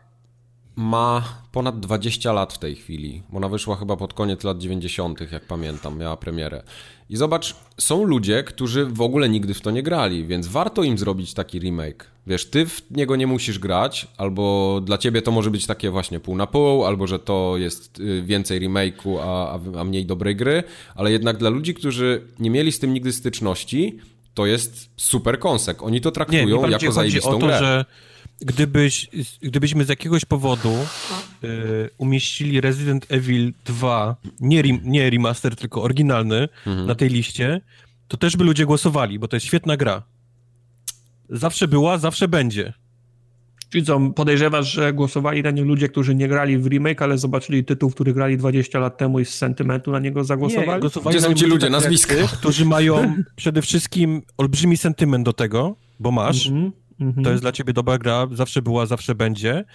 ma ponad 20 lat w tej chwili. Ona wyszła chyba pod koniec lat 90., jak pamiętam, miała premierę. I zobacz, są ludzie, którzy w ogóle nigdy w to nie grali, więc warto im zrobić taki remake. Wiesz, ty w niego nie musisz grać, albo dla ciebie to może być takie właśnie pół na pół, albo że to jest y, więcej remake'u, a, a mniej dobrej gry, ale jednak dla ludzi, którzy nie mieli z tym nigdy styczności, to jest super konsek. Oni to traktują nie, jako zajebistą o to, grę. Że gdybyś, gdybyśmy z jakiegoś powodu y, umieścili Resident Evil 2, nie, nie remaster, tylko oryginalny mhm. na tej liście, to też by ludzie głosowali, bo to jest świetna gra. Zawsze była, zawsze będzie. Czyli co, podejrzewasz, że głosowali na nie ludzie, którzy nie grali w remake, ale zobaczyli tytuł, który grali 20 lat temu i z sentymentu na niego zagłosowali? Nie, głosowali Gdzie są ci ludzie, nazwiska? Którzy mają przede wszystkim olbrzymi sentyment do tego, bo masz, mm -hmm. Mhm. To jest dla ciebie dobra gra, zawsze była, zawsze będzie.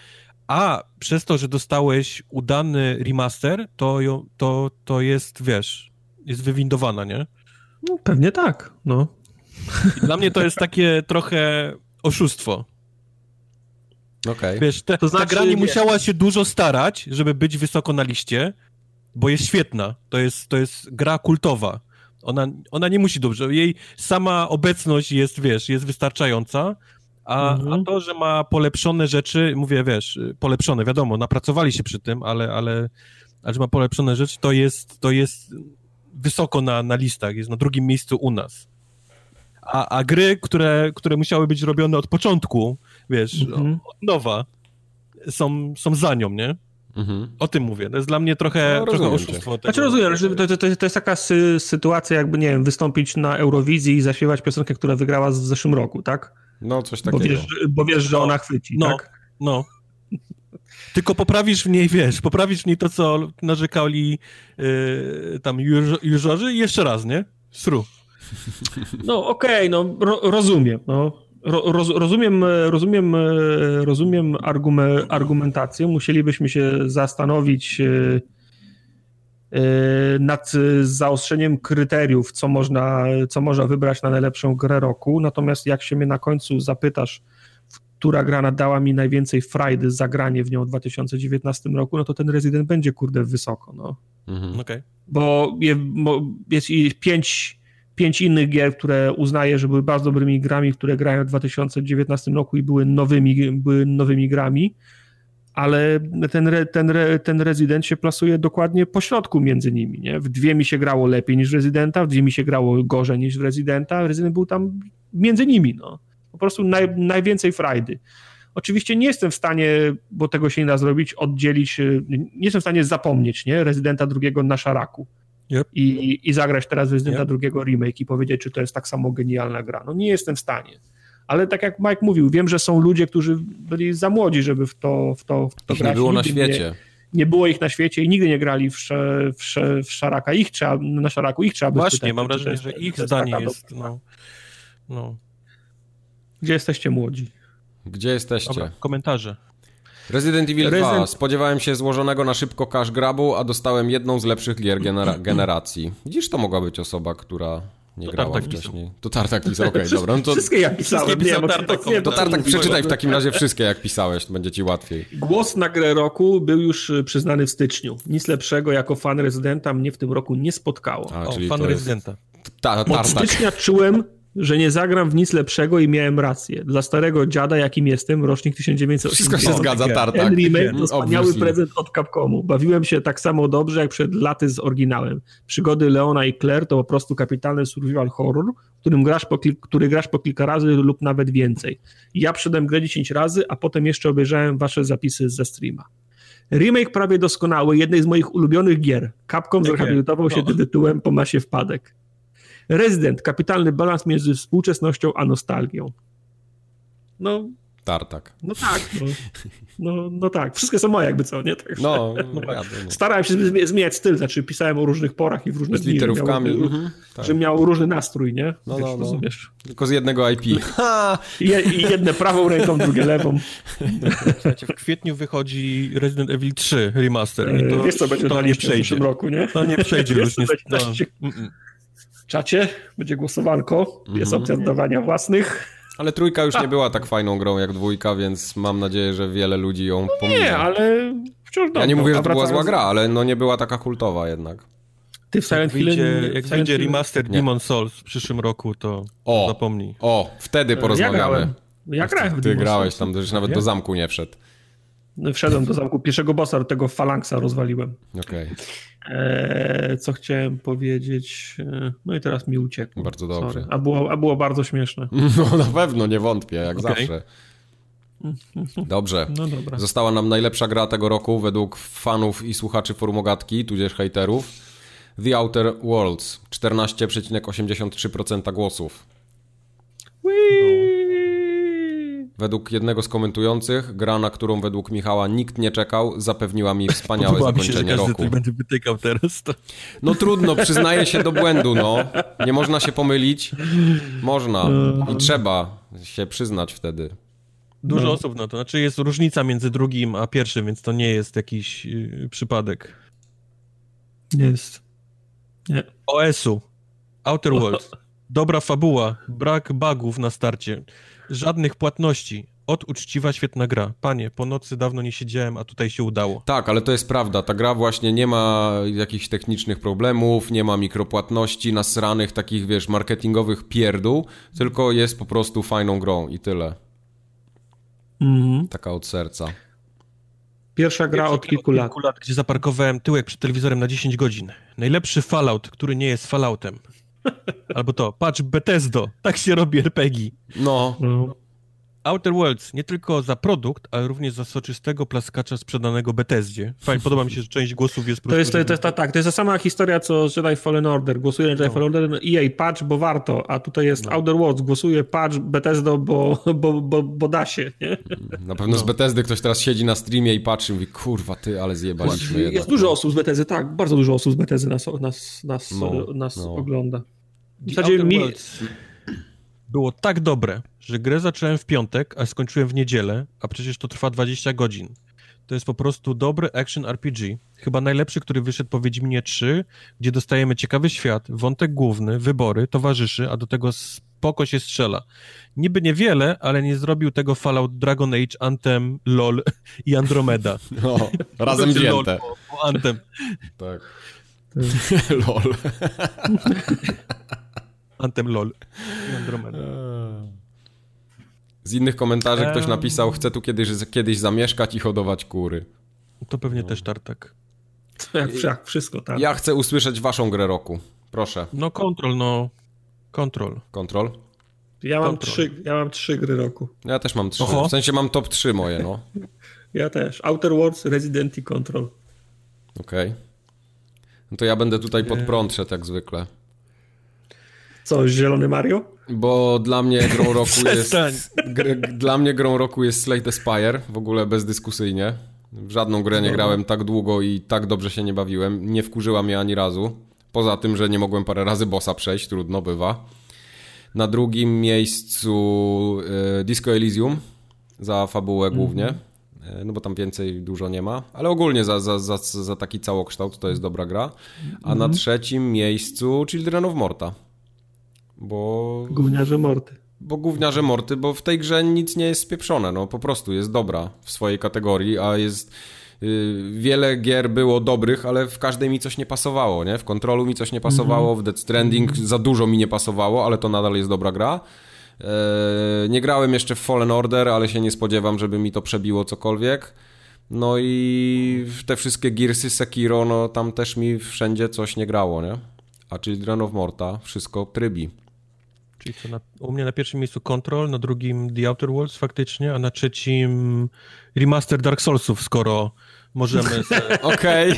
A przez to, że dostałeś udany remaster, to, to, to jest, wiesz, jest wywindowana, nie? No, pewnie tak, no. Dla mnie to jest takie trochę oszustwo. Okej. Okay. Wiesz, te, to znaczy, ta gra nie musiała się dużo starać, żeby być wysoko na liście, bo jest świetna. To jest, to jest gra kultowa. Ona, ona nie musi dobrze. Jej sama obecność jest, wiesz, jest wystarczająca, a, mhm. a to, że ma polepszone rzeczy, mówię, wiesz, polepszone, wiadomo, napracowali się przy tym, ale, ale, ale że ma polepszone rzeczy, to jest, to jest wysoko na, na listach, jest na drugim miejscu u nas. A, a gry, które, które musiały być robione od początku, wiesz, mhm. od nowa, są, są za nią, nie? Mhm. O tym mówię. To jest dla mnie trochę, no, trochę oszustwo. Znaczy rozumiem, że to, to, to, jest taka sy sytuacja, jakby, nie wiem, wystąpić na Eurowizji i zaśpiewać piosenkę, która wygrała w zeszłym roku, tak? No, coś takiego. Bo wiesz, bo wiesz że ona chwyci, no, tak? No, tylko poprawisz w niej, wiesz, poprawisz w niej to, co narzekali yy, tam jużorzy i jeszcze raz, nie? Sru. No okej, okay, no ro, rozumiem, no. Roz, rozumiem, rozumiem, rozumiem argumentację. Musielibyśmy się zastanowić yy, yy, nad zaostrzeniem kryteriów, co można, co można wybrać na najlepszą grę roku. Natomiast jak się mnie na końcu zapytasz, która gra nadała mi najwięcej frajdy za granie w nią w 2019 roku, no to ten Resident będzie kurde wysoko. No. Mhm. Okay. Bo, je, bo jest pięć, pięć innych gier, które uznaję, że były bardzo dobrymi grami, które grają w 2019 roku i były nowymi, były nowymi grami, ale ten, ten, ten Resident się plasuje dokładnie po środku między nimi. Nie? W dwie mi się grało lepiej niż w Residenta, w dwie mi się grało gorzej niż w Residenta, Resident był tam między nimi. No. Po prostu naj, najwięcej frajdy. Oczywiście nie jestem w stanie, bo tego się nie da zrobić, oddzielić, y, nie jestem w stanie zapomnieć nie? Rezydenta drugiego na szaraku. Yep. I, I zagrać teraz Rezydenta yep. drugiego remake i powiedzieć, czy to jest tak samo genialna gra. No nie jestem w stanie. Ale tak jak Mike mówił, wiem, że są ludzie, którzy byli za młodzi, żeby w to, w to, w to grać. nie było na świecie. Nie, nie, było ich na świecie i nigdy nie grali w, w, w szaraka. Ich trzeba, na szaraku ich trzeba Właśnie, mam wrażenie, że ich zdanie jest, no, no. Gdzie jesteście młodzi? Gdzie jesteście? Dobra, komentarze. Resident Evil Resident... 2. Spodziewałem się złożonego na szybko cash grabu, a dostałem jedną z lepszych gier genera generacji. Widzisz, to mogła być osoba, która nie to grała wcześniej. Pisał. To Tartak pisał, okej, okay, dobra. No to... Wszystkie jak pisałem. Wszystkie pisał nie, Tartak. Nie, to Tartak przeczytaj w takim razie wszystkie jak pisałeś, to będzie ci łatwiej. Głos na grę roku był już y, przyznany w styczniu. Nic lepszego jako fan Rezydenta mnie w tym roku nie spotkało. A, o, czyli fan Rezydenta. Ta, Od stycznia czułem, że nie zagram w nic lepszego i miałem rację. Dla starego dziada, jakim jestem, rocznik 1980. Wszystko się zgadza, tartak. Ten remake to wspaniały prezent od Capcomu. Bawiłem się tak samo dobrze, jak przed laty z oryginałem. Przygody Leona i Claire to po prostu kapitalny survival horror, którym grasz po, który grasz po kilka razy lub nawet więcej. Ja przedem grę 10 razy, a potem jeszcze obejrzałem wasze zapisy ze streama. Remake prawie doskonały, jednej z moich ulubionych gier. Capcom zrehabilitował się no. tytułem po masie wpadek. Rezydent, kapitalny balans między współczesnością a nostalgią. No, Tartak. No tak, no, no, no tak. Wszystkie są moje jakby co, nie? Tak, no, no tak. Starałem się zmieniać styl, znaczy pisałem o różnych porach i w różnych Z literówkami. Miał, mhm, tak. że miał różny nastrój, nie? No, Wiesz, no, no. Rozumiesz? Tylko z jednego IP. I, I jedne prawą ręką, drugie lewą. Słuchajcie, w kwietniu wychodzi Resident Evil 3 remaster. I to, Wiesz co będzie to nie przejdzie. w przyszłym roku, nie? To nie przejdzie już. Nie, no. W czacie będzie głosowanko, jest mhm. opcja dodawania własnych. Ale trójka już nie była tak fajną grą jak dwójka, więc mam nadzieję, że wiele ludzi ją no pominie. Nie, ale wciąż Ja nie mówię, że to była zła gra, ale no nie była taka kultowa jednak. Ty w Silent Hill... Jak, wyjdzie remaster nie. Demon Souls w przyszłym roku, to o, zapomnij. O, wtedy porozmawiamy. Ja grałem, ja grałem w Ty grałeś tam, że nawet do zamku nie wszedł. Wszedłem do zamku pierwszego bossa, tego falangsa rozwaliłem. Okej. Okay. Eee, co chciałem powiedzieć? Eee, no i teraz mi uciekło. Bardzo dobrze. A było, a było bardzo śmieszne. No na pewno, nie wątpię, jak okay. zawsze. Dobrze. No dobra. Została nam najlepsza gra tego roku według fanów i słuchaczy forumogatki, tudzież hejterów. The Outer Worlds. 14,83% głosów. Whee! Według jednego z komentujących, gra, na którą według Michała nikt nie czekał, zapewniła mi wspaniałe Podoba zakończenie mi się, że roku. Będę wytykał teraz. To... No trudno, przyznaję się do błędu, no. Nie można się pomylić. Można i trzeba się przyznać wtedy. Dużo no. osób no to, znaczy jest różnica między drugim a pierwszym, więc to nie jest jakiś yy, przypadek. Jest. Nie. OS-u. Outer Worlds. Dobra fabuła, brak bugów na starcie. Żadnych płatności. Od uczciwa, świetna gra. Panie, po nocy dawno nie siedziałem, a tutaj się udało. Tak, ale to jest prawda. Ta gra właśnie nie ma jakichś technicznych problemów, nie ma mikropłatności, nasranych takich, wiesz, marketingowych pierdół, tylko jest po prostu fajną grą i tyle. Mhm. Taka od serca. Pierwsza gra Pierwsza od kilku, lat. kilku lat. Gdzie zaparkowałem tyłek przed telewizorem na 10 godzin. Najlepszy Fallout, który nie jest Falloutem. Albo to, patrz, Bethesdo, tak się robi RPG. No. no. Outer Worlds nie tylko za produkt, ale również za soczystego plaskacza sprzedanego Bethesdzie. Fajnie, podoba mi się, że część głosów jest... To jest, to, jest, to, tak, to jest ta sama historia, co Jedi Fallen Order. Głosuję Jedi no. Fallen Order, EA, patch, bo warto, a tutaj jest no. Outer Worlds, głosuję patch Bethesda, bo, bo, bo, bo da się, nie? Na pewno no. z Bethesdy ktoś teraz siedzi na streamie i patrzy i mówi, kurwa, ty, ale zjebaliśmy Jest jednak. dużo osób z Bethesdy, tak, bardzo dużo osób z Bethesdy nas, nas, nas, no, nas no. ogląda. W zasadzie mi... było tak dobre, że grę zacząłem w piątek, a skończyłem w niedzielę, a przecież to trwa 20 godzin. To jest po prostu dobry action RPG. Chyba najlepszy, który wyszedł po Wiedźminie 3, gdzie dostajemy ciekawy świat, wątek główny, wybory, towarzyszy, a do tego spoko się strzela. Niby niewiele, ale nie zrobił tego Fallout Dragon Age, Anthem, LOL i Andromeda. No, razem wzięte. LOL, bo, bo Anthem. Tak. LOL. Anthem LOL Z innych komentarzy ktoś napisał, chcę tu kiedyś, kiedyś zamieszkać i hodować kury. To pewnie no. też Tartak. Jak, jak wszystko, tak. Ja chcę usłyszeć waszą grę roku. Proszę. No kontrol, no. Kontrol. Kontrol? Ja mam, trzy, ja mam trzy gry roku. Ja też mam trzy. Oho. W sensie mam top trzy moje, no. ja też. Outer Worlds, Resident i Control. Okej. Okay. No to ja będę tutaj pod prąd szedł jak zwykle. Co, Zielony Mario? Bo dla mnie grą roku jest... Gr, dla mnie grą roku jest Slate Aspire, w ogóle bezdyskusyjnie. W żadną grę nie grałem tak długo i tak dobrze się nie bawiłem. Nie wkurzyła mnie ani razu. Poza tym, że nie mogłem parę razy bossa przejść, trudno bywa. Na drugim miejscu y, Disco Elysium za fabułę mm -hmm. głównie. E, no bo tam więcej dużo nie ma, ale ogólnie za, za, za, za taki całokształt to jest dobra gra. A na mhm. trzecim miejscu Children of Morta. Bo... Gówniarze Morty. Bo gówniarze Morty, bo w tej grze nic nie jest spieprzone, no po prostu jest dobra w swojej kategorii, a jest... Yy, wiele gier było dobrych, ale w każdej mi coś nie pasowało, nie? W Kontrolu mi coś nie pasowało, w Dead Stranding za dużo mi nie pasowało, ale to nadal jest dobra gra. E, nie grałem jeszcze w Fallen Order, ale się nie spodziewam, żeby mi to przebiło cokolwiek. No i te wszystkie Gearsy, Sekiro, no tam też mi wszędzie coś nie grało, nie? A Children of Morta wszystko trybi. Czyli co, na, u mnie na pierwszym miejscu Control, na drugim The Outer Worlds faktycznie, a na trzecim remaster Dark Soulsów, skoro możemy... Okej.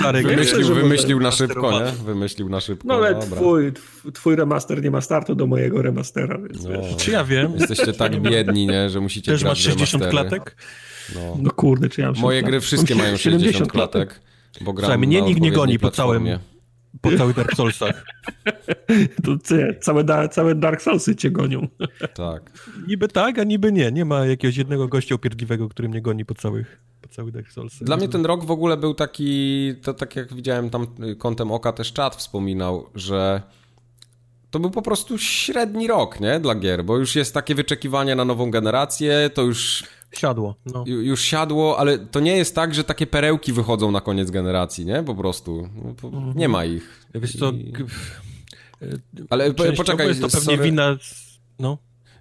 Okay. Wymyślił, wymyślił na szybko, nie? Wymyślił na szybko. No ale twój, twój remaster nie ma startu do mojego remastera, więc no. wiesz. Czy ja wiem? Jesteście tak biedni, nie? Że musicie Też grać masz 60 klatek? No. no kurde, czy ja mam Moje gry wszystkie mają 60 klatek. Bo gram Słuchaj, mnie nikt nie goni po całym po całych Dark Soulsach. to całe, całe Dark Soulsy cię gonią. Tak. Niby tak, a niby nie. Nie ma jakiegoś jednego gościa upierdliwego, który mnie goni po całych, po całych Dark Soulsach. Dla mnie ten rok w ogóle był taki, to tak jak widziałem tam kątem oka też czat wspominał, że to był po prostu średni rok, nie, dla gier, bo już jest takie wyczekiwanie na nową generację, to już Siadło. No. Już siadło, ale to nie jest tak, że takie perełki wychodzą na koniec generacji, nie? Po prostu. No, mhm. Nie ma ich. Wiesz co... I... Ale poczekaj, jest to pewnie sorry. wina... No.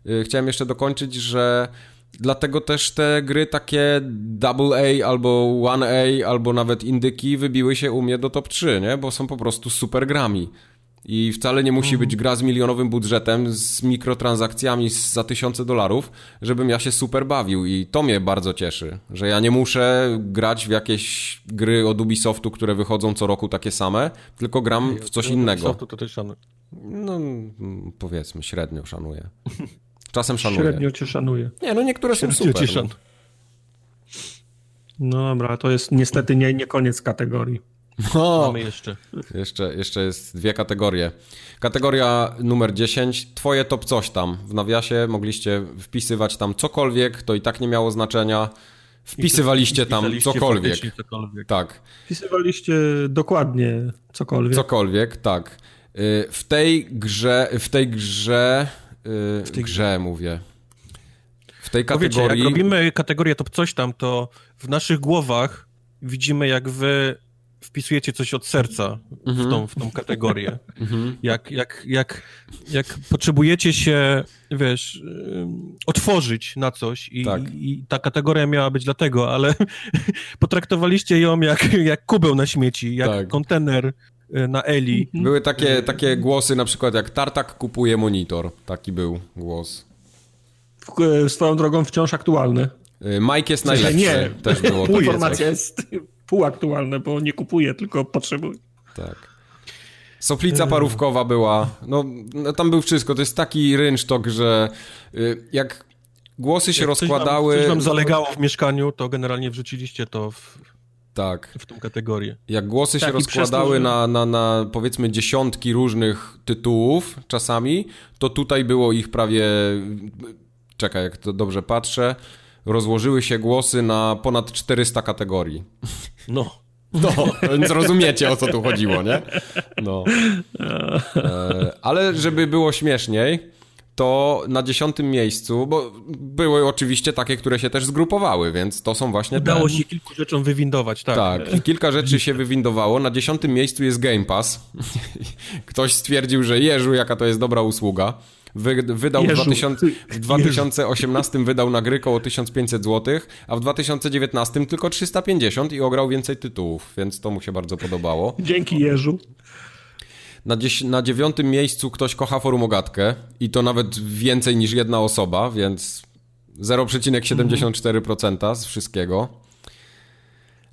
Y, chciałem jeszcze dokończyć, że dlatego też te gry takie double A albo one A albo nawet indyki wybiły się u mnie do top 3, nie? Bo są po prostu super grami. I wcale nie musi być gra z milionowym budżetem, z mikrotransakcjami za tysiące dolarów, żebym ja się super bawił. I to mnie bardzo cieszy, że ja nie muszę grać w jakieś gry od Ubisoftu, które wychodzą co roku takie same, tylko gram w coś innego. Ubisoftu to też szanuję. No, powiedzmy, średnio szanuję. Czasem szanuję. Średnio cię szanuję. Nie, no niektóre są super. Cię szan... No dobra, to jest niestety nie, nie koniec kategorii. No, Mamy jeszcze. jeszcze. Jeszcze jest dwie kategorie. Kategoria numer 10. Twoje top coś tam. W nawiasie mogliście wpisywać tam cokolwiek, to i tak nie miało znaczenia. Wpisywaliście tam cokolwiek. cokolwiek. Tak. Wpisywaliście dokładnie cokolwiek. Cokolwiek, tak. Y, w tej grze, w tej grze, y, w tej grze mówię. W tej kategorii... Wiecie, jak robimy kategorię top coś tam, to w naszych głowach widzimy, jak wy wpisujecie coś od serca w mhm. tą, w tą kategorię. Mhm. Jak, jak, jak, jak potrzebujecie się, wiesz, otworzyć na coś i, tak. i ta kategoria miała być dlatego, ale potraktowaliście ją jak, jak kubeł na śmieci, jak tak. kontener y, na Eli. Mhm. Były takie, takie głosy na przykład jak Tartak kupuje monitor. Taki był głos. W, swoją drogą wciąż aktualny. Y, Mike jest najlepszy. Nie, też było. Informacja jest półaktualne, bo nie kupuję, tylko potrzebuję. Tak. Soplica parówkowa była, no, no, tam był wszystko, to jest taki rynsztok, że y, jak głosy się jak rozkładały... Coś coś zalegało w mieszkaniu, to generalnie wrzuciliście to w, tak. w tą kategorię. Jak głosy tak, się rozkładały to, że... na, na, na powiedzmy dziesiątki różnych tytułów czasami, to tutaj było ich prawie... Czekaj, jak to dobrze patrzę rozłożyły się głosy na ponad 400 kategorii. No. No, więc rozumiecie o co tu chodziło, nie? No. E, ale żeby było śmieszniej, to na dziesiątym miejscu, bo były oczywiście takie, które się też zgrupowały, więc to są właśnie Udało te... się kilku rzeczom wywindować, tak. Tak, kilka rzeczy się wywindowało. Na dziesiątym miejscu jest Game Pass. Ktoś stwierdził, że Jeżu, jaka to jest dobra usługa. Wy, wydał Jeżu. w, 2000, w 2018 Jeżu. wydał na gry około 1500 zł, a w 2019 tylko 350 i ograł więcej tytułów, więc to mu się bardzo podobało. Dzięki Jeżu. Na, na dziewiątym miejscu ktoś kocha forumogatkę i to nawet więcej niż jedna osoba, więc 0,74% z wszystkiego.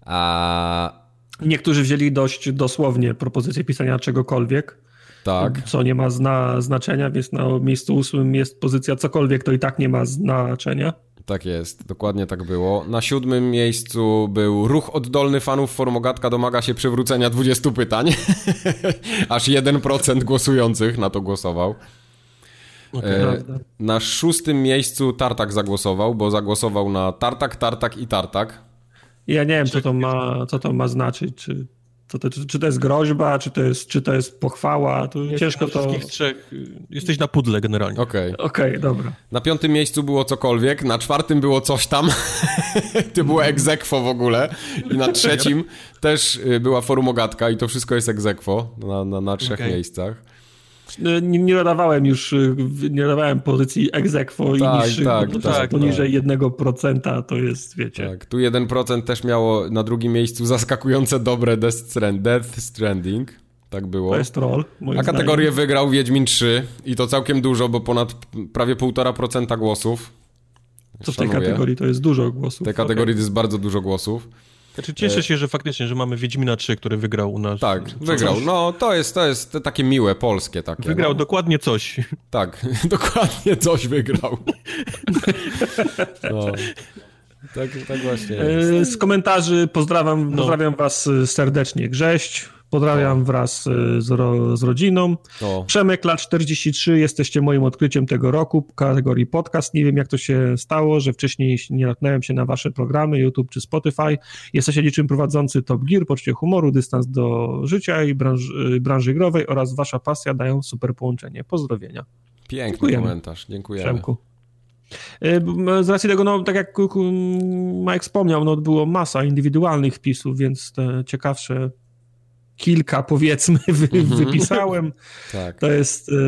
A... Niektórzy wzięli dość dosłownie propozycję pisania czegokolwiek. Tak. Co nie ma zna znaczenia, więc na miejscu ósmym jest pozycja cokolwiek, to i tak nie ma znaczenia. Tak jest, dokładnie tak było. Na siódmym miejscu był ruch oddolny fanów Formogatka domaga się przywrócenia 20 pytań. Aż 1% głosujących na to głosował. E, na szóstym miejscu Tartak zagłosował, bo zagłosował na Tartak, Tartak i Tartak. Ja nie wiem, co to ma, co to ma znaczyć. Czy to, to, czy to jest groźba, czy to jest, czy to jest pochwała, to jest ciężko to... trzech, jesteś na pudle generalnie. Okej. Okay. Okej, okay, dobra. Na piątym miejscu było cokolwiek, na czwartym było coś tam, to było egzekwo w ogóle i na trzecim też y, była forumogatka i to wszystko jest egzekwo na, na, na trzech okay. miejscach. Nie, nie nadawałem już, nie nadawałem pozycji egzekwo tak, i niższych, tak, tak, tak, poniżej tak. 1% to jest, wiecie. Tak, tu 1% też miało na drugim miejscu zaskakujące dobre Death Stranding. Tak było. To jest troll. A kategorię zdaniem. wygrał Wiedźmin 3 i to całkiem dużo, bo ponad prawie 1,5% głosów. Co w tej kategorii to jest dużo głosów. W tej kategorii okay. to jest bardzo dużo głosów. Znaczy cieszę się, że faktycznie, że mamy Wiedźmina 3, który wygrał u nas. Tak, wygrał. No to jest, to jest takie miłe, polskie takie. Wygrał no. dokładnie coś. Tak, dokładnie coś wygrał. No. Tak, tak właśnie jest. E, z komentarzy pozdrawiam, no. pozdrawiam was serdecznie. Grześć, Pozdrawiam wraz y, z, ro, z rodziną. O. Przemek, lat 43, jesteście moim odkryciem tego roku w kategorii podcast. Nie wiem, jak to się stało, że wcześniej nie natknąłem się na wasze programy, YouTube czy Spotify. Jesteście niczym prowadzący Top Gear, poczucie humoru, dystans do życia i branży, branży growej oraz wasza pasja dają super połączenie. Pozdrowienia. Piękny Dziękujemy. komentarz, dziękujemy. Przemku. Y, z racji tego, no tak jak Mike wspomniał, no było masa indywidualnych wpisów, więc te ciekawsze kilka powiedzmy wy, mm -hmm. wypisałem. tak. To jest yy,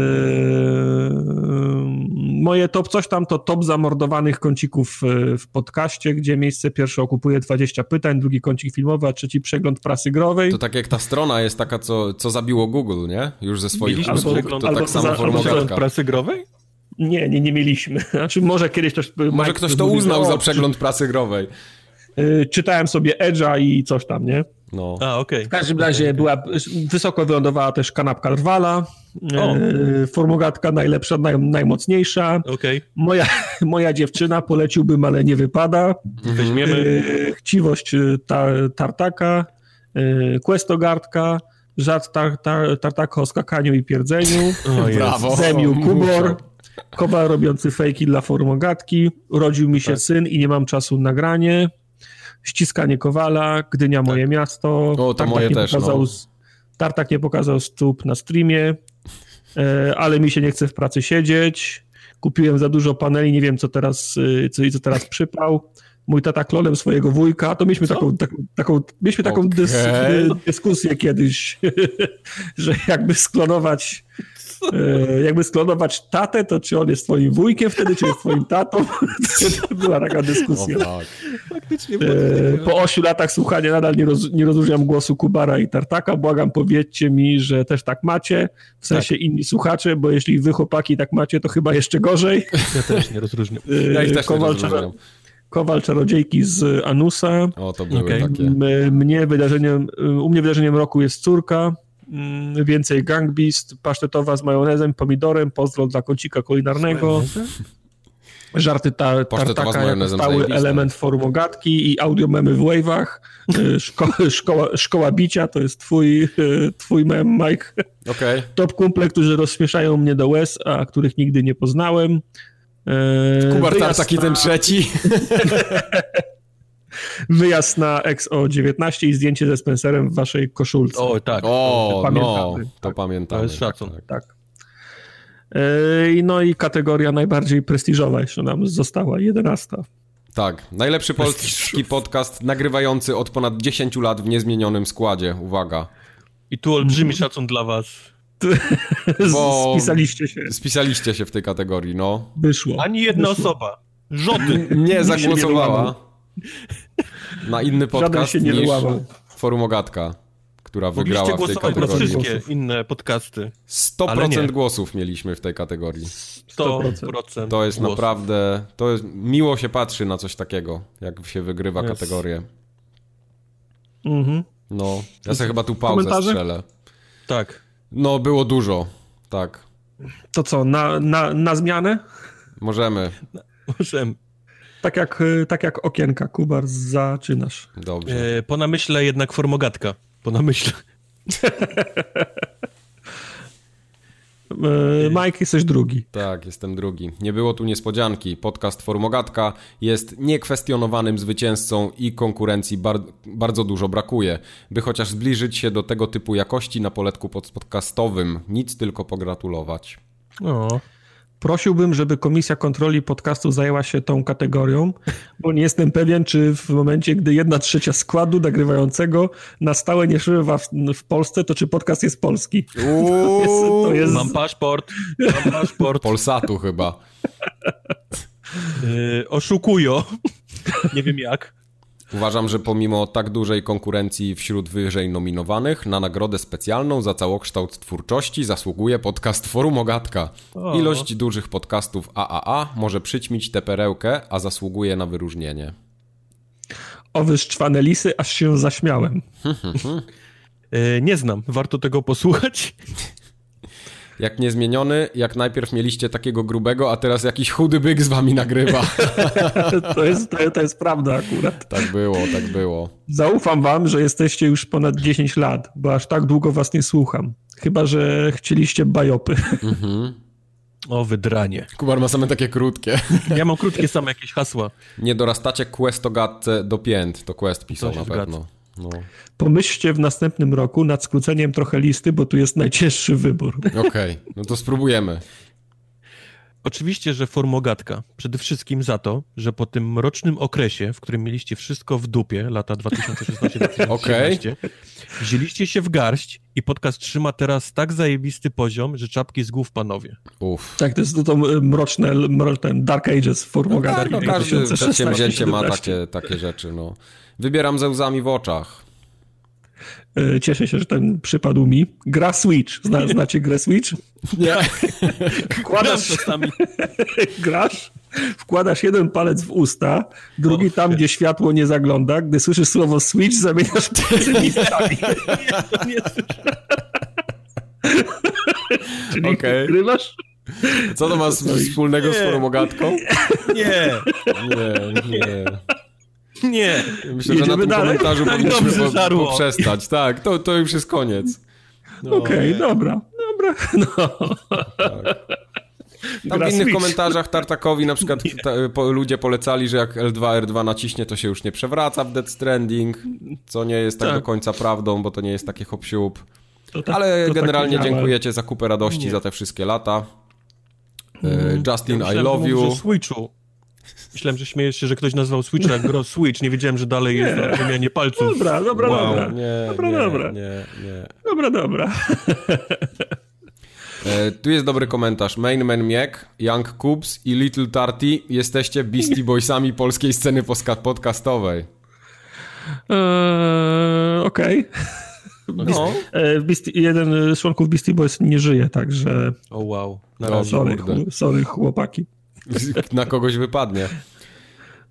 moje top coś tam to top zamordowanych kącików e, w podcaście, gdzie miejsce pierwsze okupuje 20 pytań, drugi kącik filmowy, a trzeci przegląd prasy growej. To tak jak ta strona jest taka, co, co zabiło Google, nie? Już ze swoich albo, przegląd, to albo tak samo za, formogatka. prasy growej? Nie, nie, nie mieliśmy. Znaczy może kiedyś ktoś... Może Mike ktoś to uznał za przegląd prasy growej. Yy, czytałem sobie Edge'a i coś tam, nie? No. A, okay. W każdym razie była, wysoko wylądowała też kanapka Rwala, e, formogatka najlepsza, naj, najmocniejsza. Okay. Moja, moja dziewczyna poleciłbym, ale nie wypada. Weźmiemy. E, chciwość e, ta, Tartaka, e, Questogardka, żart tar, tar, Tartaka o skakaniu i pierdzeniu. Brawo. Zemił Kubor. Kowal robiący fejki dla formogatki. Urodził mi się tak. syn i nie mam czasu na granie. Ściskanie Kowala, Gdynia Moje tak. Miasto. O, to moje też, pokazał, no. Tartak nie pokazał stóp na streamie, e, ale mi się nie chce w pracy siedzieć. Kupiłem za dużo paneli, nie wiem co teraz, e, co, co teraz przypał. Mój tata klonem swojego wujka, to mieliśmy taką, taką, taką, mieliśmy taką okay. dys, dyskusję kiedyś, że jakby sklonować jakby sklonować tatę, to czy on jest twoim wujkiem wtedy, czy jest twoim tatą? to była taka dyskusja. Tak. Faktycznie e, po ośmiu latach słuchania nadal nie, roz, nie rozróżniam głosu Kubara i Tartaka. Błagam, powiedzcie mi, że też tak macie, w sensie tak. inni słuchacze, bo jeśli wy chłopaki tak macie, to chyba jeszcze gorzej. Ja też nie rozróżniam. E, ja ich też Kowal, nie rozróżniam. Kowal Czarodziejki z Anusa. O, to były okay. takie. Mnie wydarzeniem, u mnie wydarzeniem roku jest córka, więcej Gangbeast, pasztetowa z majonezem, pomidorem, pozdro dla kącika kulinarnego. Żarty ta, tartaka jako stały element forum i audio memy w wave'ach. Y, szko szkoła, szkoła bicia to jest twój, y, twój mem, Mike. Okay. Top kumple, którzy rozśmieszają mnie do łez, a których nigdy nie poznałem. Eee, Kubar Tartaki na... ten trzeci. wyjazd na XO19 i zdjęcie ze Spencerem w waszej koszulce. O, tak. O, pamiętamy. No, to tak. pamiętamy. To jest szacun. Tak. tak. No i kategoria najbardziej prestiżowa jeszcze nam została, 11. Tak, najlepszy polski podcast nagrywający od ponad 10 lat w niezmienionym składzie. Uwaga. I tu olbrzymi szacun dla was. Bo spisaliście się. Spisaliście się w tej kategorii, no. Wyszło. Ani jedna Wyszło. osoba. Żody. Nie zagłosowała na inny podcast się nie niż Forum Ogatka, która wygrała w tej kategorii. na wszystkie inne podcasty. 100% głosów mieliśmy w tej kategorii. 100%. To jest głosów. naprawdę, to jest, miło się patrzy na coś takiego, jak się wygrywa yes. kategorię. Mhm. No, ja sobie chyba tu pauzę Komentarze? strzelę. Tak. No, było dużo, tak. To co, na, na, na zmianę? Możemy. Możemy. Tak jak, y, tak jak okienka, Kubar, zaczynasz. Dobrze. E, po namyśle jednak formogatka. Po namyśle. E, Mike, jesteś drugi. Tak, jestem drugi. Nie było tu niespodzianki. Podcast Formogatka jest niekwestionowanym zwycięzcą i konkurencji bar bardzo dużo brakuje. By chociaż zbliżyć się do tego typu jakości na poletku podcastowym, nic tylko pogratulować. O. Prosiłbym, żeby Komisja Kontroli Podcastu zajęła się tą kategorią, bo nie jestem pewien, czy w momencie, gdy jedna trzecia składu nagrywającego na stałe nie przebywa w, w, Polsce, to czy podcast jest polski. To jest, to jest... Mam paszport. Mam paszport. Polsatu chyba. Yy, oszukują. nie wiem jak. Uważam, że pomimo tak dużej konkurencji wśród wyżej nominowanych, na nagrodę specjalną za całokształt twórczości zasługuje podcast Forum Ogatka. O. Ilość dużych podcastów AAA może przyćmić tę perełkę, a zasługuje na wyróżnienie. Owy szczwane lisy, aż się zaśmiałem. E, nie znam, warto tego posłuchać. Jak niezmieniony, jak najpierw mieliście takiego grubego, a teraz jakiś chudy byk z wami nagrywa. To jest, to, to jest prawda akurat. tak było, tak było. Zaufam wam, że jesteście już ponad 10 lat, bo aż tak długo was nie słucham. Chyba, że chcieliście bajopy. O, wydranie. Kubar ma same takie krótkie. Ja mam krótkie same jakieś hasła. Nie dorastacie questogatce do pięt, to Quest pisał na pewno. No. Pomyślcie w następnym roku nad skróceniem trochę listy, bo tu jest najcięższy wybór. Okej, no to spróbujemy. Oczywiście, że formogatka. Przede wszystkim za to, że po tym mrocznym okresie, w którym mieliście wszystko w dupie, lata 2016-2017, Okej. wzięliście się w garść i podcast trzyma teraz tak zajebisty poziom, że czapki z głów panowie. Uff. Tak, to jest to, to mroczne, mroczne Dark Ages formoga. Tak, no, każdy przedsięwzięcie ma takie, takie rzeczy. No. Wybieram ze łzami w oczach. E, Cieszę się, że ten przypadł mi. Gra Switch. Zna, znacie grę Switch? Nie. Wkładasz, czasami. grasz, wkładasz jeden palec w usta, drugi O, tam, shit. gdzie światło nie zagląda. Gdy słyszysz słowo Switch, zamieniasz palce miejscami. Nie, Czyli Okej. grywasz? Co to ma wspólnego z Nie. forumogatką? nie, Nie, nie. nie. Myślę, że na Jedziemy tym dalej? komentarzu Tak powinniśmy po, poprzestać. Tak, to, to już jest koniec. No, Okej, dobra, dobra. No. Tam Gra w innych Switch. komentarzach Tartakowi na przykład ta, po, ludzie polecali, że jak L2, R2 naciśnie, to się już nie przewraca w Dead Stranding, co nie jest tak, Tak. do końca prawdą, bo to nie jest taki hop tak- Ale tak generalnie nie działa. dziękuję za kupę radości Nie. za te wszystkie lata. E, Justin, I Myślałem, że love you. Switchu. Myślałem, że śmiejesz się, że ktoś nazwał Switcha jak gro Switch. Nie wiedziałem, że dalej jest na wymianie palców. Dobra, dobra, Wow. dobra. Nie, Dobra, nie, dobra. nie, nie. Dobra, dobra. E, tu jest dobry komentarz. Main Man Miek, Young Cubs i Little Tarty jesteście Beastie Boysami polskiej sceny podcastowej. Eee, Okej. No. E, Beastie- Jeden z członków Beastie Boys nie żyje, także O wow. Na No, razie. sorry, sorry chłopaki. Na kogoś wypadnie.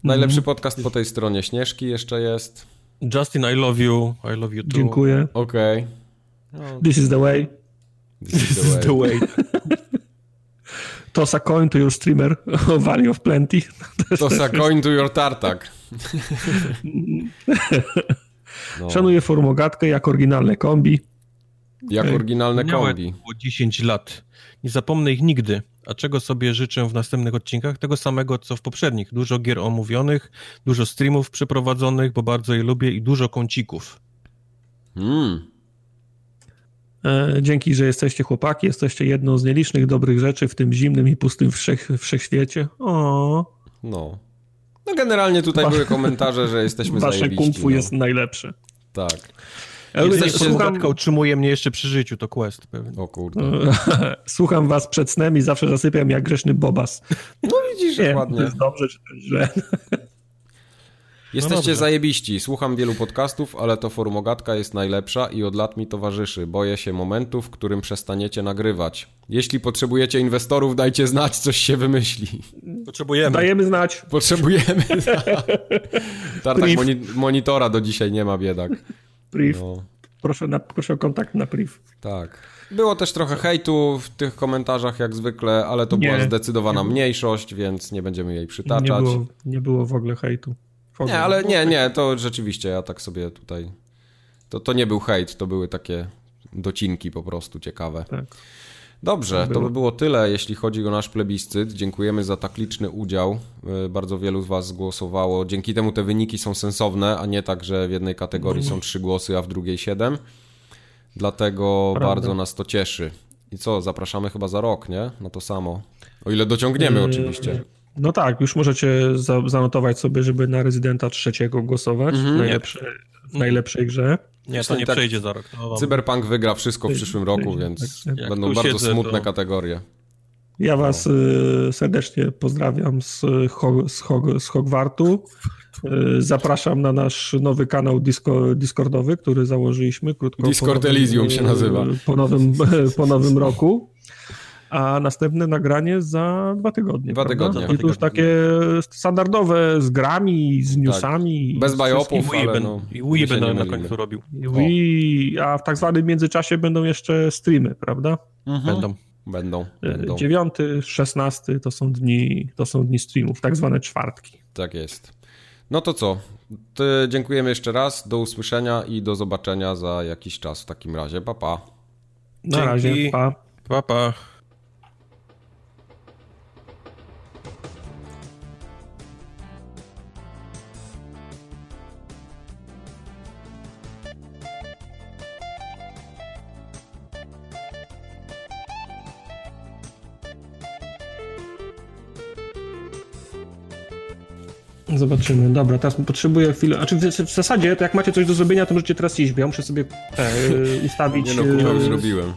Najlepszy podcast po tej stronie Śnieżki jeszcze jest. Justin, I love you. I love you too. Dziękuję. Okej. This is the way. This is This is the the way. way. Toss a coin to your streamer. O Valley of Plenty. To sa coin to your tartak. No, Szanuję formogatkę jak oryginalne kombi. Jak oryginalne Miałem kombi. było 10 lat. Nie zapomnę ich nigdy. A czego sobie życzę w następnych odcinkach? Tego samego, co w poprzednich. Dużo gier omówionych, dużo streamów przeprowadzonych, bo bardzo je lubię i dużo kącików. Mm. E, Dzięki, że jesteście chłopaki. Jesteście jedną z nielicznych dobrych rzeczy w tym zimnym i pustym wszech, wszechświecie. O, No. No generalnie tutaj były komentarze, że jesteśmy wasze zajebiści. kung fu no. jest najlepsze. Tak. Ale Jesteście- słucham, utrzymuje mnie jeszcze przy życiu, to quest pewnie. O kurde. słucham was przed snem i zawsze zasypiam jak grzeszny bobas. No widzisz, Nie, jak to ładnie. jest dobrze czy to jest źle. Jesteście dobrze. zajebiści. Słucham wielu podcastów, ale to Forumogatka jest najlepsza i od lat mi towarzyszy. Boję się momentu, w którym przestaniecie nagrywać. Jeśli potrzebujecie inwestorów, dajcie znać, coś się wymyśli. Potrzebujemy. Dajemy znać. Potrzebujemy. Tartak moni monitora do dzisiaj nie ma, biedak. Priv. No, Proszę, na, proszę o kontakt na priv. tak. Było też trochę hejtu w tych komentarzach, jak zwykle, ale to Nie. była zdecydowana mniejszość, więc nie będziemy jej Nie przytaczać. było, nie było w ogóle hejtu. W ogóle. Nie, ale nie, nie, to rzeczywiście ja tak sobie tutaj. To, to nie był hejt, to były takie docinki po prostu ciekawe. Tak. Dobrze, to by było tyle, jeśli chodzi o nasz plebiscyt. Dziękujemy za tak liczny udział. Y, Bardzo wielu z Was zgłosowało. Dzięki temu te wyniki są sensowne, a nie tak, że w jednej kategorii są trzy głosy, a w drugiej siedem. Dlatego Prawda. bardzo nas to cieszy. I co, zapraszamy chyba za rok, nie? Na to samo. O ile dociągniemy, Yy, oczywiście. No tak, już możecie za, zanotować sobie, żeby na rezydenta trzeciego głosować Mhm. W najlepszej grze. Nie, to nie Tak. przejdzie za rok. Wam... Cyberpunk wygra wszystko w przyszłym roku, więc tak, jak będą bardzo siedzę, smutne to- kategorie. Ja was y, serdecznie pozdrawiam z, Ho z, Ho z Hogwartu. Y, zapraszam na nasz nowy kanał Disco Discordowy, który założyliśmy krótko. Discord Elysium się nazywa. Po nowym, po nowym roku. A następne nagranie za dwa tygodnie. Dwa tygodnie. I to już takie standardowe z grami, z tak. newsami. Tak. Bez bajopów, ale no, I Wii będą na końcu robił. Wii, a w tak zwanym międzyczasie będą jeszcze streamy, prawda? Mhm. Będą. Będą, będą. 9, 16 to są dni, to są dni streamów, tak zwane czwartki. Tak jest. No to co? To dziękujemy jeszcze raz. Do usłyszenia i do zobaczenia za jakiś czas w takim razie. Pa, pa. Na Dzięki. razie. Pa. Pa, pa. Zobaczymy. Dobra, teraz potrzebuję chwilę. A czy w, w, zasadzie, to jak macie coś do zrobienia, to możecie teraz iść, bo ja muszę sobie te, ustawić. Nie no, kurwa, już y, zrobiłem.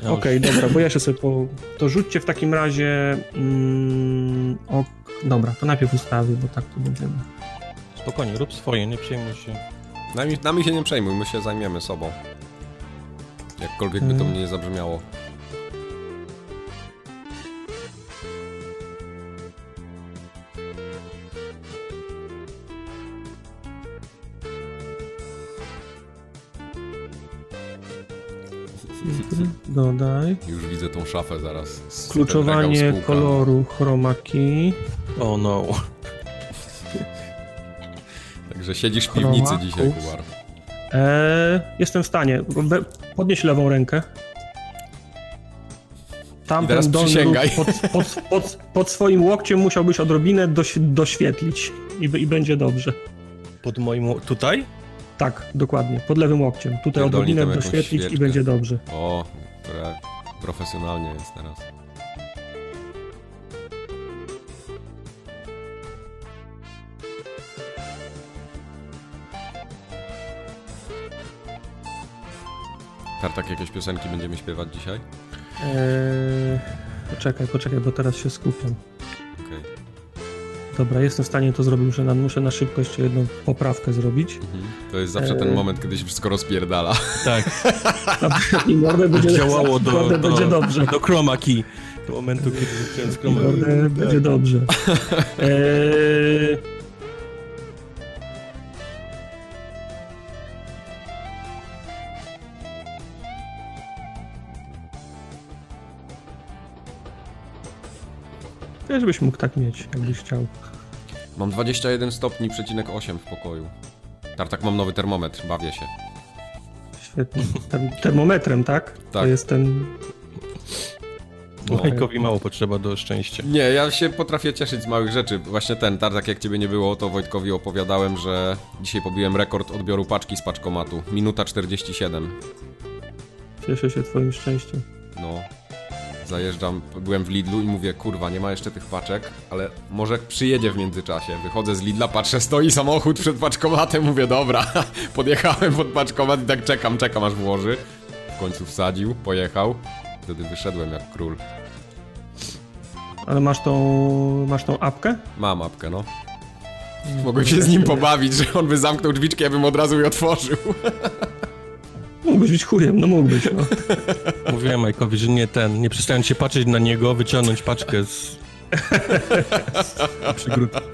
Okej, okay, dobra, bo ja się sobie po... To rzućcie w takim razie... Mm, o, dobra, to najpierw ustawię, bo tak to będziemy. Spokojnie, rób swoje, nie przejmuj się. Nami, nami się nie przejmuj, my się zajmiemy sobą. Jakkolwiek by to hmm. mnie nie zabrzmiało. Dodaj. Już widzę tą szafę zaraz. Kluczowanie koloru chroma key. Oh no. Także siedzisz w piwnicy dzisiaj, Kubar. Eee, jestem w stanie. Podnieś lewą rękę. Tam teraz przysięgaj. Pod, pod, pod, pod, swoim łokciem musiałbyś odrobinę doś, doświetlić i, i będzie dobrze. Pod moim... tutaj? Tak, dokładnie, pod lewym łokciem. Tutaj odrobinę doświetlić i będzie dobrze. O, profesjonalnie jest teraz. Tartak, jakieś piosenki będziemy śpiewać dzisiaj? Eee, poczekaj, poczekaj, bo teraz się skupiam. Dobra, jestem w stanie to zrobić, muszę na, muszę na szybko jeszcze jedną poprawkę zrobić. Mhm. To jest zawsze ten e, moment, kiedy się wszystko rozpierdala. Tak. I mordę będzie, działało do, do, będzie dobrze. Do chroma key. Do momentu, kiedy zacząłem z chroma key. będzie dobrze. Eee... Też byś mógł tak mieć, jakbyś chciał. Mam 21 stopni, przecinek 8 w pokoju. Tartak, mam nowy termometr, bawię się. Świetnie. termometrem, tak? Tak. To jest ten... No. Wojtkowi mało potrzeba do szczęścia. Nie, ja się potrafię cieszyć z małych rzeczy. Właśnie ten, Tartak, jak ciebie nie było, to Wojtkowi opowiadałem, że dzisiaj pobiłem rekord odbioru paczki z paczkomatu. Minuta 47. Cieszę się twoim szczęściem. No, Zajeżdżam, byłem w Lidlu i mówię, kurwa, nie ma jeszcze tych paczek, ale może przyjedzie w międzyczasie. Wychodzę z Lidla, patrzę, stoi samochód przed paczkomatem, mówię, dobra, podjechałem pod paczkomat i tak czekam, czekam aż włoży. W końcu wsadził, pojechał, wtedy wyszedłem jak król. Ale masz tą, masz tą apkę? Mam apkę, no. Mogłem się z nim pobawić, że on by zamknął drzwiczki, ja bym od razu je otworzył. Mógłbyś być chujem, no mógłbyś, no. Mówiłem Majkowi, że nie ten, nie przestając się patrzeć na niego, wyciągnąć paczkę z... z przygródki.